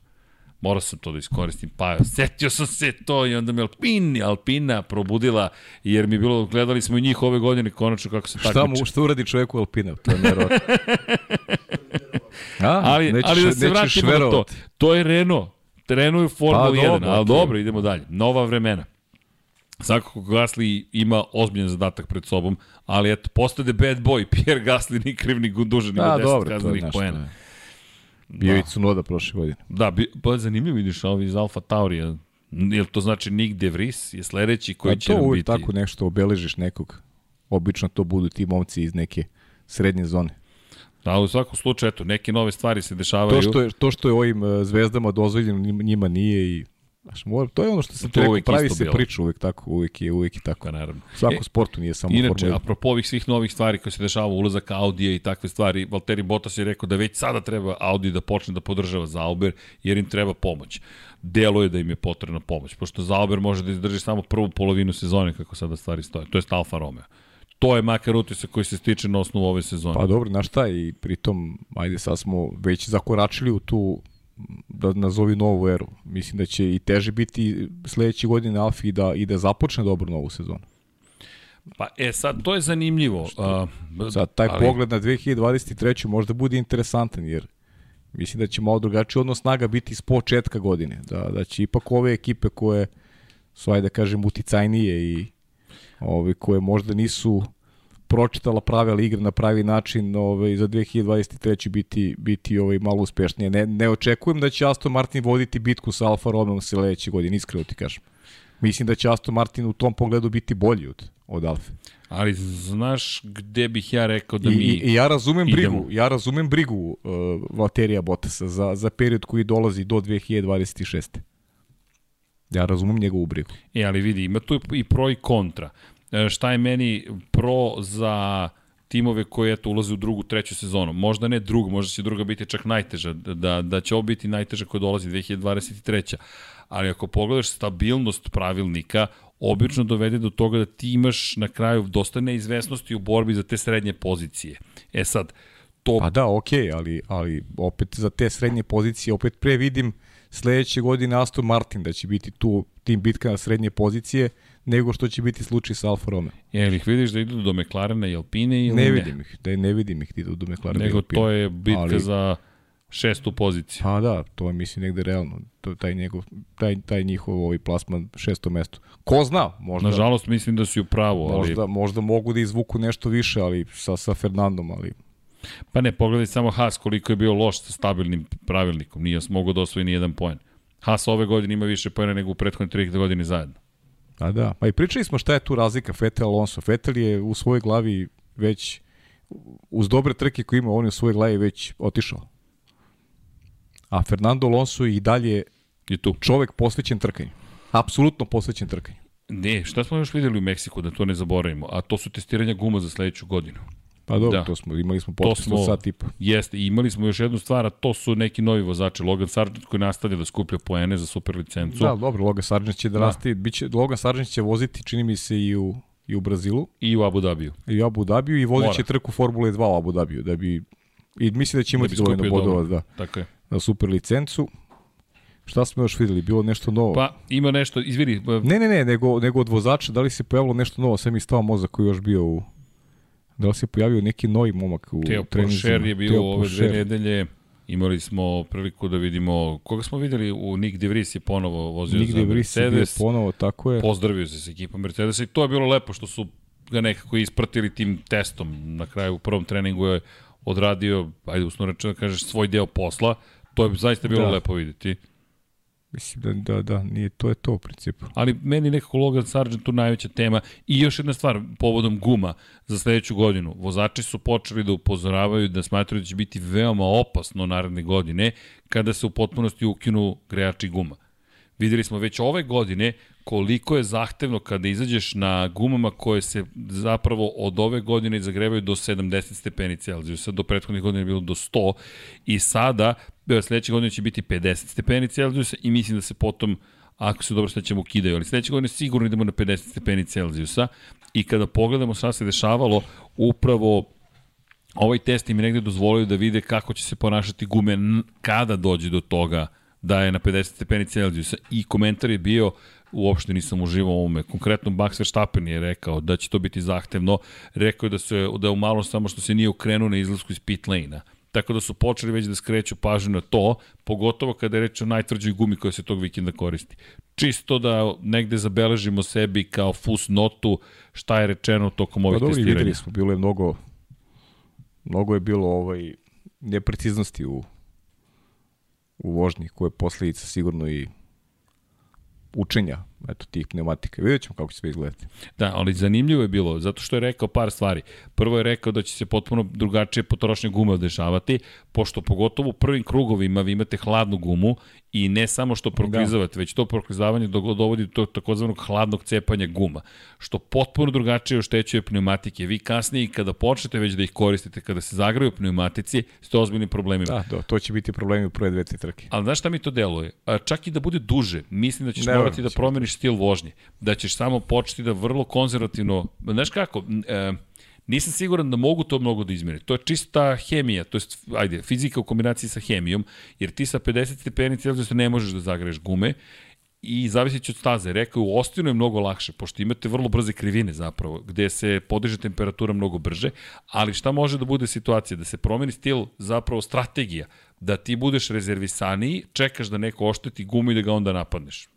morao sam to da iskoristim, pa setio sam se to i onda me Alpini, Alpina probudila, jer mi je bilo, gledali smo i njih ove godine konačno kako se Šta takmiče. mu, šta uradi čoveku Alpina? To je nevjerovatno. A, Ali, nećeš- ali da se vratimo na to. To je Renault. Renault je Formula Pa, 1, dobro, ali dobro, idemo dalje. Nova vremena. Svakako Gasly ima ozbiljan zadatak pred sobom, ali eto, postade bad boy, Pierre Gasly ni kriv ni dužan, ima Da, 10 dobro, to je Bio i Cunoda prošle godine. Da, bi, pa zanimljivo vidiš ovi iz Alfa Taurija. Jel to znači Nick De Vries je sledeći koji Pa će to nam biti? tako nešto obeležiš nekog. Obično to budu ti momci iz neke srednje zone. Da, u svakom slučaju, eto, neke nove stvari se dešavaju. To što je, to što je ovim uh, zvezdama dozvoljeno, njima nije i Znaš, mora, to je ono što se To rekao, pravi se bilo. priča uvek tako, uvek je, uvek je tako. Pa, naravno. U svakom E, sportu nije samo Inače, Formula 1. apropo ovih svih novih stvari koje se dešava, ulazak Audija i takve stvari, Valtteri Bottas je rekao da već sada treba Audi da počne da podržava Zauber, jer im treba pomoć. Delo je da im je potrebna pomoć, pošto Zauber može da izdrži samo prvu polovinu sezone, kako sada stvari stoje. To je Alfa Romeo. To je makar utisak koji se stiče na osnovu ove sezone. Pa dobro, znaš šta, i pritom, ajde, sad smo već zakoračili u tu, da nazovi novu eru. Mislim da će i teže biti sledeće godine Alfi da, i da započne dobro novu sezonu. Pa, e, sad, to je zanimljivo. A, Sad, taj ali... pogled na 2023. možda bude interesantan, jer mislim da će malo drugačiji odnos snaga biti s početka godine. Da, da će ipak ove ekipe koje su, ajde da kažem, uticajnije i ove, koje možda nisu pročitala pravila igre na pravi način ovaj, za 2023. biti, biti ovaj, malo uspešnije. Ne, ne očekujem da će Aston Martin voditi bitku sa Alfa Romeo sledeće godine, iskreno ti kažem. Mislim da će Aston Martin u tom pogledu biti bolji od, od Alfe. Ali znaš gde bih ja rekao da I, mi... I ja razumem idemo. brigu, ja razumem brigu uh, Valterija Bottasa za, za period koji dolazi do 2026. Ja razumem njegovu brigu. E, ali vidi, ima tu i pro i kontra. E, šta je meni pro za timove koji eto ulaze u drugu, treću sezonu. Možda ne drugu, možda će druga biti čak najteža, da, da će ovo biti najteža koja dolazi 2023. Ali ako pogledaš stabilnost pravilnika, obično dovede do toga da ti imaš na kraju dosta neizvesnosti u borbi za te srednje pozicije. E sad, to Pa da, okej, okay, ali, ali opet za te srednje pozicije, opet pre vidim sledeće godine Aston Martin da će biti tu tim bitka na srednje pozicije nego što će biti slučaj sa Alfa Romeo. Je li ih vidiš da idu do McLarena i Alpine ili Ne ne? vidim ih, da ne vidim ih da idu do McLaren. Nego to je bitka Ali- za šestu poziciju. Pa da, to je mislim negde realno. To, taj, njegov, taj, taj njihov ovaj plasman šesto mesto. Ko zna, možda, Nažalost, mislim da si u pravu, ali... možda, možda mogu da izvuku nešto više, ali sa, sa Fernandom, ali Pa ne, pogledaj samo Haas koliko je bio loš sa stabilnim pravilnikom. Nije mogao da osvoji ni jedan poen. Haas ove godine ima više poena nego u prethodne tri godine zajedno. A da, pa i pričali smo šta je tu razlika Fetel Alonso. Fetel je u svojoj glavi već uz dobre trke koje ima, on je u svojoj glavi već otišao. A Fernando Alonso je i dalje I tu. čovek posvećen trkanju. Apsolutno posvećen trkanju. Ne, šta smo još videli u Meksiku, da to ne zaboravimo? A to su testiranja guma za sledeću godinu. Pa dobro, Da. to smo, imali smo podcast smo, od sat i po. jeste, imali smo još jednu stvar, a to su neki novi vozači. Logan Sargent koji nastavlja da skuplja poene za super licencu. Da, dobro, Logan Sargent će da, Da. nastavi, biće, Logan Sargent će voziti, čini mi se, i u, i u Brazilu, I u Abu Dhabiju. i u Abu Dhabiju i vozit će trku Formule 2 u Abu Dhabiju, da bi i mislim da će Da imati bi dovoljno bodova da, Tako je. na super licencu. Šta smo još videli? Bilo nešto novo? Pa, ima nešto, izvini, Ne, ne, ne, nego, nego od vozača, da li se pojavilo nešto novo, sam mi stao mozak koji još bio u... Da li se pojavio neki novi momak u Teo treninzima? Porcher je bio Theo ove dve nedelje. Imali smo priliku da vidimo, koga smo videli u Nick De Vries je ponovo vozio Nigde za je bio Mercedes. ponovo, tako je. Pozdravio se s ekipom Mercedesa i to je bilo lepo što su ga nekako ispratili tim testom. Na kraju u prvom treningu je odradio, ajde usno rečeno kažeš, svoj deo posla. To je zaista bilo Da. lepo videti. Mislim da, da, da, nije, to je to u principu. Ali meni nekako Logan Sargent tu najveća tema. I još jedna stvar, povodom guma za sledeću godinu. Vozači su počeli da upozoravaju da smatraju da će biti veoma opasno naredne godine kada se u potpunosti ukinu grejači guma. Videli smo već ove godine koliko je zahtevno kada izađeš na gumama koje se zapravo od ove godine zagrevaju do 70 stepeni Celzijusa, do prethodnih godina je bilo do 100 i sada e, sledeće godine će biti 50 stepeni Celzijusa i mislim da se potom ako se dobro svećamo ukidaju, ali sledeće godine sigurno idemo na 50 stepeni Celzijusa i kada pogledamo šta se dešavalo, upravo ovaj test im negde dozvolio da vide kako će se ponašati gume kada dođe do toga da je na 50 stepeni Celzijusa i komentar je bio uopšte nisam uživao u ovome. Konkretno Max Verstappen je rekao da će to biti zahtevno. Rekao je da, se, da je u malo samo što se nije ukrenuo na izlasku iz pit lane-a. Tako da su počeli već da skreću pažnju na to, pogotovo kada je reč o najtvrđoj gumi koja se tog vikenda koristi. Čisto da negde zabeležimo sebi kao fus notu šta je rečeno tokom Pa ovih dobro, i testiranja. videli smo, bilo je mnogo, mnogo je bilo ovaj, nepreciznosti u, u vožnji, koje je posledica sigurno i učenja eto, tih pneumatika. Vidjet ćemo kako će sve izgledati. Da, ali zanimljivo je bilo, zato što je rekao par stvari. Prvo je rekao da će se potpuno drugačije potrošnje gume dešavati, pošto pogotovo u prvim krugovima vi imate hladnu gumu i ne samo što proklizavate, da. već to proklizavanje do- dovodi do takozvanog hladnog cepanja guma, što potpuno drugačije oštećuje pneumatike. Vi kasnije kada počnete već da ih koristite, kada se zagraju pneumatici, ste ozbiljnim problemima. Da, da, to će biti problemi u prve dve, tri trke. Ali znaš šta mi to deluje? A, čak i da bude duže, mislim da ćeš Ne, morati da će stil vožnje. Da ćeš samo početi da vrlo konzervativno... Znaš kako? E, nisam siguran da mogu to mnogo da izmene. To je čista hemija, to je, ajde, fizika u kombinaciji sa hemijom, jer ti sa 50 stepeni Celzijusa ne možeš da zagreješ gume i zavisit će od staze. Rekao, u Ostinu je mnogo lakše, pošto imate vrlo brze krivine zapravo, gde se podiže temperatura mnogo brže, ali šta može da bude situacija? Da se promeni stil, zapravo strategija, da ti budeš rezervisaniji, čekaš da neko ošteti gumu i da ga onda napadneš.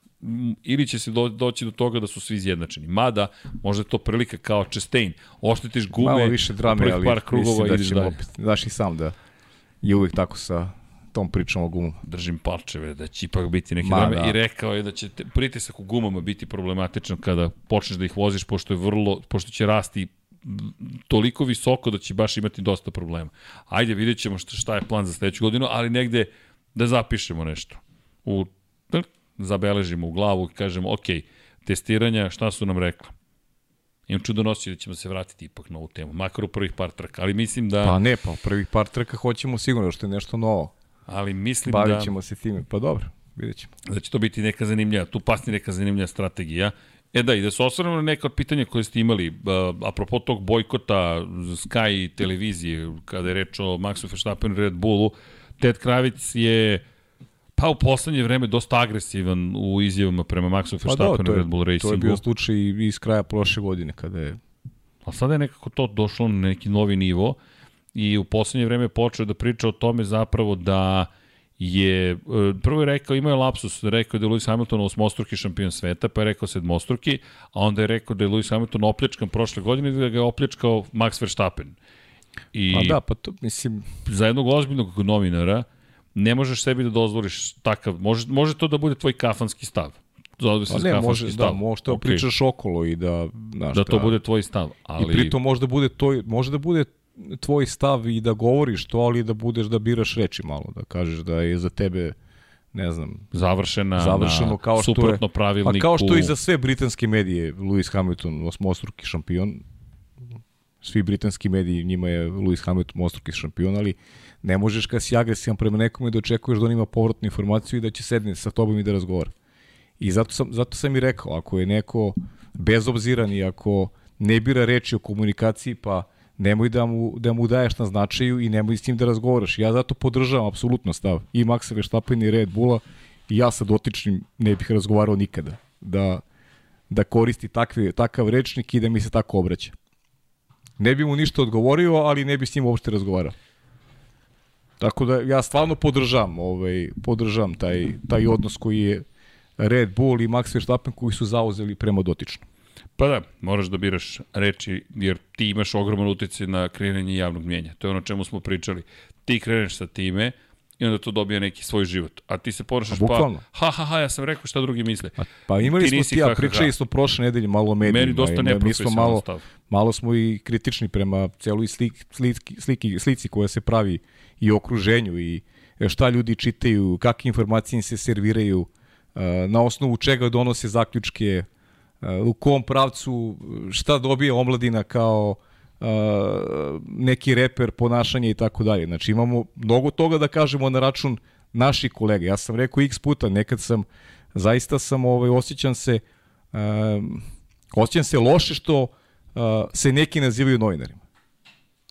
Ili će se do, doći do toga da su svi izjednačeni. Mada, možda je to prilika kao Chastain. Oštetiš gume, Malo više drame, prvih ali par krugova da ideš dalje. opet, znaš i sam da je uvijek tako sa tom pričom o gumama. držim palčeve da će ipak biti neki Ma, vreme da. i rekao je da će te, pritisak u gumama biti problematičan kada počneš da ih voziš pošto je vrlo pošto će rasti toliko visoko da će baš imati dosta problema. Ajde, vidjet ćemo šta, šta je plan za sledeću godinu, ali negde da zapišemo nešto. U, zabeležimo u glavu i kažemo, ok, testiranja, šta su nam rekla? Imam čudonosio da ćemo se vratiti ipak na ovu temu, makar u prvih par trka, ali mislim da, Pa ne, pa u prvih par trka hoćemo sigurno što je nešto novo. ali mislim Bavit da, ćemo se time. Pa dobro, vidjet ćemo. da će to biti neka zanimljiva, tu pasni neka zanimljiva strategija. E da, i da se osvrnemo na neka od pitanja koje ste imali, uh, apropo tog bojkota Sky televizije, kada je reč o Maxu Verstappenu i Red Bullu, Ted Kravic je pa u poslednje vreme dosta agresivan u izjavama prema Maxu Pa Verstappenu i je, Red Bull to je Racingu. bio slučaj iz kraja prošle godine kada je A sada je nekako to došlo na neki novi nivo i u poslednje vreme počeo da priča o tome zapravo da je, e, prvo je rekao, imao je lapsus, rekao je da je Lewis Hamilton osmostruki šampion sveta, pa je rekao sedmostruki, a onda je rekao da je Lewis Hamilton opljačkan prošle godine i da ga je opljačkao Max Verstappen. I Pa da, pa to, mislim, za jednog ozbiljnog novinara ne možeš sebi da dozvoliš takav, može, može to da bude tvoj kafanski stav. Zove se pa ne, može, stav. da, može to Ok. pričaš okolo i da, znaš, Da to bude tvoj stav. Ali... I pritom može da bude to, može da bude tvoj stav i da govoriš to, ali da budeš da biraš reči malo, da kažeš da je za tebe ne znam, završena završeno na kao što je pravilniku. Pa kao što i za sve britanske medije Lewis Hamilton osmostruki šampion. Svi britanski mediji njima je Lewis Hamilton osmostruki šampion, ali ne možeš kad si agresivan prema nekome da očekuješ da on ima povratnu informaciju i da će sedne sa tobom i da razgovara. I zato sam, zato sam i rekao, ako je neko bezobziran i ako ne bira reči o komunikaciji, pa nemoj da mu, da mu daješ na značaju i nemoj s njim da razgovaraš. Ja zato podržavam apsolutno stav i Maxa Verstappen i Red Bulla i ja sa dotičnim ne bih razgovarao nikada. Da, da koristi takve, takav rečnik i da mi se tako obraća. Ne bi mu ništa odgovorio, ali ne bi s njim uopšte razgovarao. Tako da ja stvarno podržavam, ovaj, podržavam taj, taj odnos koji je Red Bull i Max Verstappen koji su zauzeli prema dotičnom. Pa da, moraš da biraš reči, jer ti imaš ogroman utjecaj na kreiranje javnog mnjenja. To je ono čemu smo pričali. Ti kreneš sa time i onda to dobija neki svoj život. A ti se ponašaš A pa, ha, ha, ha, ja sam rekao šta drugi misle. Pa imali Ti smo ti, ja pričali smo prošle nedelje malo o medijima. Meni dosta i mi smo malo, stav. malo smo i kritični prema celoj slik, sliki, sliki, slici koja se pravi i okruženju i šta ljudi čitaju, kakve informacije se serviraju, eh, na osnovu čega donose zaključke, eh, u kom pravcu, šta dobije omladina kao neki reper ponašanja i tako dalje. Znači imamo mnogo toga da kažemo na račun naših kolega. Ja sam rekao x puta, nekad sam, zaista sam, ovaj, osjećam se, um, osjećam se loše što uh, se neki nazivaju novinarima.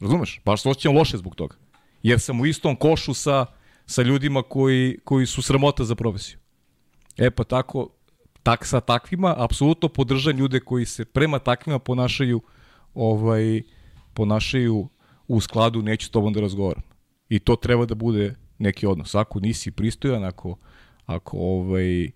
Razumeš? Baš se osjećam loše zbog toga. Jer sam u istom košu sa, sa ljudima koji, koji su sramota za profesiju. E pa tako, tak, sa takvima, apsolutno podržam ljude koji se prema takvima ponašaju ovaj, ponašaju u skladu, neću s tobom da razgovaram. I to treba da bude neki odnos. Ako nisi pristojan, ako, ako ovaj, uh,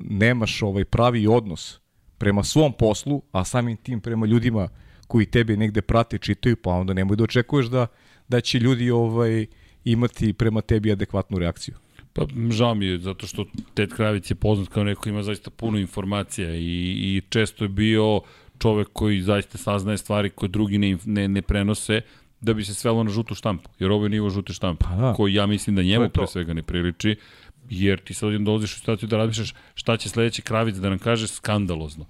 nemaš ovaj pravi odnos prema svom poslu, a samim tim prema ljudima koji tebe negde prate, čitaju, pa onda nemoj da očekuješ da, da će ljudi ovaj imati prema tebi adekvatnu reakciju. Pa žao mi je, zato što Ted Kravic je poznat kao neko ima zaista puno informacija i, i često je bio čovek koji zaista saznaje stvari koje drugi ne, ne, ne prenose da bi se svelo na žutu štampu, jer ovo je nivo žute štampe, Pa da. koji ja mislim da njemu pre svega ne priliči, jer ti sad odjednom dolaziš u situaciju da razmišljaš šta će sledeći Kravic da nam kaže skandalozno.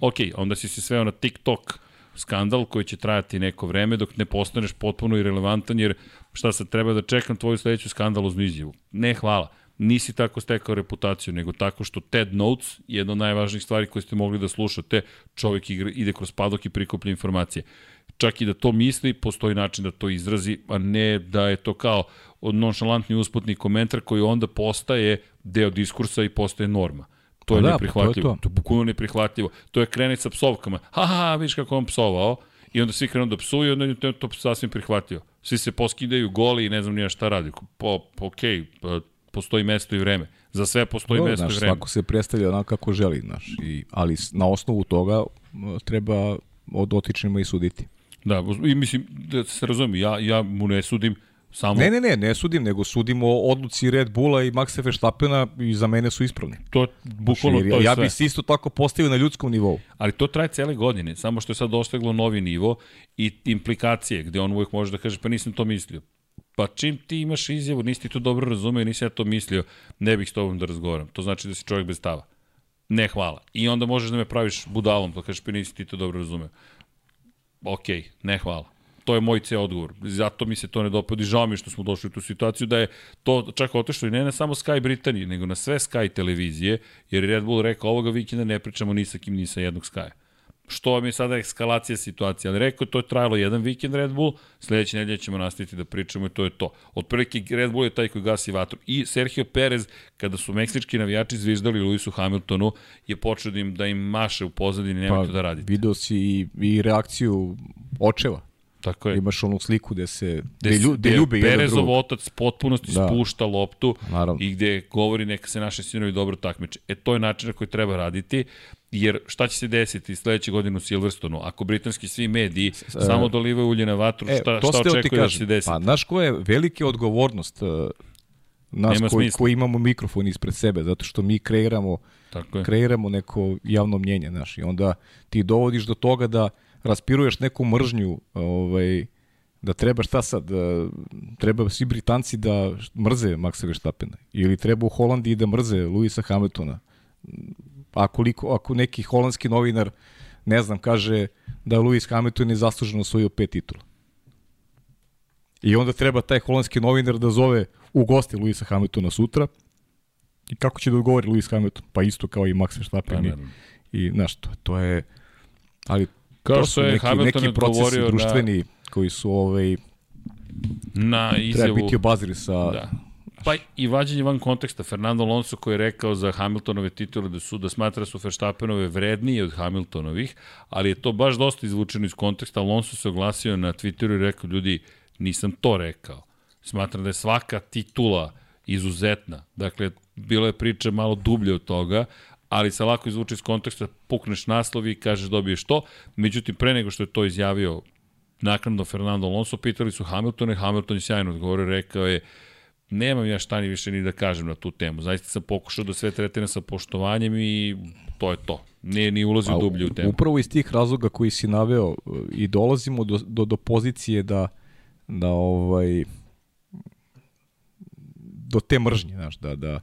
Ok, onda si se sveo na TikTok skandal koji će trajati neko vreme dok ne postaneš potpuno irelevantan, jer šta sad treba da čekam tvoju sledeću skandaloznu izjavu. Ne, hvala. Nisi tako stekao reputaciju, nego tako što TED Notes, jedna od najvažnijih stvari koje ste mogli da slušate, čovjek igra, ide kroz padok i prikuplja informacije. Čak i da to misli, postoji način da to izrazi, a ne da je to kao nonšalantni usputni komentar koji onda postaje deo diskursa i postaje norma. To je Pa da, pa to je neprihvatljivo. to. to. to je bukvalno neprihvatljivo. To je krenet sa psovkama. Ha, ha, ha, vidiš kako je on psovao. I onda svi krenu da psuju, onda je to, to sasvim prihvatio. Svi se poskidaju goli i ne znam nija šta radi. Po, okej, pa, postoji mesto i vreme. Za sve postoji Dobro, mesto znaš, i vreme. svako se predstavlja onako kako želi, znaš, i, ali na osnovu toga treba o dotičnima i suditi. Da, i mislim, da se razumem, ja, ja mu ne sudim, Samo Ne, ne, ne, ne sudim, nego sudimo odluci Red Bulla i Maxa Verstappena i za mene su ispravni. to bukvalno Jer to je ja sve. bi se isto tako postavio na ljudskom nivou. Ali to traje cele godine, samo što je sad dostiglo novi nivo i implikacije, gde on uvijek može da kaže, pa nisam to mislio. Pa čim ti imaš izjavu, nisi ti to dobro razumeo, nisi ja to mislio, ne bih s tobom da razgovaram. To znači da si čovjek bez stava. Ne, hvala. I onda možeš da me praviš budalom, pa kažeš, pa nisi ti to dobro razumeo. Ok, ne, hvala. To je moj ceo odgovor. Zato mi se to ne dopada i žao mi što smo došli u tu situaciju da je to čak otešlo i ne na samo Sky Britaniji, nego na sve Sky televizije, jer je Red Bull rekao ovoga vikenda ne pričamo ni sa kim, ni sa jednog Skya. Što vam je sada ekskalacija situacije, ali rekao to je trajalo jedan vikend Red Bull, sledeće nedelje ćemo nastaviti da pričamo i to je to. Otprilike Red Bull je taj koji gasi vatru. I Sergio Perez, kada su meksički navijači zviždali Luisu Hamiltonu, je počeo da im, da im maše u pozadini, nemojte da radite. Video si i, i reakciju očeva. Tako je. Imaš onu sliku gde se gde, gde, lju, gde ljube jedan Perezov drugog. otac potpunosti Da. spušta loptu Naravno. i gde govori neka se naše sinovi dobro takmiče. E to je način na koji treba raditi, jer šta će se desiti sledeće godine u Silverstonu? Ako britanski svi mediji samo dolivaju ulje na vatru, E, šta, to šta očekuje da će se desiti? Pa, znaš ko je velika odgovornost uh, nas Nema koji, smisla. koji imamo mikrofon ispred sebe, zato što mi kreiramo Tako je. kreiramo neko javno mnjenje, znaš, i onda ti dovodiš do toga da raspiruješ neku mržnju, ovaj, da treba šta sad, da, treba svi Britanci da mrze Maxa Verstappena, ili treba u Holandiji da mrze Luisa Hamiltona. A koliko, ako neki holandski novinar, ne znam, kaže da Lewis Hamilton je zasluženo osvojio pet titula. I onda treba taj holandski novinar da zove u gosti Luisa Hamiltona sutra. I kako će da odgovori Lewis Hamilton? Pa isto kao i Max Verstappen. Pa, i. I, znaš, to, to je... Ali Kao to što su je neki, Hamilton neki procesi društveni koji su ovaj, Na treba izjavu... biti obaziri sa... Da. Pa i vađenje van konteksta, Fernando Alonso koji je rekao za Hamiltonove titule da su da smatra da su Verstappenove vrednije od Hamiltonovih, ali je to baš dosta izvučeno iz konteksta. Alonso se oglasio na Twitteru i rekao, ljudi, nisam to rekao. Smatram da je svaka titula izuzetna. Dakle, bilo je priča malo dublje od toga, ali se lako izvuče iz konteksta, pukneš naslov i kažeš dobiješ to. Međutim, pre nego što je to izjavio naknadno Fernando Alonso, pitali su Hamiltona i Hamilton je sjajno odgovorio, rekao je nemam ja šta ni više ni da kažem na tu temu. Zaista sam pokušao da sve tretiram sa poštovanjem i to je to. Nije ni ulazio A, dublje u temu. Upravo iz tih razloga koji si naveo e, i dolazimo do, do, do pozicije da, da ovaj do te mržnje, znaš, da, da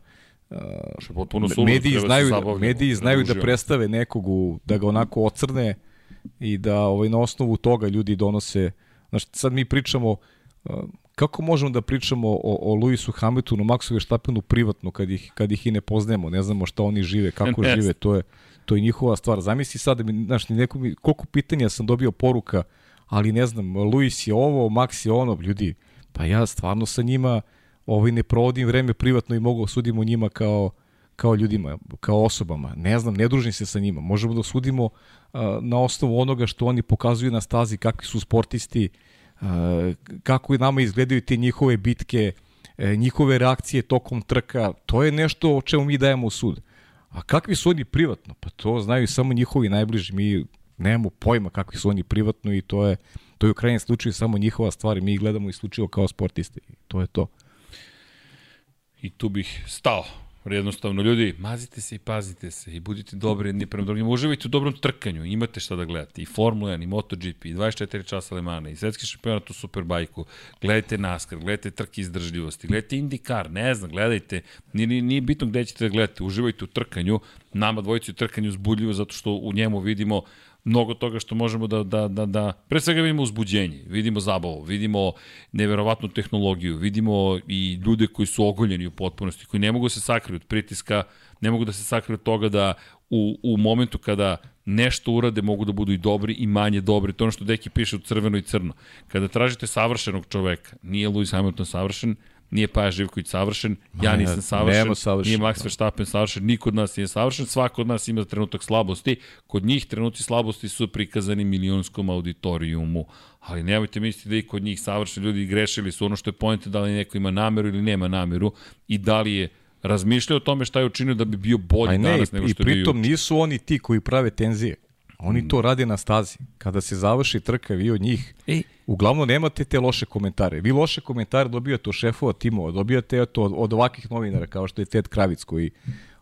Što je potpuno suludo, mediji znaju, mediji znaju da predstave nekog, u, da ga onako ocrne i da ovaj, na osnovu toga ljudi donose, znaš, sad mi pričamo, uh, kako možemo da pričamo o, o Luisu Hamiltonu, Maxu Verstappenu privatno kad ih, kad ih i ne poznajemo, ne znamo šta oni žive, kako Ne žive, to je, to je njihova stvar. Zamisli sad, da mi, znaš, neko mi, koliko pitanja sam dobio poruka, ali ne znam, Luis je ovo, Max je ono, ljudi, pa ja stvarno sa njima ovaj, ne provodim vreme privatno i mogu sudimo njima kao, kao ljudima, kao osobama. Ne znam, ne družim se sa njima. Možemo da sudimo a, na osnovu onoga što oni pokazuju na stazi, kakvi su sportisti, a, kako nama izgledaju te njihove bitke, e, njihove reakcije tokom trka. To je nešto o čemu mi dajemo sud. A kakvi su oni privatno? Pa to znaju samo njihovi najbliži. Mi nemamo pojma kakvi su oni privatno i to je to je u krajnjem slučaju samo njihova stvar mi gledamo isključivo kao sportisti. I to je to. I tu bih stao. Jednostavno, ljudi, mazite se i pazite se i budite dobri jedni prema drugim. Uživajte u dobrom trkanju, imate šta da gledate. I Formula 1, i MotoGP, i 24 časa Lemana, i svetski šampionat u Superbajku. Gledajte NASCAR, gledajte trke izdržljivosti, gledajte IndyCar, ne znam, gledajte. Nije, nije, nije bitno gde ćete da gledate, uživajte u trkanju. Nama dvojici u trkanju uzbudljivo zato što u njemu vidimo mnogo toga što možemo da, da, da, da, pre svega vidimo uzbuđenje, vidimo zabavu, vidimo neverovatnu tehnologiju, vidimo i ljude koji su ogoljeni u potpunosti, koji ne mogu se sakriti od pritiska, ne mogu da se sakriju od toga da u, u momentu kada nešto urade mogu da budu i dobri i manje dobri. To je ono što Deki piše u crveno i crno. Kada tražite savršenog čoveka, nije Lewis Hamilton savršen, nije Paja Živković savršen, ja Ma, nisam ne, savršen, savršen, nije Max Verstappen savršen, niko od nas nije savršen, svako od nas ima trenutak slabosti. Kod njih trenuci slabosti su prikazani milionskom auditorijumu. Ali nemojte misliti da i kod njih savršeni ljudi grešili su ono što je pojenta da li neko ima nameru ili nema nameru i da li je razmišljao o tome šta je učinio da bi bio bolji ne, danas i, nego i što je bio pritom juče. nisu oni ti koji prave tenzije. Oni to rade na stazi. Kada se završi trka, vi od njih Ej, uglavnom nemate te loše komentare. Vi loše komentare dobijate od šefova timova, dobijate to od, od ovakvih novinara kao što je Ted Kravic koji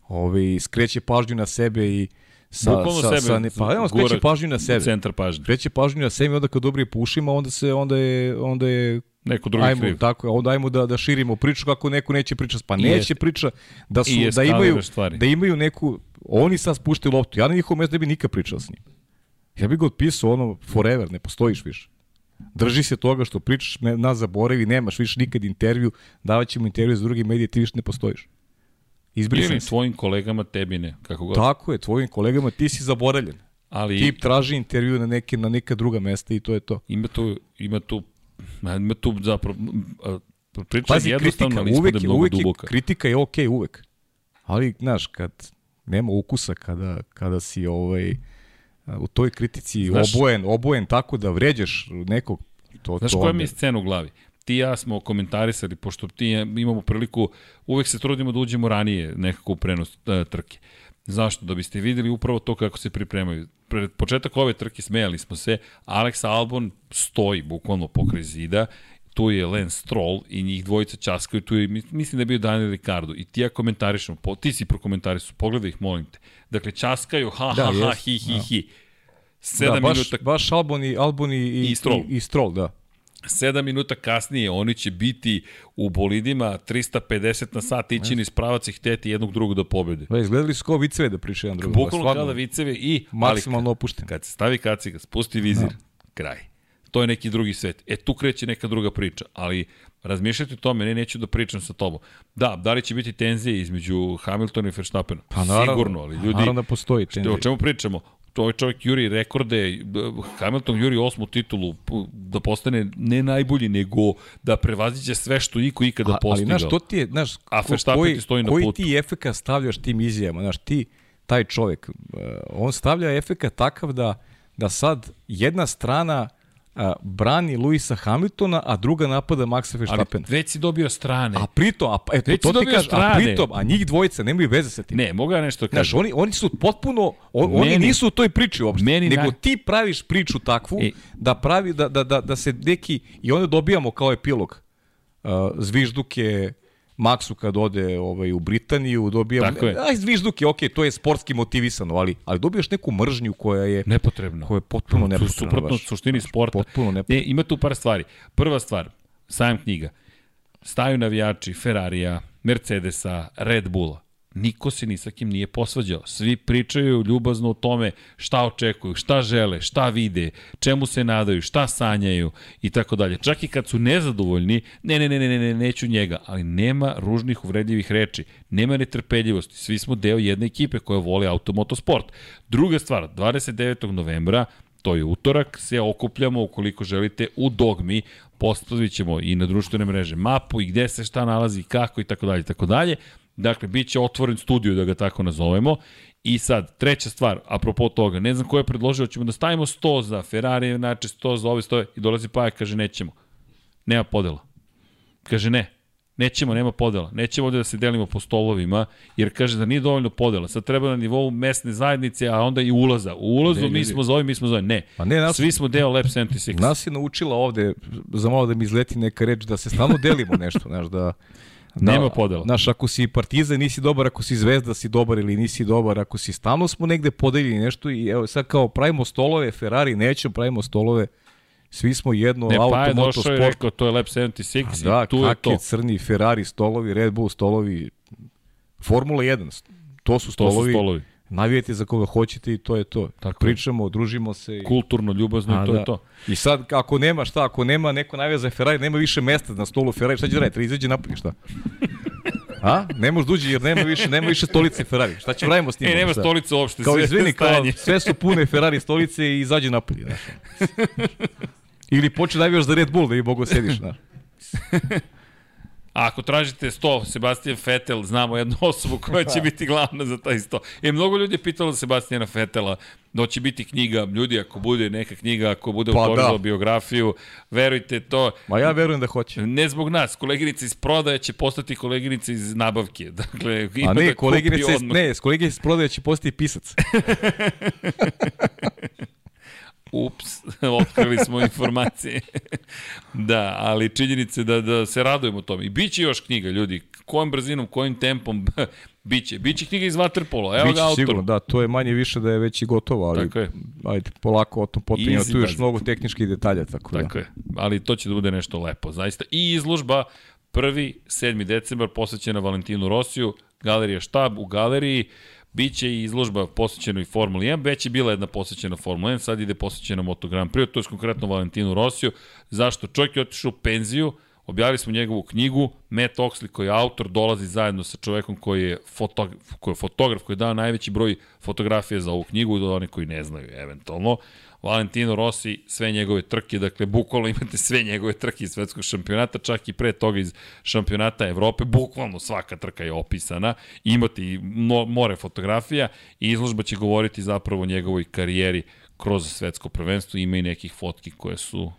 ovaj, skreće pažnju na sebe i sa, Bukvalno sa, sebe sa ne, pa evo skreće pažnju na sebe. centar pažnje. Skreće pažnju na sebe i onda kad dobije po ušima, onda se onda je onda je Neko drugi ajmo, kriv. tako je, onda ajmo da da širimo priču kako neko neće pričati. Pa neće jeste. priča da su da imaju stvari. da imaju neku oni sad spuštaju loptu. Ja na njihovom mestu ne bi nikad pričao s njim. Ja bih ga otpisao ono forever, ne postojiš više. Drži se toga što pričaš, ne, nas zaboravi, nemaš više nikad intervju, davat ćemo intervju za druge medije, ti više ne postojiš. Izbrisan Ili tvojim kolegama, tebi ne, kako god. Tako je, tvojim kolegama, ti si zaboravljen. Ali Ti traži intervju na neke, na neka druga mesta i to je to. ima tu, ima tu, ma, tu zapravo, priča Pazi, je jednostavna, kritika, ali uvek, je je, mnogo uvek duboka. kritika je okej uvek. Ali, znaš, kad nema ukusa, kada, kada si ovaj, u toj kritici Znaš- obojen, obojen tako da vređaš nekog, to, Znaš to koja onda- mi je scena u glavi? Ti i ja smo komentarisali, pošto ti imamo priliku, uvek se trudimo da uđemo ranije nekako u prenos e, trke. Zašto? Da biste videli upravo to kako se pripremaju. Pred početak ove trke smejali smo se, Alex Albon stoji bukvalno pokraj zida, tu je Lance Stroll i njih dvojica časkaju, tu je, mis- mislim da je bio Daniel Ricardo i ti ja komentarišemo, po, ti si prokomentarisao, pogledaj ih, molim te. Dakle, časkaju, ha, Da, ha, ha, hi, hi, da. hi. Sedam da, baš, minuta baš Albon i, Albon i, i, I Stroll. I, i Stroll, da. 7 minuta kasnije oni će biti u bolidima 350 na sat ići niz pravac i hteti jednog drugog da pobede. Da, izgledali su kao viceve da pričaju jedan drugom. Bukvalno kada viceve i Maksimalno opušten. Kad se stavi kaciga, spusti vizir, kraj. To je neki drugi svet. E, tu kreće neka druga priča, ali razmišljati o tome, ne, neću da pričam sa tobom. Da, da li će biti tenzije između Hamiltona i Verstappena? Pa naravno, Sigurno, ali ljudi... naravno da postoji Što, tenzija. o čemu pričamo? To ovaj čovjek juri rekorde, Hamilton juri osmu titulu da postane ne najbolji, nego da prevaziđe sve što iko ikada A- ali, postigao. znaš, to ti je, znaš, A koji, ti stoji na koji putu. ti efekat stavljaš tim izjavama, znaš, ti, taj čovjek, uh, on stavlja efekat takav da, da sad jedna strana uh, brani Luisa Hamiltona, a druga napada Maxa Ali Verstappena. već si dobio strane. A pritom, a, eto, Već to ti dobio kažem, a strane. pritom, a njih dvojica nemaju veze sa tim. Ne, mogu ja nešto da Znaš, kažem. oni, oni su potpuno, on, oni Meni- nisu u toj priči uopšte, meni nego naj- ti praviš priču takvu E. da pravi, da, da, da, da se neki, i onda dobijamo kao epilog uh, zvižduke Maksu kad ode ovaj, u Britaniju, dobijamo, Tako je. aj zvižduke, ok, to je sportski motivisano, ali, ali dobijaš neku mržnju koja je, Nepotrebno. koja je potpuno nepotrebna. Suprotno baš. suštini sporta. Potpuno nepotrebno. E, ima tu par stvari. Prva stvar, sajam knjiga. Staju navijači Ferrarija, Mercedesa, Red Bulla. Niko se ni sa kim nije posvađao. Svi pričaju ljubazno o tome šta očekuju, šta žele, šta vide, čemu se nadaju, šta sanjaju i tako dalje. Čak i kad su nezadovoljni, ne, ne, ne, ne, ne, ne, neću njega, ali nema ružnih uvredljivih reči, nema netrpeljivosti. Svi smo deo jedne ekipe koja voli automotosport. Druga stvar, 29. novembra to je utorak, se okupljamo ukoliko želite u Dogmi, postavit ćemo i na društvene mreže mapu i gde se šta nalazi, kako i tako dalje, tako dalje. Dakle, bit će otvoren studio, da ga tako nazovemo. I sad, treća stvar, apropo toga, ne znam ko je predložio, ćemo da stavimo 100 za Ferrari, znači 100 za ove 100 i dolazi Pajak, kaže nećemo. Nema podela. Kaže ne, nećemo, nema podela. Nećemo ovde da se delimo po stolovima, jer kaže da nije dovoljno podela. Sad treba na nivou mesne zajednice, a onda i ulaza. U ulazu Ne, mi smo za mi smo za. Ne. Pa ne, nas- Svi smo deo Lab 76. Nas je naučila ovde, za malo da mi izleti neka reč, da se stalno delimo nešto, znaš, da... Nema podela. Znaš, ako si partizan, nisi dobar, ako si zvezda, si dobar ili nisi dobar, ako si stalno smo negde podeljeni nešto i evo sad kao pravimo stolove, Ferrari nećemo, pravimo stolove, svi smo jedno, Ne, auto, pa je moto, i sport. rekao, to je Lab 76 Da, i tu je to. crni, Ferrari stolovi, Red Bull stolovi, Formula 1, to su To stolovi, su stolovi. Navijete za koga hoćete i to je to. Tako. Pričamo, družimo se. I... Kulturno, ljubazno A, i to da. je to. I sad, ako nema šta, ako nema neko navija za Ferrari, nema više mesta na stolu Ferrari, šta će da radi? Treba izađe napolje, šta? A? Ne može duđi jer nema više, nema više stolice Ferrari. Šta će radimo s njima? E, nema šta? stolice uopšte, Kao izvini, kao sve su pune Ferrari stolice i izađe napolje. Znaš. Ili počne navijaš za Red Bull da bi mogo sediš. Znaš. A ako tražite 100, Sebastian Vettel, znamo jednu osobu koja će biti glavna za taj 100. E, mnogo ljudi je pitalo Sebastijana Vettela da će biti knjiga, ljudi, ako bude neka knjiga, ako bude Pa autorizao da. biografiju, verujte to, Ma ja verujem da hoće. ne zbog nas, koleginica iz prodaje će postati koleginica iz nabavke. Dakle, ima A ne, da koleginica, iz- ne, koleginica iz prodaje će postati pisac. Ups, otkrili smo informacije. da, ali činjenice da, da se radujemo tome. I bit će još knjiga, ljudi. Kojom brzinom, kojim tempom, biće. Biće knjiga iz Waterpola. Evo Biće ga autor. sigurno, da, to je manje više da je već i gotovo, ali Tako je. ajde, polako o tom potom, ima tu još mnogo tehničkih detalja, tako, Tako da. je. Ali to će da bude nešto lepo, zaista. I izložba 1. 7. decembar posvećena Valentinu Rosiju, galerija štab u galeriji, Biće i izložba posvećena i Formuli 1, već je bila jedna posvećena Formuli 1, sad ide posvećena Moto Grand Prix, to je konkretno Valentinu Rosiju. Zašto? Čovjek je otišao u penziju, objavili smo njegovu knjigu, Matt Oxley koji je autor dolazi zajedno sa čovekom koji je, fotograf, koji je fotograf, koji je dao najveći broj fotografija za ovu knjigu, do oni koji ne znaju eventualno. Valentino Rossi, sve njegove trke, dakle, bukvalno imate sve njegove trke iz svetskog šampionata, čak i pre toga iz šampionata Evrope, bukvalno svaka trka je opisana, imate i mo, more fotografija i izložba će govoriti zapravo o njegovoj karijeri kroz svetsko prvenstvo, ima i nekih fotki koje su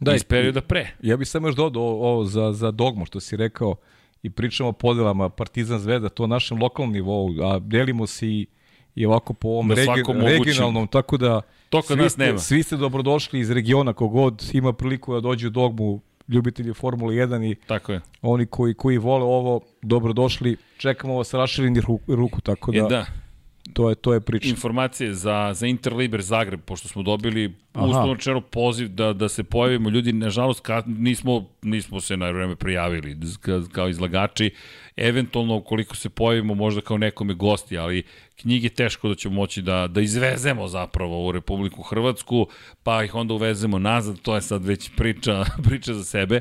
da, iz perioda pre. Ja bih samo još dodao ovo za, za dogmu što si rekao i pričamo o podelama Partizan Zvezda, to na našem lokalnom nivou, a delimo se i, i ovako po ovom regi, regionalnom, tako da To svi nas nema. Svi ste dobrodošli iz regiona, kogod ima priliku da dođe u dogmu, ljubitelji Formule 1 i Tako je. oni koji, koji vole ovo, dobrodošli, čekamo vas raširenih ruku, ruku tako da, E, da, to je to je priča. informacije za, za Interliber Zagreb, pošto smo dobili uslovno rečeno poziv da, da se pojavimo. Ljudi, nažalost, ka, nismo, nismo se na vreme prijavili ka, kao izlagači. Eventualno, ukoliko se pojavimo, možda kao nekome gosti, ali knjige teško da ćemo moći da, da izvezemo zapravo u Republiku Hrvatsku, pa ih onda uvezemo nazad, to je sad već priča, priča za sebe,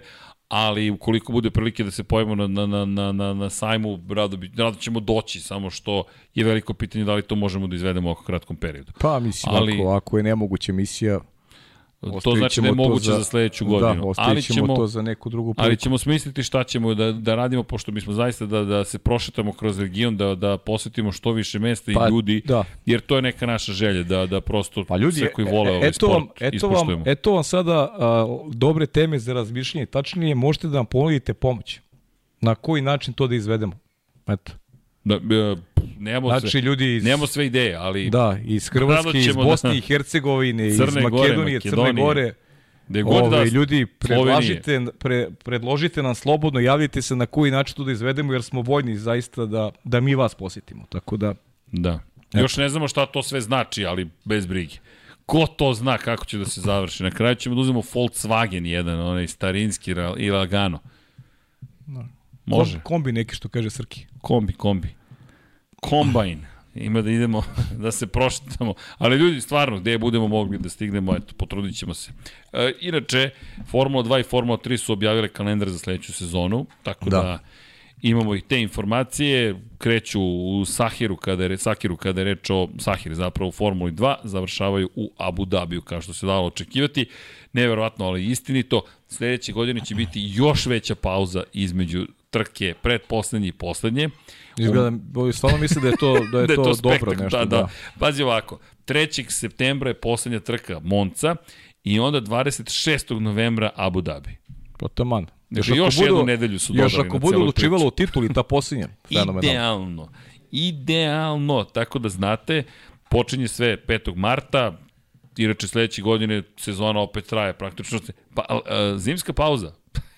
ali ukoliko bude prilike da se pojavimo na, na, na, na, na, sajmu, rado, bi, rado ćemo doći, samo što je veliko pitanje da li to možemo da izvedemo u kratkom periodu. Pa mislim, Ali- ako, ako je nemoguća misija, To ostavit znači da je to moguće za, za sledeću godinu. Da, ali ćemo, to za neku drugu ali priliku. ćemo smisliti šta ćemo da, da radimo, pošto mi smo zaista da, da se prošetamo kroz region, da, da posetimo što više mesta Pa, i ljudi, da. jer to je neka naša želja, da, da prosto Pa ljudi, sve koji vole e- ovaj eto sport vam, eto vam, ispoštujemo. eto vam sada a, dobre teme za razmišljanje. Tačnije, možete da nam ponudite pomoć. Na koji način to da izvedemo? Eto. Da, e, nemamo, Znači, sve, ljudi iz, nemamo sve ideje, ali da, iz Hrvatske, iz ćemo da- Bosne i Hercegovine, iz Crne Gore, Makedonije, Crne Makedonije, Gore. gde god da Ove, ljudi, Slovenije. predlažite, pre, predložite nam slobodno, javljajte se na koji način to da izvedemo, jer smo voljni zaista da, da mi vas posjetimo. Tako da, Da. Još ne znamo šta to sve znači, ali bez brige. Ko to zna kako će da se završi? Na kraju ćemo da uzmemo Volkswagen jedan, onaj starinski i lagano. Može. kom- kombi neki što kaže Srki. Kombi, kombi. Kombajn. Ima da idemo, da se prošetamo. Ali ljudi, stvarno, gde budemo mogli da stignemo, eto, potrudit ćemo se. E, inače, Formula 2 i Formula 3 su objavile kalendar za sledeću sezonu, tako da, Da. Da imamo i te informacije, kreću u Sahiru kada je, Sahiru kada je reč o Sahir zapravo u Formuli 2, završavaju u Abu Dhabiju kao što se dalo očekivati. Neverovatno, ali istinito, sledeće godine će biti još veća pauza između trke predposlednje i poslednje. Izgleda, stvarno misle da je to, da je da je to, to dobro spektakl, nešto. da, da. Pazi ovako, 3. septembra je poslednja trka Monca i onda 26. novembra Abu Dhabi. Pa taman. Dakle, još jednu nedelju su Još dodali ako na budu celu odlučivalo priču. o tituli, ta posljednja. Idealno. Idealno. Tako da znate, počinje sve 5. marta, inače sledeće godine sezona opet traje praktično. Pa, a, a, zimska pauza.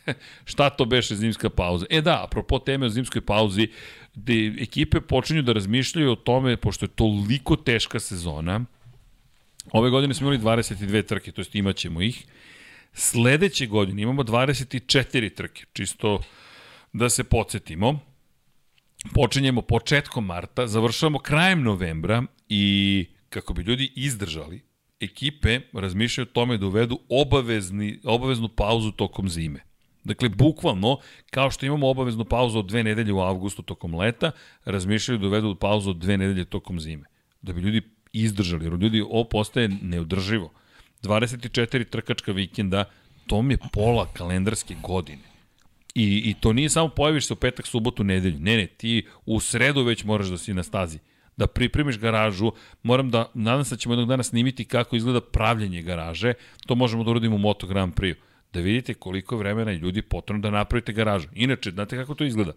Šta to beše zimska pauza? E da, apropo teme o zimskoj pauzi, gde ekipe počinju da razmišljaju o tome, pošto je toliko teška sezona, ove godine smo imali 22 trke, to jest imat ćemo ih, sledeće godine imamo 24 trke, čisto da se podsjetimo, počinjemo početkom marta, završavamo krajem novembra i kako bi ljudi izdržali, ekipe razmišljaju o tome da uvedu obavezni, obaveznu pauzu tokom zime. Dakle, bukvalno, kao što imamo obaveznu pauzu od dve nedelje u avgustu tokom leta, razmišljaju da uvedu pauzu od dve nedelje tokom zime. Da bi ljudi izdržali, jer ljudi ovo postaje neodrživo. 24 trkačka vikenda, to mi je pola kalendarske godine. I, I to nije samo pojaviš se u petak, subotu, nedelju. Ne, ne, ti u sredu već moraš da si na stazi. Da pripremiš garažu, moram da, nadam se da ćemo jednog dana snimiti kako izgleda pravljenje garaže, to možemo da uradimo u Moto Grand Prix. Da vidite koliko je vremena i ljudi potrebno da napravite garažu. Inače, znate kako to izgleda?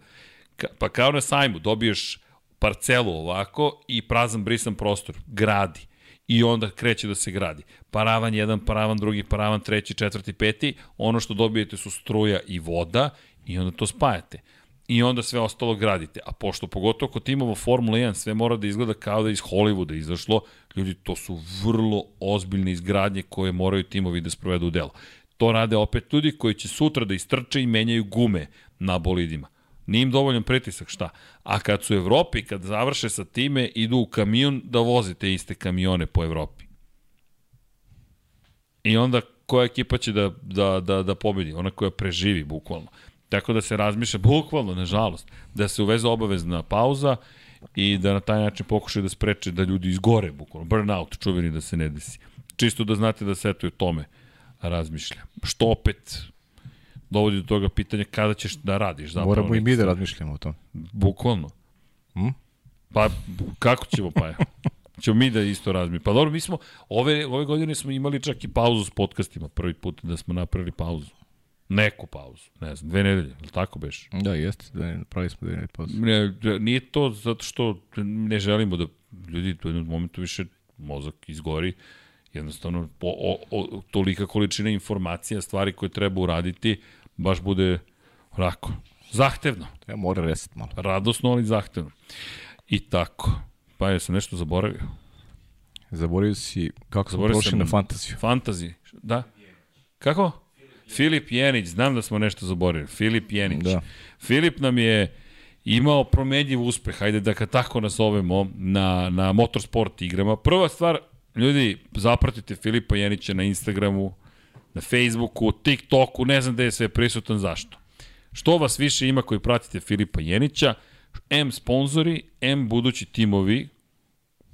Ka, pa kao na sajmu, dobiješ parcelu ovako i prazan brisan prostor, gradi i onda kreće da se gradi. Paravan jedan, paravan drugi, paravan treći, četvrti, peti, ono što dobijete su struja i voda i onda to spajate. I onda sve ostalo gradite. A pošto pogotovo kod timova Formula 1 sve mora da izgleda kao da iz Hollywooda izašlo, ljudi, to su vrlo ozbiljne izgradnje koje moraju timovi da sprovedu u delo. To rade opet ljudi koji će sutra da istrče i menjaju gume na bolidima. Nije im dovoljan pritisak, šta? A kad su u Evropi, kad završe sa time, idu u kamion da voze te iste kamione po Evropi. I onda koja ekipa će da, da, da, da pobedi? Ona koja preživi, bukvalno. Tako da se razmišlja, bukvalno, nažalost, da se uveze obavezna pauza i da na taj način pokušaju da spreče da ljudi izgore, bukvalno. Burnout, čuveni da se ne desi. Čisto da znate da se eto i o tome razmišlja. Što opet dovodi do toga pitanja kada ćeš da radiš. Zapravo, Moramo i mi da razmišljamo o tom. Bukvalno. Hm? Pa, kako ćemo pa? Ćemo mi da isto razmišljamo. Pa dobro, mi smo, ove, ove godine smo imali čak i pauzu s podcastima, prvi put da smo napravili pauzu. Neku pauzu, ne znam, dve nedelje, ili tako beš? Da, jeste, da ne, pravili smo da ne pauzu. Ne, nije to zato što ne želimo da ljudi u jednom momentu više mozak izgori, jednostavno po, o, o, tolika količina informacija, stvari koje treba uraditi, baš bude onako, zahtevno. Ja mora reset malo. Radosno, ali zahtevno. I tako. Pa je sam nešto zaboravio. Zaboravio si kako smo prošli na fantaziju. Fantazi. Da. Kako? Filip Jenić, znam da smo nešto zaboravili. Filip Jenić. Da. Filip nam je imao promenljiv uspeh, hajde da ga tako nazovemo, na, na motorsport igrama. Prva stvar, ljudi, zapratite Filipa Jenića na Instagramu, na Facebooku, TikToku, ne znam gde je sve prisutan, zašto. Što vas više ima koji pratite Filipa Jenića, M sponzori, M budući timovi,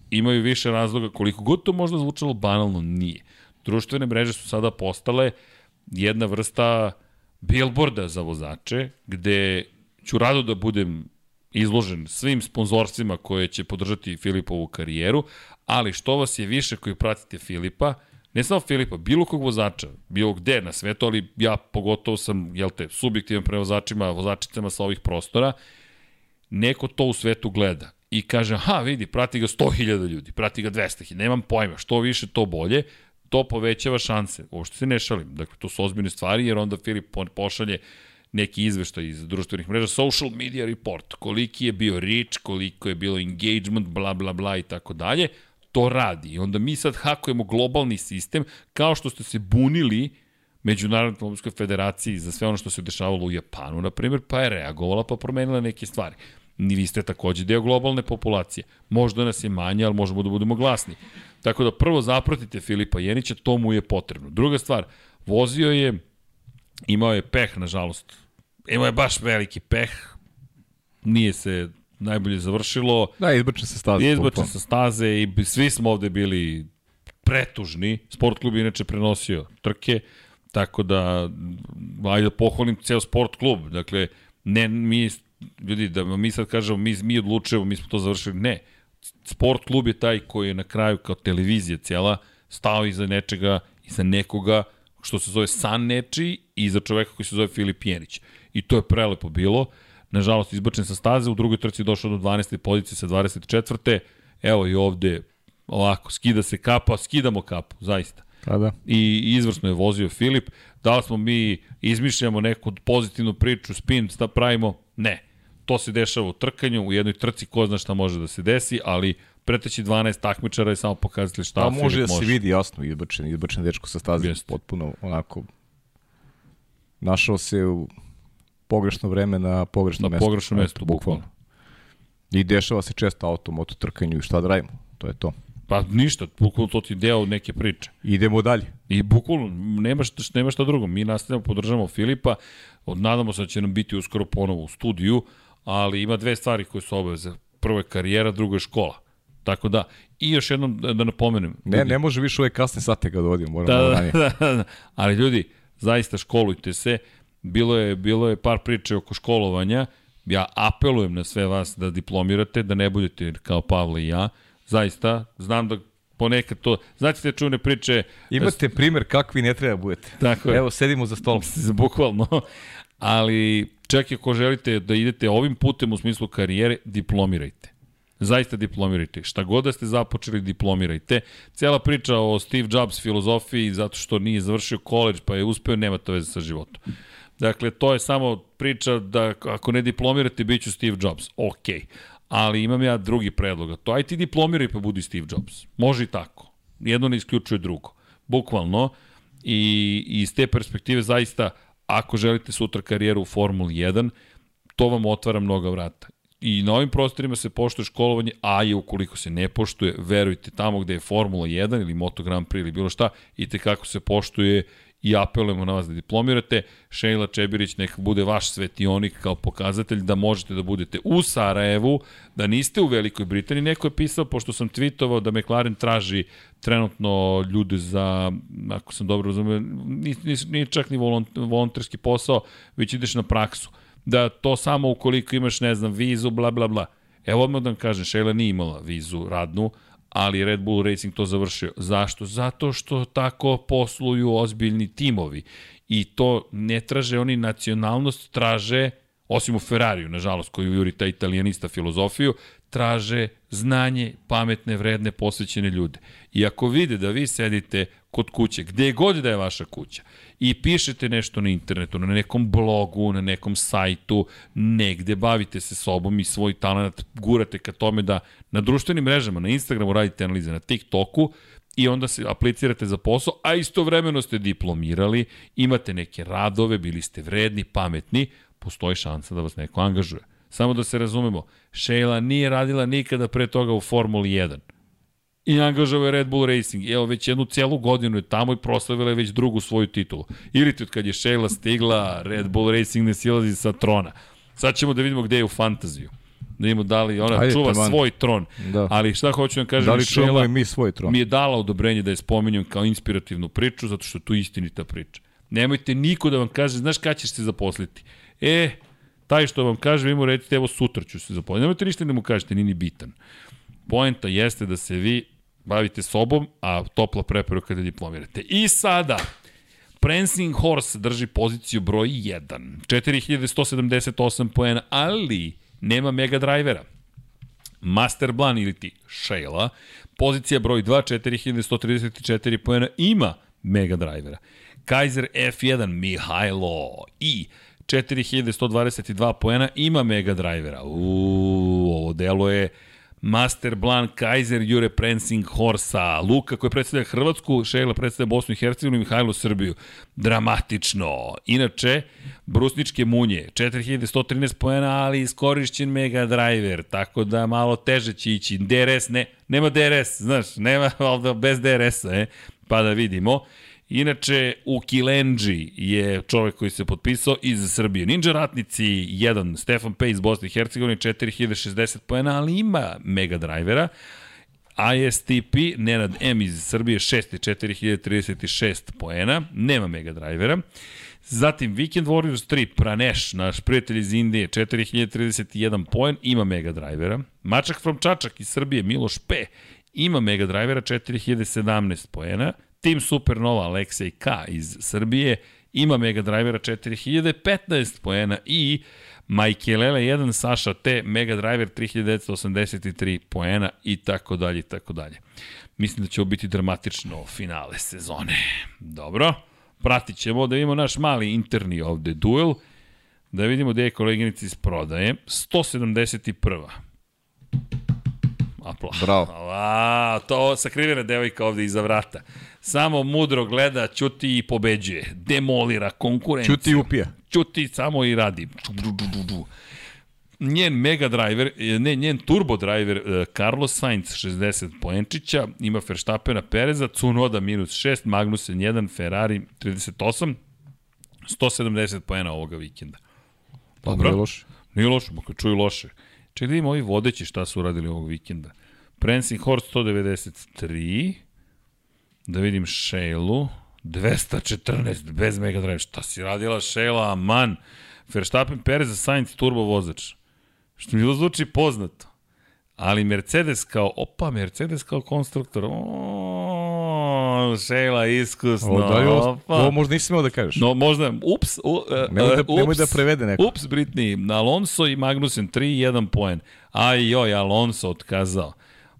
imaju više razloga, koliko god to možda zvučalo banalno, nije. Društvene mreže su sada postale jedna vrsta billboarda za vozače, gde ću rado da budem izložen svim sponzorstvima koje će podržati Filipovu karijeru, ali što vas je više koji pratite Filipa, ne samo Filipa, bilo kog vozača, bilo gde na svetu, ali ja pogotovo sam, jel te, subjektivan pre vozačima, vozačicama sa ovih prostora, neko to u svetu gleda i kaže, ha, vidi, prati ga 100.000 ljudi, prati ga 200.000, nemam pojma, što više, to bolje, to povećava šanse. Uopšte se ne šalim, dakle, to su ozbiljne stvari, jer onda Filip po- pošalje neki izveštaj iz društvenih mreža, social media report, koliki je bio reach, koliko je bilo engagement, bla, bla, bla i tako dalje, to radi. I onda mi sad hakujemo globalni sistem, kao što ste se bunili Međunarodnoj automobilskoj federaciji za sve ono što se dešavalo u Japanu, na primjer, pa je reagovala pa promenila neke stvari. Ni vi ste takođe deo globalne populacije. Možda nas je manje, ali možemo da budemo glasni. Tako da prvo zapratite Filipa Jenića, to mu je potrebno. Druga stvar, vozio je, imao je peh, nažalost. Imao je baš veliki peh. Nije se najbolje završilo. Da, izbrčen se staza. Izbačen sa staze i svi smo ovde bili pretužni. Sport klub je inače prenosio trke, tako da, ajde da pohvalim ceo sport klub. Dakle, ne mi, ljudi, da mi sad kažemo, mi, mi odlučujemo, mi smo to završili. Ne, sport klub je taj koji je na kraju kao televizija cijela stao iza nečega, iza nekoga što se zove san nečiji i iza čoveka koji se zove Filip Jenić. I to je prelepo bilo. Nažalost, izbačen sa staze, u drugoj trci došao do 12. pozicije sa 24. Evo i ovde, ovako, skida se kapa, skidamo kapu, zaista Pa da. i izvrsno je vozio Filip. Da li smo mi izmišljamo neku pozitivnu priču, spin, šta pravimo? Ne. To se dešava u trkanju, u jednoj trci, ko zna šta može da se desi, ali preteći 12 takmičara je samo pokazatelj šta Pa Filip može može. da se vidi jasno izbačen, izbačen dečko sa staze. Jeste. Potpuno onako našao se u pogrešno vreme na pogrešnom Na mestu. pogrešnom Eto, mestu, bukvalno. I dešava se često auto, moto trkanju i šta da radimo. To je to. Pa ništa, bukvalno to ti deo neke priče. Idemo dalje. I bukvalno, nema šta, nema šta drugo. Mi nastavljamo, podržavamo Filipa, nadamo se da će nam biti uskoro ponovo u studiju, ali ima dve stvari koje su obaveze. Prvo je karijera, drugo je škola. Tako da, i još jednom da, da napomenem. Ne, ne može više ove kasne sate ga dovodimo, moramo Da, da, da, da, da, ali ljudi, zaista školujte se bilo je, bilo je par priče oko školovanja, ja apelujem na sve vas da diplomirate, da ne budete kao Pavle i ja, zaista, znam da ponekad to, znate te čune priče, Imate primer kakvi ne treba budete. Tako je. Evo, sedimo za stolom. bukvalno, ali čak i ako želite da idete ovim putem u smislu karijere, diplomirajte. Zaista diplomirajte. Šta god da ste započeli, diplomirajte. Cela priča o Steve Jobs filozofiji, zato što nije završio koleđ pa je uspeo, nema to veze sa životom. Dakle, to je samo priča da ako ne diplomirate, bit ću Steve Jobs. Ok. Ali imam ja drugi predlog. To aj ti diplomiraj pa budi Steve Jobs. Može i tako. Jedno ne isključuje drugo. Bukvalno. I, i iz te perspektive zaista, ako želite sutra karijeru u Formuli 1, to vam otvara mnoga vrata. I na ovim prostorima se poštuje školovanje, a i ukoliko se ne poštuje, verujte, tamo gde je Formula 1 ili Moto Grand Prix ili bilo šta, i te kako se poštuje i apelujemo na vas da diplomirate. Šejla Čebirić neka bude vaš svetionik kao pokazatelj da možete da budete u Sarajevu, da niste u Velikoj Britaniji. Neko je pisao, pošto sam tweetovao da McLaren traži trenutno ljude za, ako sam dobro razumio, nije, čak ni volont- volonterski posao, već ideš na praksu. Da to samo ukoliko imaš, ne znam, vizu, bla, bla, bla. Evo odmah da vam kažem, Šejla nije imala vizu radnu, ali Red Bull Racing to završio. Zašto? Zato što tako posluju ozbiljni timovi. I to ne traže oni nacionalnost, traže, osim u Ferrariju, nažalost, koji juri ta italijanista filozofiju, traže znanje, pametne, vredne, posvećene ljude. I ako vide da vi sedite kod kuće, gde god da je vaša kuća, i pišete nešto na internetu, na nekom blogu, na nekom sajtu, negde, bavite se sobom i svoj talent gurate ka tome da na društvenim mrežama, na Instagramu radite analize, na TikToku, i onda se aplicirate za posao, a istovremeno ste diplomirali, imate neke radove, bili ste vredni, pametni, postoji šansa da vas neko angažuje. Samo da se razumemo, Sheila nije radila nikada pre toga u Formuli 1 i angažao je Red Bull Racing. Evo, već jednu celu godinu je tamo i proslavila je već drugu svoju titulu. Ili ti od kad je Sheila stigla, Red Bull Racing ne silazi sa trona. Sad ćemo da vidimo gde je u fantaziju. Da vidimo da li ona Ajde, čuva taman. svoj tron. Da. Ali šta hoću da kažem, Da li Sheila mi svoj tron? mi je dala odobrenje da je spominjem kao inspirativnu priču, zato što je tu istinita priča. Nemojte niko da vam kaže, znaš kada ćeš se zaposliti? E, taj što vam kaže, vi mu recite, evo sutra ću se zaposliti. Nemojte ništa da mu kažete, nije ni bitan. Poenta jeste da se vi bavite sobom, a topla preporuka da diplomirate. I sada, Prancing Horse drži poziciju broj 1. 4178 poena, ali nema mega drivera. Master Blan ili ti Sheila, pozicija broj 2, 4134 poena, ima mega drivera. Kaiser F1 Mihajlo i 4122 poena ima mega drivera. Uuu, ovo delo je Master Blan, Kaiser, Jure Prensing, Horsa, Luka koji predstavlja Hrvatsku, Šejla predstavlja Bosnu i Hercegovinu i Mihajlo Srbiju. Dramatično. Inače, Brusničke munje, 4113 poena, ali iskorišćen Mega Driver, tako da malo teže će ići. DRS, ne, nema DRS, znaš, nema, ali bez DRS-a, e, pa da vidimo. Inače, u Kilenđi je čovek koji se potpisao iz Srbije. Ninja Ratnici 1, Stefan Pej iz Bosne i Hercegovine, 4060 poena, ali ima mega drivera. ISTP, Nenad M iz Srbije, 6. 4036 poena, nema mega drivera. Zatim Weekend Warriors 3, Praneš, naš prijatelj iz Indije, 4031 poen, ima mega drivera. Mačak from Čačak iz Srbije, Miloš P, ima mega drivera, 4017 poena. Team Supernova, Aleksej K iz Srbije, ima mega drivera 4015 poena i Majkelele 1, Saša T, Mega Driver 3983 poena i tako dalje i tako dalje. Mislim da će ovo biti dramatično finale sezone. Dobro, pratit ćemo da vidimo naš mali interni ovde duel, da vidimo gde je koleginica iz prodaje. 171. Aplauz. Bravo. A, to sakrivena devojka ovde iza vrata. Samo mudro gleda, ćuti i pobeđuje. Demolira konkurenciju. Ćuti i upija. Ćuti samo i radi. Njen mega driver, ne, njen turbo driver, e, Carlos Sainz 60 poenčića, ima Verstappena Pereza, Cunoda minus 6, Magnussen 1, Ferrari 38, 170 poena ovoga vikenda. Pa Dobro. nije loše. Nije loše, makar čuju loše. Čekaj da vidimo ovi vodeći šta su uradili ovog vikenda. Prancing Horse 193, da vidim Shailu, 214 bez Mega Drive. Šta si radila Šela, aman. Verstappen, Perez za Sainz, turbo vozač. Što mi zvuči poznato. Ali Mercedes kao, opa, Mercedes kao konstruktor. O, Šela, iskusno. Ovo, da ovo, opa. ovo možda nisi smeo da kažeš. No, možda, ups, u, uh, Nemoj da- nemoj ups, da prevede neko. Ups, Britney, Alonso i Magnussen, 3-1 poen. Aj, joj, Alonso otkazao.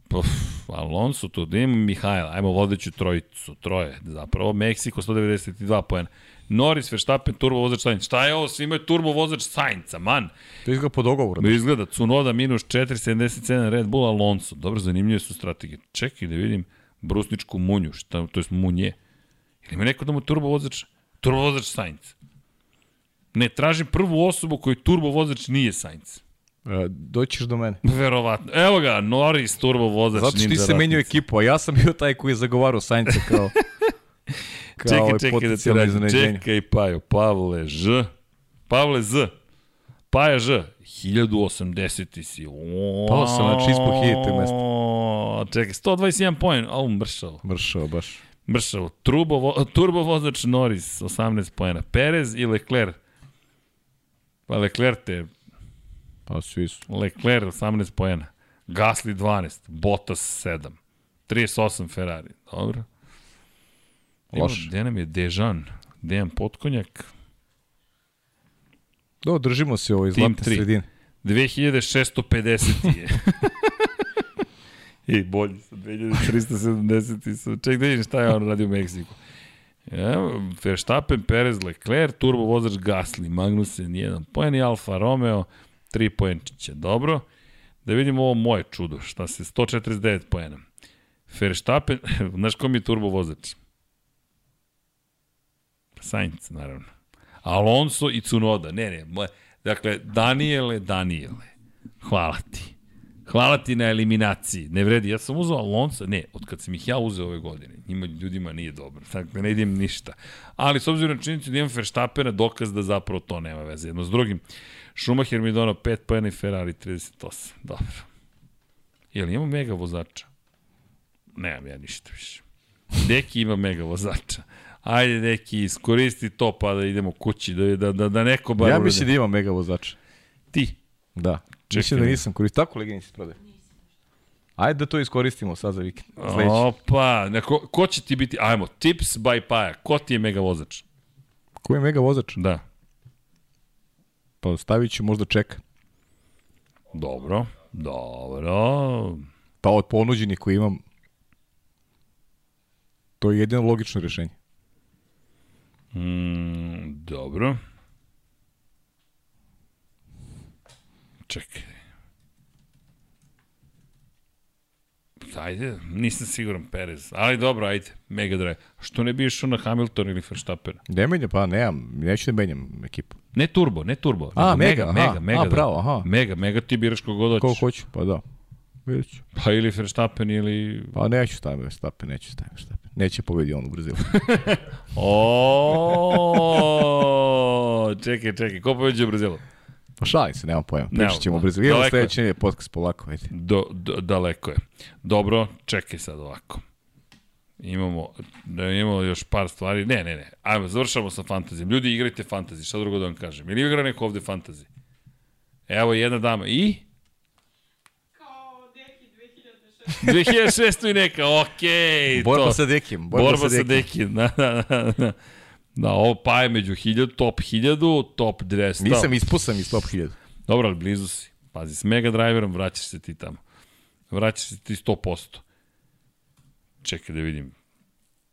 Puf, Alonso tu, da imamo Mihajla, ajmo vodeću trojicu, troje, zapravo, Meksiko 192 poena. Norris, Verstappen, turbo vozač Sainz. Šta je ovo? Svi imaju turbo vozač Sainza, man. To izgleda po dogovoru. Da izgleda, Cunoda minus 4,77 Red Bull Alonso. Dobro, zanimljive su strategije. Čekaj da vidim brusničku munju, šta, to je munje. Ili ima neko da mu turbo vozač, turbo vozač Sainz? Ne, tražim prvu osobu koji turbo vozač nije Sainz. E, Doćiš do mene. Verovatno. Evo ga, Norris, turbo vozač. Zato što ti se Ratnica. ekipu, a ja sam bio taj koji je zagovarao Sainca kao, kao Čekaj, ovaj čekaj da ti radim. Čekaj, Pajo, Pavle Ž. Pavle Z. Paja Ž. 1080 si. O, Pao sam, znači, ispod 1000 mesta. Čekaj, 121 poen. Au, mršavo. Mršao baš. Mršavo. Turbo, vo, turbo vozač Norris, 18 poena. Perez i Leclerc. Pa Leclerc te, Pa svi su. Leclerc 18 poena. Gasly 12, Bottas 7. 38 Ferrari. Dobro. Loše. gde nam je Dejan? Dejan Potkonjak. Do, držimo se ovoj zlatne sredine. 2650 je. I bolji su, 2370 su. Ček da vidim šta je on radio u Meksiku. Ja, Verstappen, Perez, Leclerc, turbo vozač Gasly, Magnussen 1 poen i Alfa Romeo 3 poenčića. Dobro. Da vidimo ovo moje čudo, šta se 149 poena. Verstappen, znaš ko mi je turbo vozač? Sainz, naravno. Alonso i Cunoda. Ne, ne, moje, dakle, Daniele, Daniele, hvala ti. Hvala ti na eliminaciji. Ne vredi, ja sam uzao Alonso, ne, od kad sam ih ja uzeo ove godine, njima ljudima nije dobro, dakle ne idem ništa. Ali s obzirom na činjenicu da imam Verstappena, dokaz da zapravo to nema veze jedno s drugim. Schumacher mi je donao 5 pojena i Ferrari 38. Dobro. Jel imamo mega vozača? Nemam ja ništa više. Deki ima mega vozača. Ajde, Deki, iskoristi to pa da idemo kući, da, da, da, da neko bar Ja mislim da ima mega vozača. Ti. Da. Čekaj. Mislim da nisam koristio. Tako legeni se prodaje. Ajde da to iskoristimo sad za vikend. Sledeći. Opa, neko, ko će ti biti, ajmo, tips by Paja, ko ti je mega vozač? Ko je mega vozač? Da. Pa stavit ću možda čeka. Dobro, dobro. Pa od ponuđenih koji imam, to je jedino logično rešenje. Mm, dobro. Čekaj. Ajde, nisam siguran Perez, ali dobro, ajde, Mega Drive. Što ne bi išao na Hamilton ili Verstappen? Ne menjam, pa nemam, neću da menjam ekipu. Ne turbo, ne turbo. A, Mega, mega, aha. mega, A, da. bravo, aha. Mega, mega ti biraš kogod hoćeš. Koliko hoću, pa da. Vidjet ću. Pa ili Verstappen ili... Pa neću staviti Verstappen, neću staviti Verstappen. Neće pobedi on u Brazilu. O, čekaj, čekaj, ko pobeđe u Brazilu? Pa šalim se, nemam pojma. Nema Pričat ćemo o pojma. Brazilu. Evo je. sledeće je podcast polako, ajde. Do, do, daleko je. Dobro, čekaj sad ovako. Imamo, da imamo još par stvari. Ne, ne, ne. Ajmo, završamo sa fantazijom. Ljudi, igrajte fantazi. Šta drugo da vam kažem? Ili igra neko ovde fantazi? Evo jedna dama. I? Kao neki 2006. 2006 i neka, okej. Okay, Borba to. sa Dekim. Borba, Borba sa Dekim. Da, da, da, da. Da, ovo pa je među 1000, top 1000, top 200. Nisam ispusam iz top 1000. Dobro, ali blizu si. Pazi, s Mega Driverom vraćaš se ti tamo. Vraćaš se ti 100%. Čekaj da vidim.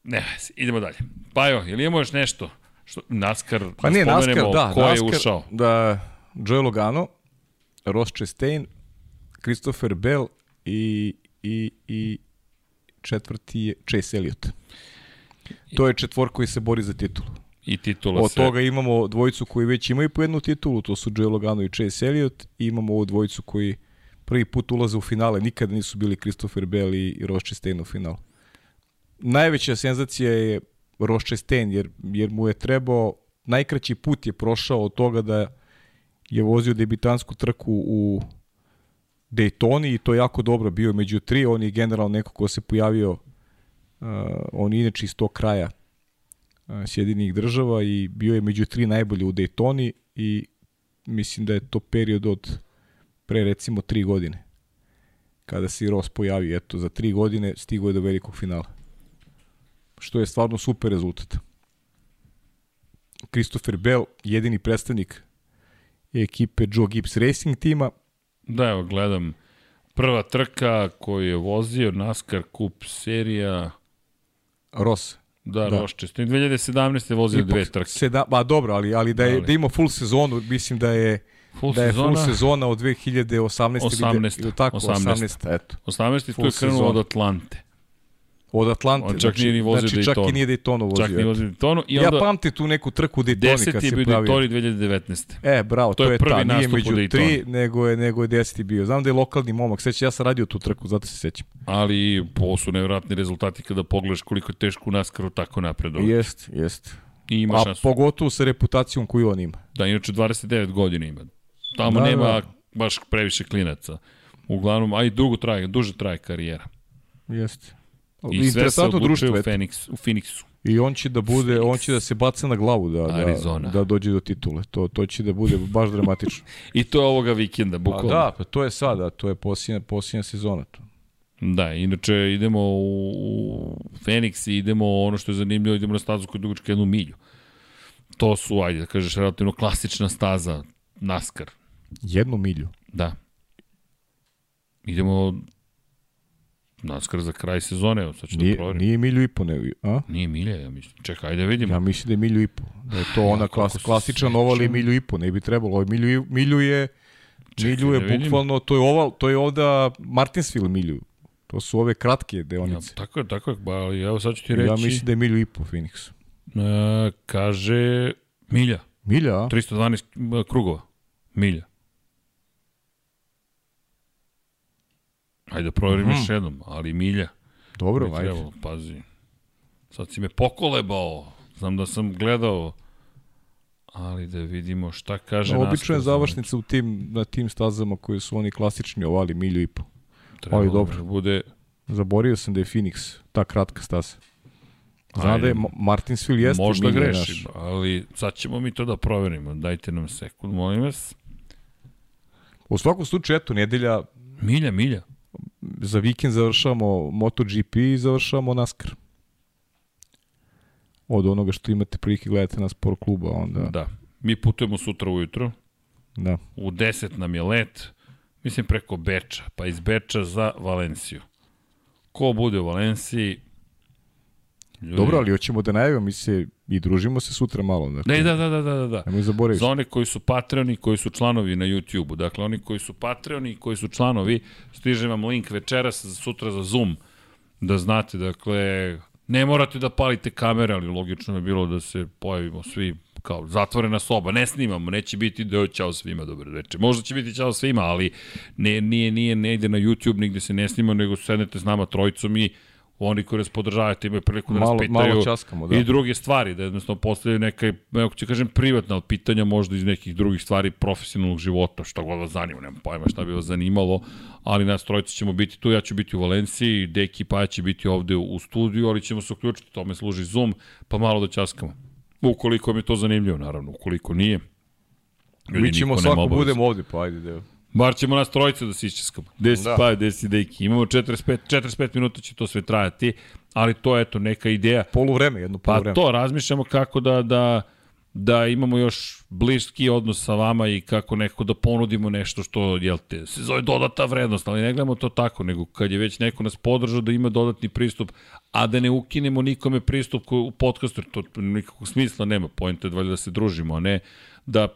Ne, idemo dalje. Pajo, ili imamo još nešto? Što, NASCAR, Pa nije NASCAR, spomenemo da. ko NASCAR, je ušao. Da, Joe Logano, Ross Chastain, Christopher Bell i, i, i četvrti je Chase Elliott. To je četvor koji se bori za titulu. I titula Od se... toga imamo dvojicu koji već imaju po jednu titulu, to su Joe Logano i Chase Elliott, i imamo ovu dvojicu koji prvi put ulaze u finale, nikada nisu bili Christopher Bell i, i Ross Chastain u finalu. Najveća senzacija je Ross Chastain, jer, jer mu je trebao, najkraći put je prošao od toga da je vozio debitansku trku u Daytoni i to jako dobro bio među tri, on je generalno neko ko se pojavio, uh, on je inače iz tog kraja a, Sjedinih država i bio je među tri najbolje u Daytoni i mislim da je to period od pre recimo tri godine kada se Ross pojavi. Eto, za tri godine stigo je do velikog finala. Što je stvarno super rezultat. Christopher Bell, jedini predstavnik ekipe Joe Gibbs Racing tima, Da, evo, gledam. Prva trka koju je vozio NASCAR Cup serija, Ross. da, Da. da. Roščestin. 2017. je vozio dve trke. Seda, ba dobro, ali ali da je Ali. da ima full sezonu, mislim da je Full da je sezona, full sezona od 2018 18, ili, ili tako 18. 18, eto. 18. tu je krenuo sezona. od Atlante. Od Atlante. On čak nije ni vozio znači, čak Daytonu. i nije Daytonu vozio. Čak nije vozio Daytonu. I ja onda pamtim tu neku trku u Daytoni kad 10. je bio pravio. Daytoni 2019. E, bravo, To to, je je prvi ta, nije među tri, nego je, nego je deseti bio. Znam da je lokalni momak, seća, ja sam radio tu trku, zato se sećam. Ali ovo su nevjerojatni rezultati kada pogledaš koliko je teško u NASCAR-u tako napredovati. Jest, jest. I ima A šansu. pogotovo sa reputacijom koju on ima. Da, inače 29 godina ima. Tamo Da, nema da. baš previše klinaca. Uglavnom, a i dugo traje, duže traje karijera. Jeste. I sve se odlučuje u. Phoenix, u Phoenixu. I on će da bude, on će da se baca na glavu da, Arizona. da, da dođe do titule. To, to će da bude baš dramatično. I to je ovoga vikenda, Pa bukvalno. da, pa to je sada, to je posljednja, posljednja sezona. To. Da, inače idemo u, u Phoenix i idemo ono što je zanimljivo, idemo na stazu koja je dugačka jednu milju. To su, ajde da kažeš, relativno klasična staza NASCAR. Jednu milju. Da. Idemo NASCAR za kraj sezone, evo sad ću da Nije, proverim. nije milju i po, nego, a? Nije milja, ja mislim. Čekaj, ajde vidimo. Ja mislim da je milju i po. Da je to ona klas, se klasična oval je sećam. milju i po, ne bi trebalo. Ovo Milju, milju je, Čekaj, milju je da bukvalno, to je oval, to je ovda Martinsville milju. To su ove kratke Ja, deonice. tako je, tako je. Ba, ali evo sad ću ti Ja, reći. mislim da je milju i po Phoenix. E, kaže milja. Milja, a? 312 krugova. Milja. Ajde da proverim Mhm. još jednom, ali milja. Dobro, ajde. trebalo, pazi. Sad si me pokolebao. Znam da sam gledao. Ali da vidimo šta kaže obično je za- završnica u tim, na tim stazama koji su oni klasični ovali milju i po. Trebalo ali dobro. da Bude, Zaborio sam da je Phoenix ta kratka staza. Ajde. da je Ma- Martinsville jeste možda grešim, naš. ali sad ćemo mi to da proverimo. Dajte nam sekund, molim vas. U svakom slučaju, eto, nedelja Milja, milja. Za vikend završavamo MotoGP i završavamo NASCAR. Od onoga što imate prilike gledate na sport kluba, onda, da. Mi putujemo sutra ujutro. da. U 10 nam je let, mislim preko Beča, pa iz Beča za Valenciju. Ko bude u Valenciji? Dobro, ali hoćemo da najavimo, mi se i družimo se sutra malo. Dakle, Ne, da, da, da, da, da. da. Nemoj zaboraviti. Za one koji su Patreoni, koji su članovi na YouTube-u. Dakle, oni koji su Patreoni i koji su članovi, stiže vam link večeras za sutra za Zoom. Da znate, dakle, ne morate da palite kamere, ali logično je bilo da se pojavimo svi kao zatvorena soba, ne snimamo, neće biti da ćao svima, dobro večer. Možda će biti ćao svima, ali ne, nije, nije, ne ide na YouTube, nigde se ne snima, nego sednete s nama trojicom i oni koji nas podržavate imaju priliku da Malo- nas pitaju malo časkamo, da. i druge stvari, da jednostavno postavljaju neka, evo ću kažem, privatna pitanja možda iz nekih drugih stvari profesionalnog života, šta god vas zanima, nemam pojma šta bi vas zanimalo, ali nas trojice ćemo biti tu, ja ću biti u Valenciji, Deki pa će biti ovde u studiju, ali ćemo se uključiti, tome služi Zoom, pa malo da časkamo. Ukoliko mi je to zanimljivo, naravno, ukoliko nije, Mi ćemo svako budemo ovde, pa ajde. Da. Bar ćemo nas trojice da se iščeskamo. Gde si Da. pa, gde si deki. Imamo 45, 45 minuta će to sve trajati, ali to je eto neka ideja. Polu vreme, jedno polu Pa vreme. to, razmišljamo kako da, da, da imamo još bliski odnos sa vama i kako neko da ponudimo nešto što, jel te, se zove dodata vrednost, ali ne gledamo to tako, nego kad je već neko nas podržao da ima dodatni pristup, a da ne ukinemo nikome pristup u podcastu, to nikakvog smisla nema, pojenta je da se družimo, a ne da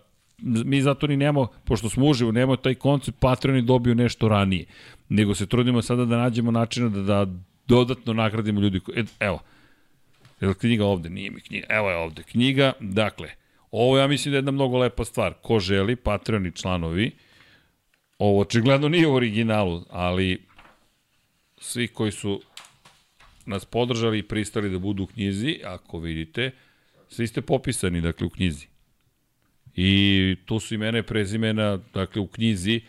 mi zato ni nemamo, pošto smo uživo, nemamo taj koncept, Patreoni dobiju nešto ranije, nego se trudimo sada da nađemo načina da, da dodatno nagradimo ljudi. koji- E, evo, Je li knjiga ovde? Nije mi knjiga. Evo je ovde knjiga. Dakle, ovo ja mislim da je jedna mnogo lepa stvar. Ko želi, Patreon i članovi, ovo očigledno nije u originalu, ali svi koji su nas podržali i pristali da budu u knjizi, ako vidite, svi ste popisani, dakle, u knjizi. I tu su imena i prezimena, dakle, u knjizi,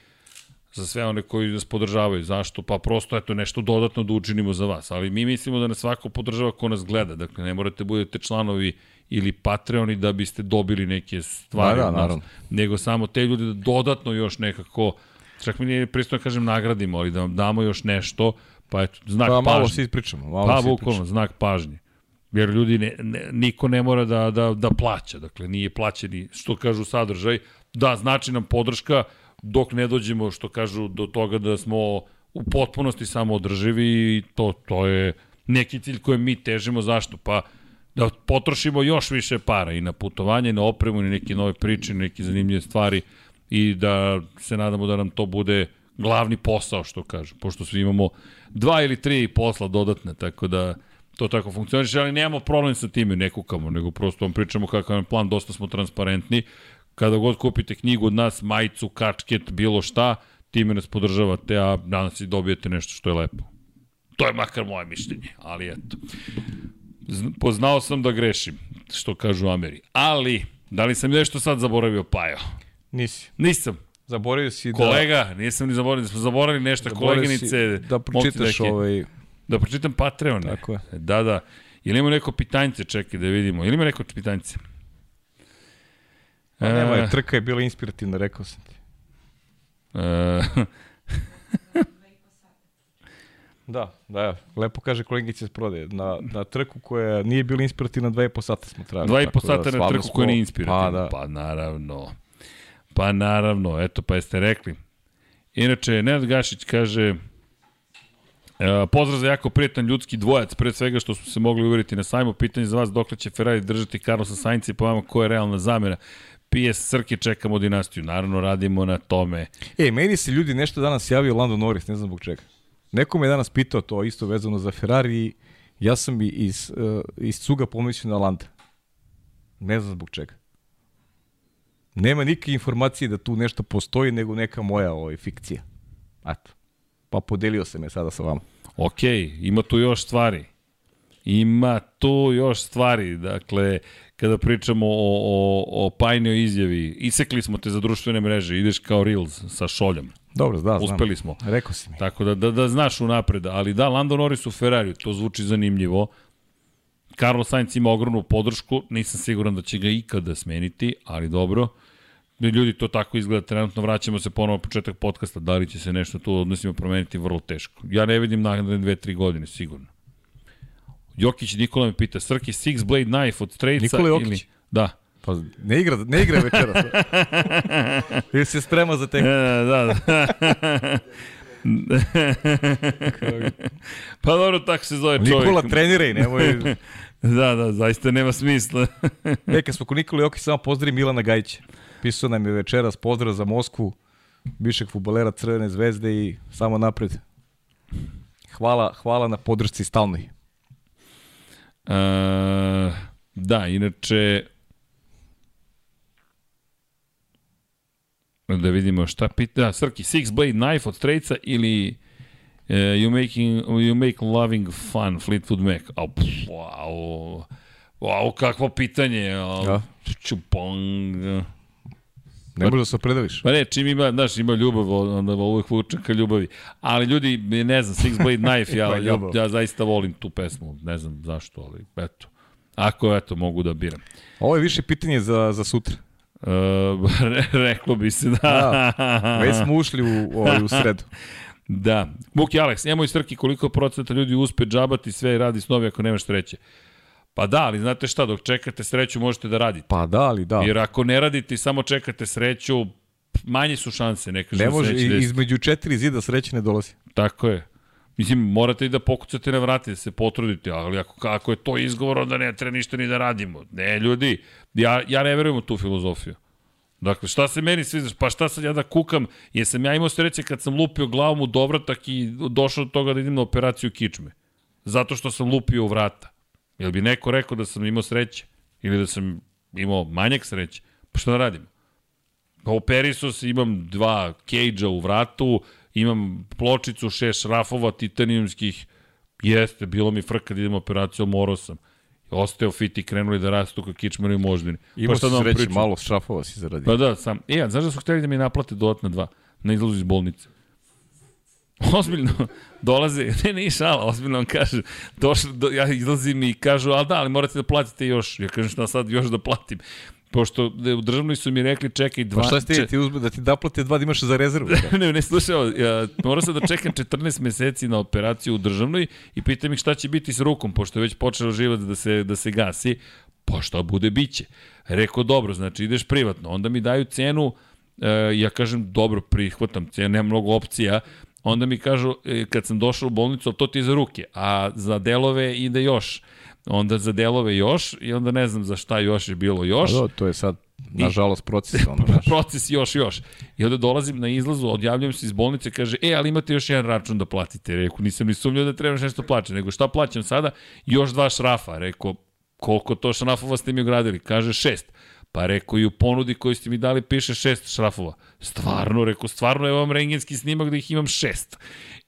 za sve one koji nas podržavaju. Zašto? Pa prosto eto nešto dodatno da učinimo za vas. Ali mi mislimo da nas svako podržava ko nas gleda. Dakle, ne morate budete članovi ili Patreoni da biste dobili neke stvari Da, da, od nas. naravno. Nego samo te ljude da dodatno još nekako, čak mi nije pristojno kažem nagradimo, ali da vam damo još nešto, pa eto, znak Pa malo pažnje. se ispričamo. Malo Pa, bukvalno, znak pažnje. Jer ljudi, ne, ne, niko ne mora da, da, da plaća, dakle nije plaćeni, što kažu sadržaj. Da, znači nam podrška dok ne dođemo, što kažu, do toga da smo u potpunosti samo održivi i to, to je neki cilj kojem mi težimo. Zašto? Pa da potrošimo još više para i na putovanje, i na opremu, i neke nove priče, i neke zanimljive stvari i da se nadamo da nam to bude glavni posao, što kažu, pošto svi imamo dva ili tri posla dodatne, tako da to tako funkcioniše, ali nemamo problem sa time, ne kukamo, nego prosto vam pričamo kakav je plan, dosta smo transparentni. Kada god kupite knjigu od nas, majicu, kačket, bilo šta, time nas podržavate, a danas i dobijete nešto što je lepo. To je makar moje mišljenje, ali eto. Zn- Poznao sam da grešim, što kažu Ameri. Ali, da li sam nešto sad zaboravio, Pajo? Nisi. Nisam. Zaboravio si da... Kolega, nisam ni zaboravio, da smo zaboravili nešto, zaboravio koleginice. Da pročitaš ovaj... Da pročitam Patreon. Tako je. Da, da. Ili ima neko pitanjce, čekaj da vidimo. Ili ima neko pitanjce? Pa nema, je, trka je bila inspirativna, rekao sam ti. e, Da, da, lepo kaže kolegica iz prodaje. Na, na trku koja nije bila inspirativna, dva i po sata smo trajali. dva i po da sata na stvarno trku smo- koja nije inspirativna. Pa da, pa naravno. Pa naravno, eto, pa jeste rekli. Inače, Nenad Gašić kaže, E, pozdrav za jako prijatan ljudski dvojac, pre svega što smo se mogli uveriti na sajmu. Pitanje za vas, dokle će Ferrari držati Carlosa Sainca i po vama ko je realna zamena? PS Srke čekamo dinastiju. Naravno, radimo na tome. E, meni se ljudi nešto danas javio Lando Norris, ne znam zbog čega. Neko me je danas pitao to isto vezano za Ferrari ja sam i iz, uh, iz cuga pomislio na Landa. Ne znam zbog čega. Nema nikakve informacije da tu nešto postoji, nego neka moja ovaj, fikcija. Eto. Pa podelio sam je sada sa vama. Ok, ima tu još stvari. Ima tu još stvari. Dakle, kada pričamo o, o, o Pajnoj izjavi, isekli smo te za društvene mreže, ideš kao Reels sa šoljom. Dobro, da, znam. Uspeli smo. Rekao si mi. Tako da, da, da znaš unapred. Ali da, Lando Norris u Ferrariju, to zvuči zanimljivo. Carlos Sainz ima ogromnu podršku, nisam siguran da će ga ikada smeniti, ali dobro. Ljudi, to tako izgleda trenutno, vraćamo se ponovo početak podcasta, da li će se nešto tu odnosima promeniti, vrlo teško. Ja ne vidim nagrade dve, tri godine, sigurno. Jokić Nikola me pita, Srki Six Blade Knife od Strejca Nikola Jokić? ili... Da. Pa ne igra, ne igra večeras. Ili se sprema za tek. E, da, da. pa dobro, tako se zove čovjek. Nikola trenira i nemoj... Da, da, zaista nema smisla. E, kad smo kod Nikola Jokić, samo pozdravi Milana Gajića. Pisao nam je večeras pozdrav za Moskvu, bivšeg futbolera Crvene zvezde i samo napred. Hvala, hvala na podršci stalnoj. E, da, inače... Da vidimo šta pita. Da, Srki, Six Blade Knife od Strejca ili uh, you, making, you make loving fun Fleetwood Mac. Au, pff, wow. Wow, kakvo pitanje. Au, Ja. Čupong. Ne možeš da se opredeliš. Pa ne, čim ima, znaš, ima ljubav, onda uvijek vuče ka ljubavi. Ali ljudi, ne znam, Six Blade Knife, ja, Ima ja, ljubav. ja zaista volim tu pesmu, ne znam zašto, ali eto. Ako, eto, mogu da biram. Ovo je više pitanje za, za sutra. Uh, re- reklo bi se da. Već smo ušli u, ovaj, u sredu. Da. Muki Alex, nemoj strki koliko procenta ljudi uspe džabati sve i radi snovi ako nemaš sreće. Pa da, ali znate šta, dok čekate sreću možete da radite. Pa da, ali da. Jer ako ne radite i samo čekate sreću, manje su šanse, ne kažem Ne da može, između četiri zida sreće ne dolazi. Tako je. Mislim, morate i da pokucate na vrati, da se potrudite, ali ako, ako je to izgovor, onda ne treba ništa ni da radimo. Ne, ljudi, ja, ja ne verujem u tu filozofiju. Dakle, šta se meni sviđaš? Pa šta sad ja da kukam? Jesam ja imao sreće kad sam lupio glavom u dovratak i došao do toga da idem na operaciju kičme. Zato što sam lupio u vrata. Jel bi neko rekao da sam imao sreće? Ili da sam imao manjak sreće? Pa šta da radim? Operiso se, imam dva kejđa u vratu, imam pločicu, šest šrafova titanijumskih, jeste, bilo mi frka da idem operaciju, morao sam. Osteo fit i krenuli da rastu kao kičmani moždini. Imao šta si da vam sreće, malo šrafova si zaradio. Pa da, sam. E, a znaš da su hteli da mi naplate dodatna dva na izlazu iz bolnice? ozbiljno, dolaze, ne, ne, šala, ozbiljno vam kažu, došli, do, ja izlazim i kažu, ali da, ali morate da platite još. Ja kažem, šta sad još da platim? Pošto u državnoj su mi rekli, čekaj, dva... Pa šta ste, če- ti uzme da ti naplate dva da imaš za rezervu? ne, ne, slušaj, ja, morao sam da čekam 14 meseci na operaciju u državnoj i pitam ih šta će biti s rukom, pošto je već počeo život da se, da se gasi. Pa šta bude, biće. Rekao, dobro, znači ideš privatno. Onda mi daju cenu, e, ja kažem, dobro, prihvatam cenu, nema mnogo opcija. Onda mi kažu, e, kad sam došao u bolnicu, to ti je za ruke, a za delove ide još. Onda za delove još i onda ne znam za šta još je bilo još. Pa do, to je sad, nažalost, proces. Ono, znaš. proces još, još. I onda dolazim na izlazu, odjavljam se iz bolnice, kaže, e, ali imate još jedan račun da platite. Reku, nisam ni sumnjao da trebaš nešto plaćati, nego šta plaćam sada? Još dva šrafa. Reku, koliko to šrafova ste mi ugradili? Kaže, šest. Pa rekao, i u ponudi koju ste mi dali piše šest šrafova. Stvarno, rekao, stvarno je vam rengenski snimak da ih imam šest.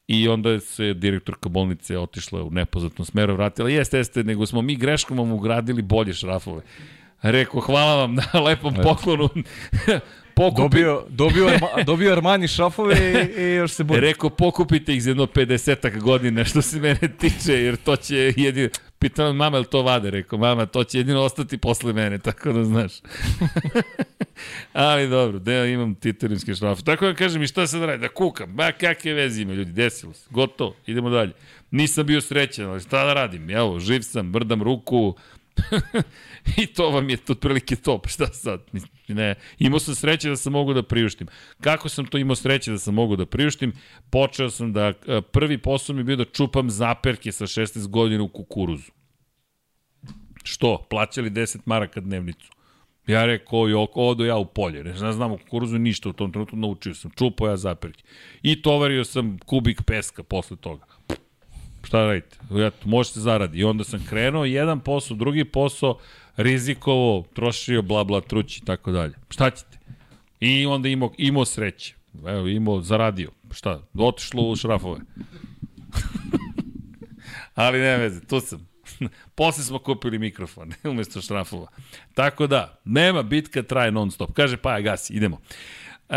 I onda se direktorka bolnice otišla u nepoznatom smeru, vratila, jeste, jeste, nego smo mi greškom vam ugradili bolje šrafove. Rekao, hvala vam na lepom poklonu. Pokupi, Dobio, dobio, Arma, dobio Armani šrafove i, i još se budi. Rekao, pokupite ih za jedno 50 godina što se mene tiče, jer to će jedino... Pitam mama, je to vade? Rekao, mama, to će jedino ostati posle mene, tako da znaš. Ali dobro, da ja imam titarinske šrafe. Tako da kažem, i šta sad radi? Da kukam. Ba, kakve veze ima, ljudi, desilo se. Gotovo, idemo dalje. Nisam bio srećan, ali šta da radim? Evo, živ sam, brdam ruku, I to vam je otprilike to, pa šta sad? Ne, imao sam sreće da sam mogu da priuštim. Kako sam to imao sreće da sam mogu da priuštim? Počeo sam da, e, prvi posao mi je bio da čupam zaperke sa 16 godina u kukuruzu. Što? Plaćali 10 maraka dnevnicu. Ja rekao, jo, odo ja u polje. Ne znam, znam o kukuruzu ništa u tom trenutku, naučio sam. Čupao ja zaperke. I tovario sam kubik peska posle toga šta radite? Eto, može se zaradi. I onda sam krenuo jedan posao, drugi posao, rizikovo, trošio, bla, bla, trući i tako dalje. Šta ćete? I onda imao, imao sreće. Evo, imao, zaradio. Šta? Otišlo u šrafove. Ali ne veze, tu sam. Posle smo kupili mikrofon umesto šrafova. Tako da, nema bitka, traje non stop. Kaže Paja, gasi, idemo. Uh,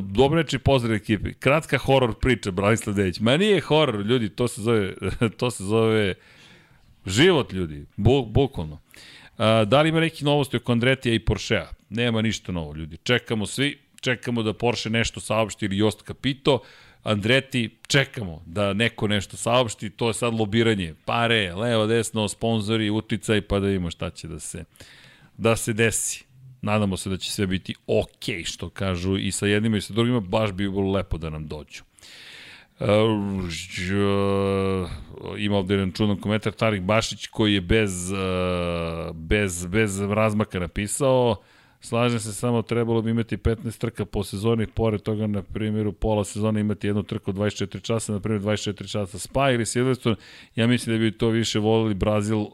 dobro reči pozdrav ekipi. Kratka horor priča, Branislav Dević. Ma nije horor, ljudi, to se zove, to se zove život, ljudi, bu, bukvalno. Uh, da li ima neki novosti oko Andretija i Porschea? Nema ništa novo, ljudi. Čekamo svi, čekamo da Porsche nešto saopšti ili Jost Capito. Andreti, čekamo da neko nešto saopšti, to je sad lobiranje. Pare, levo, desno, sponzori, uticaj, pa da vidimo šta će da se, da se desi. Nadamo se da će sve biti ok, što kažu i sa jednima i sa drugima, baš bi bilo lepo da nam dođu. Uh, ima ovde jedan čudan komentar Tarik Bašić koji je bez, uh, bez, bez razmaka napisao Slažem se, samo trebalo bi imati 15 trka po sezoni, pored toga, na primjeru, pola sezone imati jednu trku 24 časa, na primjer 24 časa Spa ili Silverstone. Ja mislim da bi to više volili Brazil, uh,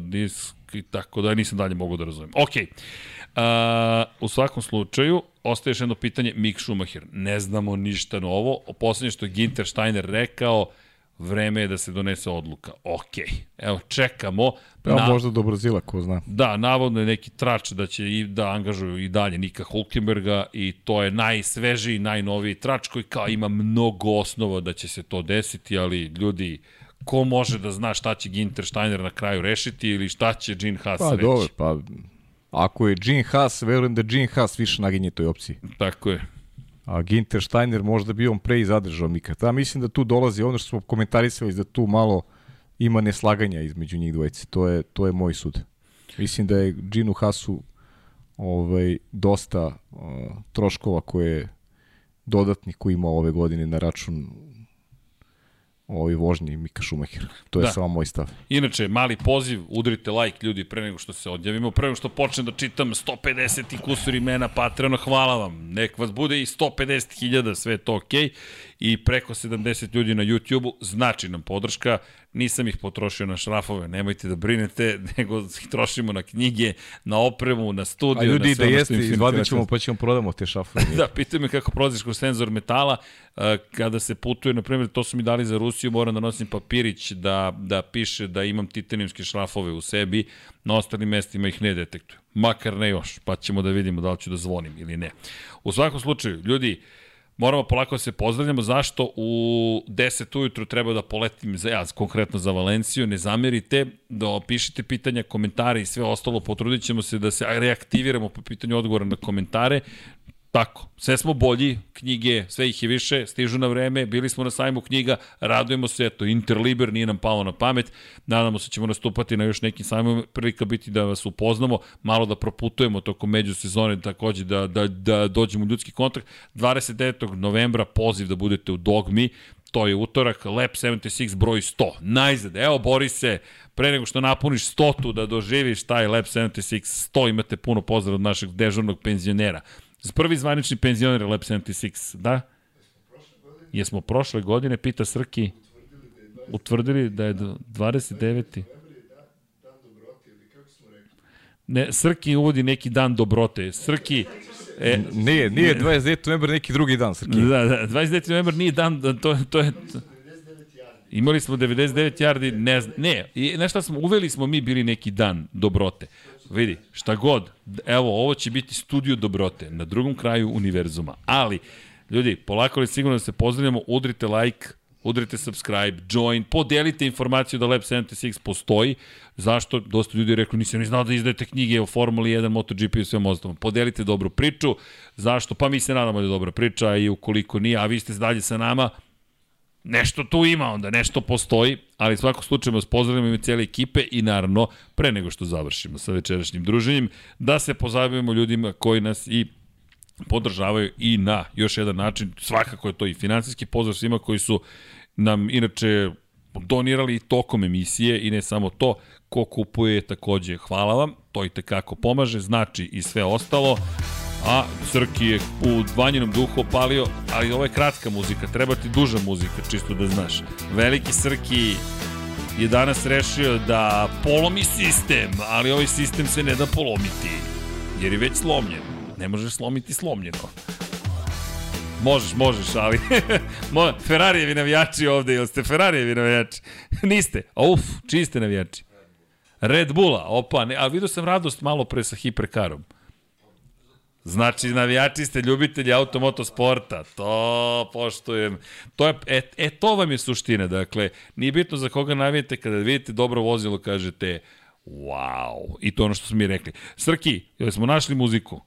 disk i tako da nisam dalje mogu da razumem. Okej. Okay. Uh, u svakom slučaju, ostaje još jedno pitanje, Mick Schumacher. Ne znamo ništa novo. Poslednje što je Ginter Steiner rekao, vreme je da se donese odluka. Ok, evo, čekamo. Ja, Na... možda do Brazila, ko zna. Da, navodno je neki trač da će i da angažuju i dalje Nika Hulkenberga i to je najsvežiji, najnoviji trač koji kao ima mnogo osnova da će se to desiti, ali ljudi, ko može da zna šta će Ginter Steiner na kraju rešiti ili šta će Gene Haas pa, reći? Dobro, pa Ako je Gene Haas, verujem da Gene Haas više naginje toj opciji. Tako je. A Ginter Steiner možda bi on pre i zadržao Mika. Ja mislim da tu dolazi ono što smo komentarisali da tu malo ima neslaganja između njih dvojice. To je, to je moj sud. Mislim da je Ginu Haasu ovaj, dosta uh, troškova koje dodatni koji ima ove godine na račun ovaj vožnji Mika Šumacher. To je da. samo moj stav. Inače, mali poziv, udrite like ljudi pre nego što se odjavimo, pre nego što počnem da čitam 150 i kusur imena Patreona, hvala vam. Nek vas bude i 150.000, sve to okej. Okay. I preko 70 ljudi na YouTube-u, znači nam podrška. Nisam ih potrošio na šrafove, nemojte da brinete, nego ih trošimo na knjige, na opremu, na studiju. A ljudi na da jeste, izvadit ćemo pa ćemo prodamo te šrafove. da, pitaju me kako prolaziš kroz senzor metala. Kada se putuje, na primjer, to su mi dali za Rusiju, moram da nosim papirić da, da piše da imam titanijumske šrafove u sebi, na ostalim mestima ih ne detektuju. Makar ne još, pa ćemo da vidimo da li ću da zvonim ili ne. U svakom slučaju, ljudi, moramo polako da se pozdravljamo. Zašto? U 10 ujutru treba da poletim, za, ja konkretno za Valenciju, ne zamerite, da pišite pitanja, komentare i sve ostalo, potrudit ćemo se da se reaktiviramo po pitanju odgovora na komentare. Tako, sve smo bolji, knjige, sve ih je više, stižu na vreme, bili smo na sajmu knjiga, radujemo se, eto, Interliber nije nam palo na pamet, nadamo se da ćemo nastupati na još nekim sajmima, prilika biti da vas upoznamo, malo da proputujemo tokom međusezone, takođe da, da, da dođemo u ljudski kontakt. 29. novembra poziv da budete u Dogmi, to je utorak, Lab 76 broj 100. Najzad, evo Borise, pre nego što napuniš 100 tu da doživiš taj Lab 76 100, imate puno pozdrav od našeg dežurnog penzionera. Prvi zvanični penzioner Lab 76, da? Jesmo prošle godine, pita Srki, utvrdili da je do 29. Ne, Srki uvodi neki dan dobrote. Srki, e, Nije, nije 29. novembar neki drugi dan, Srki. Da, da, 29. novembar nije dan, da, to, to je... Imali smo 99 yardi, ne znam, ne, i nešto smo, uveli smo mi bili neki dan dobrote. Vidi, šta god, evo, ovo će biti studio dobrote na drugom kraju univerzuma, ali, ljudi, polako li sigurno da se pozdravljamo, udrite like, udrite subscribe, join, podelite informaciju da Lab 76 postoji. Zašto? Dosta ljudi je rekli, nisam ni znao da izdajete knjige o Formuli 1, MotoGP i svem ostalom. Podelite dobru priču. Zašto? Pa mi se nadamo da je dobra priča i ukoliko nije, a vi ste dalje sa nama, nešto tu ima onda, nešto postoji, ali svako slučaju vas pozdravljamo ime cijele ekipe i naravno, pre nego što završimo sa večerašnjim druženjem, da se pozabavimo ljudima koji nas i podržavaju i na još jedan način, svakako je to i finansijski pozdrav svima koji su nam inače donirali i tokom emisije i ne samo to, ko kupuje takođe hvala vam, to i tekako pomaže, znači i sve ostalo, a Srki je u dvanjenom duhu opalio, ali ovo je kratka muzika, treba ti duža muzika, čisto da znaš. Veliki Srki je danas rešio da polomi sistem, ali ovaj sistem se ne da polomiti, jer je već slomljen. Ne možeš slomiti slomljeno. Možeš, možeš, ali... Ferrarijevi navijači ovde, jel ste Ferrarijevi navijači? Niste. Uf, čiji ste navijači? Red Bulla, opa, ne, a vidio sam radost malo pre sa hiperkarom. Znači, navijači ste ljubitelji automoto sporta, to poštujem. To je, e, e, to vam je suština, dakle, nije bitno za koga navijete, kada vidite dobro vozilo, kažete, wow, i to ono što smo mi rekli. Srki, jel smo našli muziku?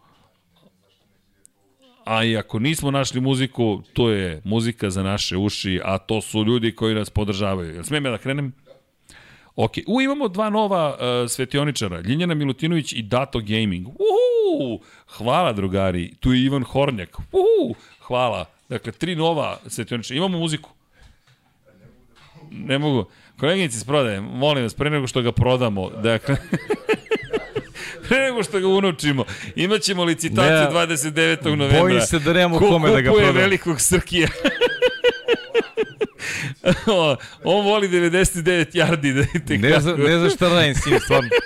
A i ako nismo našli muziku, to je muzika za naše uši, a to su ljudi koji nas podržavaju. Jel smijem ja da krenem? Ok, u imamo dva nova uh, svetioničara, Ljiljana Milutinović i Dato Gaming. Uhu, hvala drugari, tu je Ivan Hornjak. Uhu, hvala. Dakle, tri nova svetioničara. Imamo muziku? Ne mogu. Koleginici s prodaje, molim vas, pre nego što ga prodamo, dakle... pre nego što ga unučimo, imaćemo licitaciju Ne, 29. novembra. bojim se da nemamo Ko kome da ga kupuje prodamo. velikog Srkija? On voli 99 yardi da idete Ne, za, ne znaš šta radim s njim, stvarno.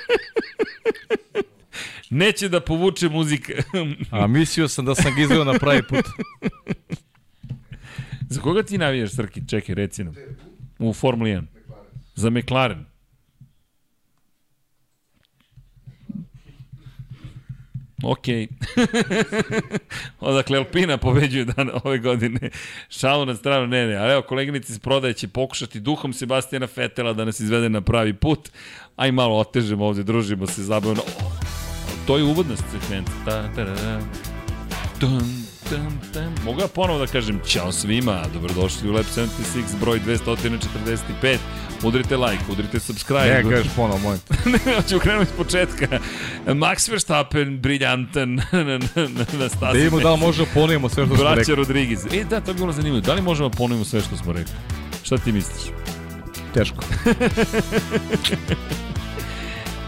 Neće da povuče muzika. A mislio sam da sam ga izveo na pravi put. Za koga ti navijaš, Srki? Čekaj, reci nam. U Formuli 1. Za McLaren. Ok. Odakle Alpina pobeđuje dan ove godine. Šalu na stranu, ne, ne. Ali evo, koleginici iz prodaje će pokušati duhom Sebastijana Fetela da nas izvede na pravi put. Aj malo otežemo ovde, družimo se zabavno. To je uvodna sekvenca. Ta, ta, ta, ta. Dun, dun, dun. Mogu ja ponovo da kažem ćao svima, dobrodošli u Lab 76, broj 245. Udrite like, udrite subscribe. Ne, kažeš ponovo, te. ne, hoću krenuti iz početka. Max Verstappen, briljantan na, na, na, na stazi. Da vidimo da li možemo ponovimo sve što smo Braća rekli. Rodriguez. E, da, to je bilo zanimljivo. Da li možemo da ponovimo sve što smo rekli? Šta ti misliš? Teško.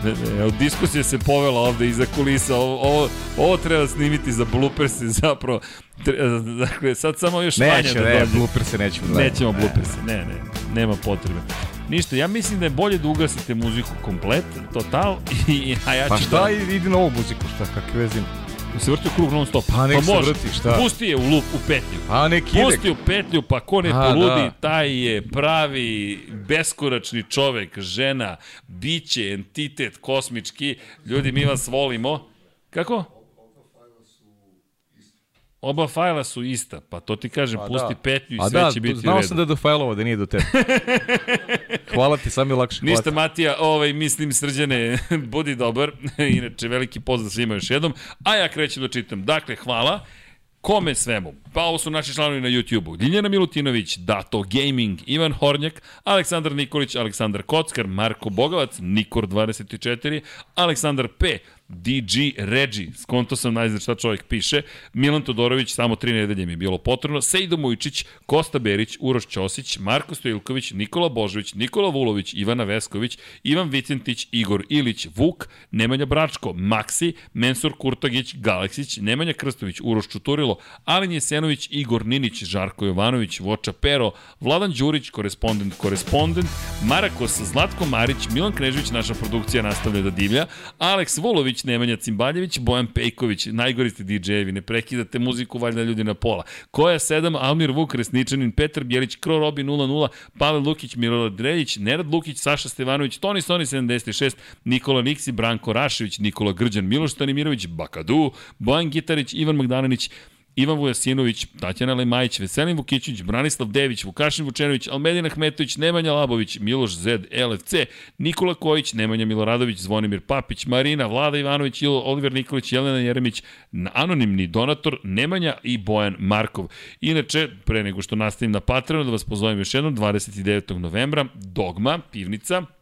Ne, ne, evo, diskusija se povela ovde iza kulisa, ovo, ovo, ovo treba snimiti za blooperse, zapravo, tre, dakle, sad samo još Neće, da ne, dođe. nećemo da Nećemo blooperse, ne, ne, nema potrebe. Ništa, ja mislim da je bolje da ugasite muziku komplet, total, i, a ja ću Pa šta, da... idi na ovu muziku, šta, kakve veze ima? Da se vrti u krug non stop. Pa nek se može. vrti, šta? Pusti je u lup, u petlju. A nek ide. Pusti u petlju, pa ko ne A, poludi, da. taj je pravi, beskoračni čovek, žena, biće, entitet, kosmički. Ljudi, mi vas volimo. Kako? Oba fajla su ista, pa to ti kažem, pusti da. petnju i A sve da, će biti u znao redu. sam da je do fajlova, da nije do tebe. Hvala ti, sam je lakše. Hvala Ništa ti. Matija, ovaj, mislim srđane, budi dobar, inače veliki pozdrav svima još jednom, a ja krećem da čitam. Dakle, hvala, Kome svemu? Pa ovo su naši članovi na YouTube-u. Ljiljana Milutinović, Dato Gaming, Ivan Hornjak, Aleksandar Nikolić, Aleksandar Kockar, Marko Bogavac, Nikor24, Aleksandar P, DG Regi, skonto sam najzad šta čovjek piše, Milan Todorović, samo tri nedelje mi je bilo potrebno, Sejdo Mujčić, Kosta Berić, Uroš Ćosić, Marko Stojilković, Nikola Božović, Nikola Vulović, Ivana Vesković, Ivan Vicentić, Igor Ilić, Vuk, Nemanja Bračko, Maksi, Mensur Kurtagić, Galeksić, Nemanja Krstović, Uroš Čuturilo, Alin Jesenović, Igor Ninić, Žarko Jovanović, Voča Pero, Vladan Đurić, korespondent, korespondent, Marakos, Zlatko Marić, Milan Knežević, naša produkcija nastavlja da divlja, Aleks Volović, Nemanja Cimbaljević, Bojan Pejković, najgori ste DJ-evi, ne prekidate muziku, valjda ljudi na pola. Koja 7, Almir Vuk, Resničanin, Petar Bjelić, Kro Robi 00, Pavel Lukić, Milorad Dreljić, Nerad Lukić, Saša Stevanović, Toni Stoni 76, Nikola Niksi, Branko Rašević, Nikola Grđan, Miloš Stanimirović, Bakadu, Bojan Gitarić, Ivan Magdalenić, Ivan Vujasinović, Tatjana Lemajić, Veselin Vukićić, Branislav Dević, Vukašin Vučenović, Almedin Ahmetović, Nemanja Labović, Miloš Zed, LFC, Nikola Kojić, Nemanja Miloradović, Zvonimir Papić, Marina, Vlada Ivanović, Il- Oliver Nikolić, Jelena Jeremić, anonimni donator, Nemanja i Bojan Markov. Inače, pre nego što nastavim na Patreonu, da vas pozovem još jednom, 29. novembra, Dogma, pivnica,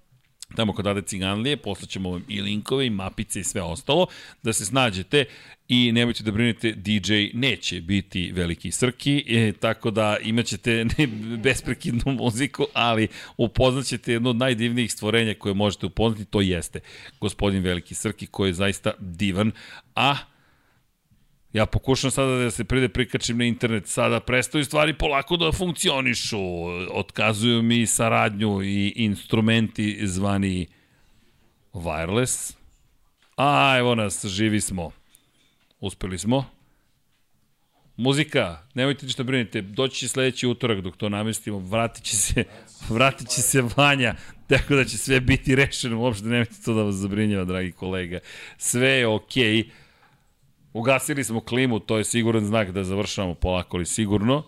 tamo kod Ade Ciganlije, poslaćemo vam i linkove i mapice i sve ostalo, da se snađete i nemojte da brinete, DJ neće biti veliki srki, e, tako da imaćete ne, besprekidnu muziku, ali upoznaćete jedno od najdivnijih stvorenja koje možete upoznati, to jeste gospodin veliki srki koji je zaista divan, a Ja pokušam sada da se pride prikačim na internet, sada prestaju stvari polako da funkcionišu, otkazuju mi saradnju i instrumenti zvani wireless. A, evo nas, živi smo. Uspeli smo. Muzika, nemojte ništa brinite, doći će sledeći utorak dok to namestimo, vratit će se, vratit će se Vanja, tako da će sve biti rešeno, uopšte nemojte to da vas zabrinjava, dragi kolega. Sve je okej. Okay. Ugasili smo klimu, to je siguran znak da završavamo polako ali sigurno.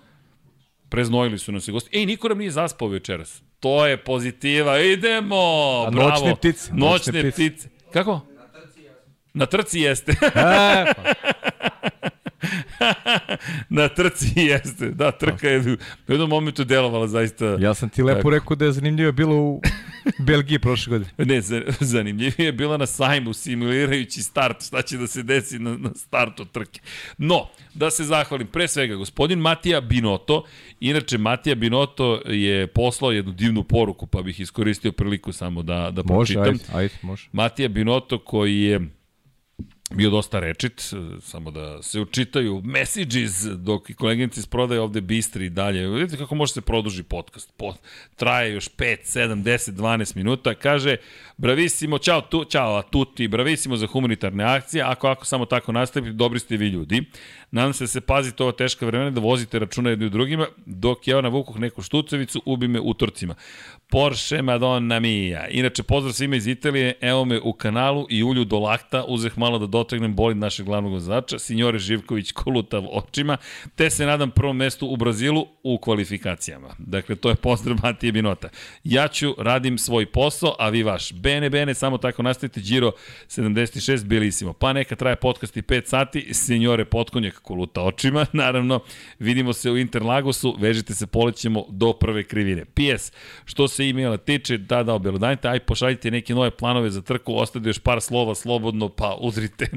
Preznojili su nas i gosti. Ej, niko nam nije zaspao večeras. To je pozitiva. Idemo! A Bravo. noćne ptice, Noćne, noćne ptice. ptice. Kako? Na trci jeste. E, pa, Na trci jeste. Da, trka je u jednom momentu delovala zaista... ja sam ti lepo Tako. rekao da je zanimljivo bilo u Belgiji prošle godine. Ne, za- zanimljivije je bila na sajmu simulirajući start, šta će da se desi na, na startu trke. No, da se zahvalim, pre svega, gospodin Matija Binoto, inače Matija Binoto je poslao jednu divnu poruku, pa bih iskoristio priliku samo da, da Može, pročitam. ajde, ajde, može. Matija Binoto koji je bio dosta rečit, samo da se učitaju messages dok i koleginici iz prodaje ovde bistri i dalje. Vidite kako može se produži podcast. Po, traje još 5, 7, 10, 12 minuta. Kaže, bravissimo, čao, tu, čao a tutti, bravissimo za humanitarne akcije. Ako, ako samo tako nastavite, dobri ste vi ljudi. Nadam se da se pazite ova teška vremena, da vozite računa jedni u drugima, dok ja navukoh neku štucavicu, ubi me utorcima. Porsche Madonna Mia. Inače, pozdrav svima iz Italije, evo me u kanalu i ulju do lakta, uzeh malo da dotegnem bolid našeg glavnog vozača, signore Živković kolutav očima, te se nadam prvom mestu u Brazilu u kvalifikacijama. Dakle, to je pozdrav Matije Binota. Ja ću, radim svoj posao, a vi vaš. Bene, bene, samo tako nastavite, Giro 76, bilisimo. Pa neka traje podcast i 5 sati, signore Potkonjak koluta očima, naravno, vidimo se u Interlagosu, vežite se, polećemo do prve krivine. PS, što se e-maila tiče, da, da, obelodanite, aj pošaljite neke nove planove za trku, ostade još par slova slobodno, pa udrite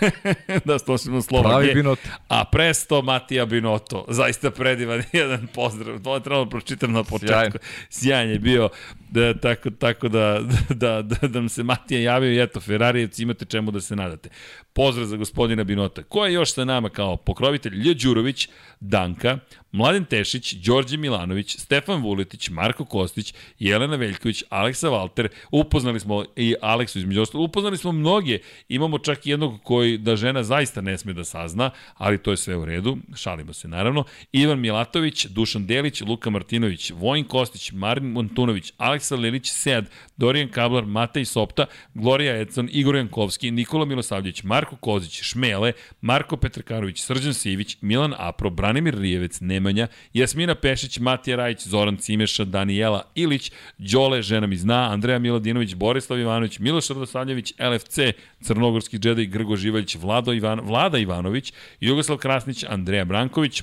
da stošimo slova. Pravi G. Binotto. A presto Matija Binotto, zaista predivan jedan pozdrav. To je trebalo da pročitam na početku. Sjajan. Sjajan je bio, da, tako, tako da, da, da, da nam se Matija javio i eto, Ferarijevci imate čemu da se nadate. Pozdrav za gospodina Binota. Ko je još sa nama kao pokrovitelj? Lje Đurović, Danka, Mladen Tešić, Đorđe Milanović, Stefan Vuletić, Marko Kostić, Jelena Veljković, Aleksa Valter, upoznali smo i Aleksu između ostalo, upoznali smo mnoge, imamo čak jednog koji da žena zaista ne sme da sazna, ali to je sve u redu, šalimo se naravno, Ivan Milatović, Dušan Delić, Luka Martinović, Vojin Kostić, Marin Montunović, Aleksa Lelić, Sead, Dorijan Kablar, Matej Sopta, Gloria Edson, Igor Jankovski, Nikola Milosavljević, Marko Kozić, Šmele, Marko Petrkanović, Srđan Sivić, Milan Apro, Branimir Rijevec, Nemanja, Jasmina Pešić, Matija Rajić, Zoran Cimeša, Danijela Ilić, Đole, žena mi zna, Andreja Miladinović, Borislav Ivanović, Miloš Radosavljević, LFC, Crnogorski džedaj, Grgo Živaljić, Vlado Ivan, Vlada Ivanović, Jugoslav Krasnić, Andreja Branković,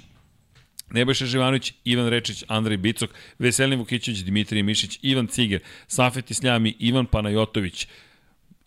Nebojša Živanović, Ivan Rečić, Andrej Bicok, Veselin Vukićević, Dimitrij Mišić, Ivan Ciger, Safet Isljami, Ivan Panajotović,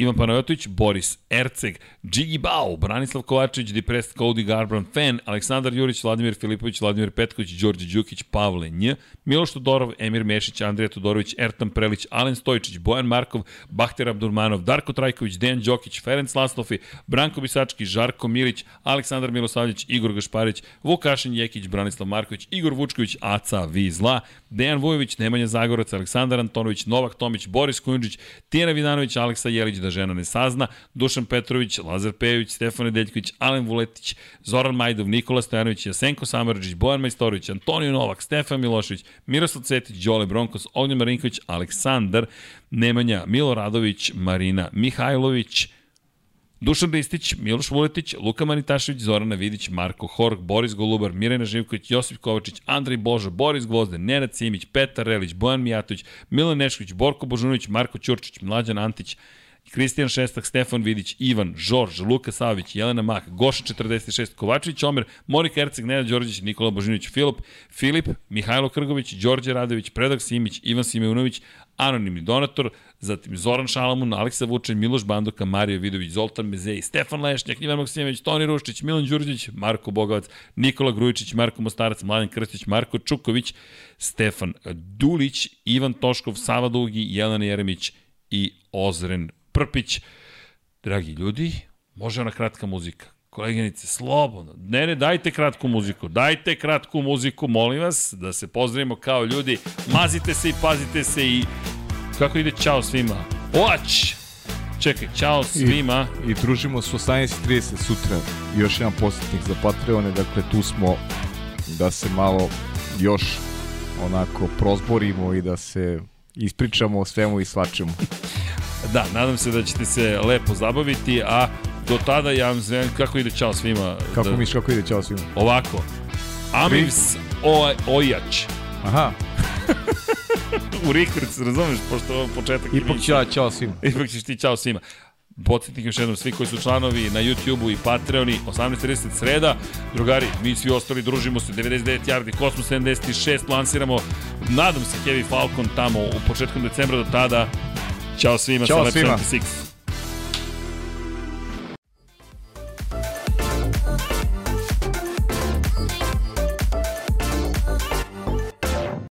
Ivan Panajotović, Boris Erceg, Džigi Bao, Branislav Kovačević, Depressed Cody Garbrandt, Fan, Aleksandar Jurić, Vladimir Filipović, Vladimir Petković, Đorđe Đukić, Pavle Nj, Miloš Todorov, Emir Mešić, Andrija Todorović, Ertan Prelić, Alen Stojčić, Bojan Markov, Bahter Abdurmanov, Darko Trajković, Dejan Đokić, Ferenc Laslofi, Branko Bisački, Žarko Milić, Aleksandar Milosavljević, Igor Gašparić, Vukašin Jekić, Branislav Marković, Igor Vučković, Aca Vizla, Dejan Vujović, Nemanja Zagorac, Aleksandar Antonović, Novak Tomić, Boris Kujundžić, Tijena Vidanović, Aleksa Jelić, da žena ne sazna, Dušan Petrović, Lazar Pejović, Stefan Nedeljković, Alen Vuletić, Zoran Majdov, Nikola Stojanović, Jasenko Samarđić, Bojan Majstorović, Antonio Novak, Stefan Milošević, Miroslav Cetić, Đole Bronkos, Ognjen Marinković, Aleksandar, Nemanja, Milo Radović, Marina Mihajlović, Dušan Ristić, Miloš Vuletić, Luka Manitašević, Zorana Vidić, Marko Horg, Boris Golubar, Mirjana Živković, Josip Kovačić, Andrej Božo, Boris Gvozden, Nenad Simić, Petar Relić, Bojan Mijatović, Milan Nešković, Borko Božunović, Marko Ćurčić, Mlađan Antić, Kristijan Šestak, Stefan Vidić, Ivan, Žorž, Luka Savić, Jelena Mak, Goša 46, Kovačević, Omer, Monika Erceg, Nenad Đorđević, Nikola Božinović, Filip, Filip, Mihajlo Krgović, Đorđe Radović, Predak Simić, Ivan Simeunović, anonimni donator, zatim Zoran Šalamun, Aleksa Vučin, Miloš Bandoka, Mario Vidović, Zoltan Mezej, Stefan Lešnjak, Ivan Maksimović, Toni Ruščić, Milan Đurđević, Marko Bogovac, Nikola Grujičić, Marko Mostarac, Mladen Krstić, Marko Čuković, Stefan Dulić, Ivan Toškov, Sava Dugi, Jelena Jeremić i Ozren Prpić. Dragi ljudi, može ona kratka muzika. Koleginice, slobodno. Ne, ne, dajte kratku muziku. Dajte kratku muziku, molim vas, da se pozdravimo kao ljudi. Mazite se i pazite se i... Kako ide čao svima? Oać! Čekaj, čao svima. I družimo se u 18.30 sutra. Još jedan posjetnik za Patreone, dakle tu smo da se malo još onako prozborimo i da se ispričamo o svemu i svačemu. Da, nadam se da ćete se lepo zabaviti, a do tada ja vam zovem kako ide čao svima. Kako da, miš, kako ide, čao svima. Ovako. Amivs o, Ojač. Aha, U Rikvrc, razumeš, pošto ovo početak. ipak ću ja, čao svima. Ipak ćeš ti čao svima. Podsjetnik još jednom, svi koji su članovi na YouTube-u i Patreoni, 18.30 sreda. Drugari, mi svi ostali družimo se, 99 yardi, Cosmos 76, lansiramo, nadam se, Heavy Falcon tamo u početkom decembra do tada. Ćao svima Ćao sa Lab svima. 76.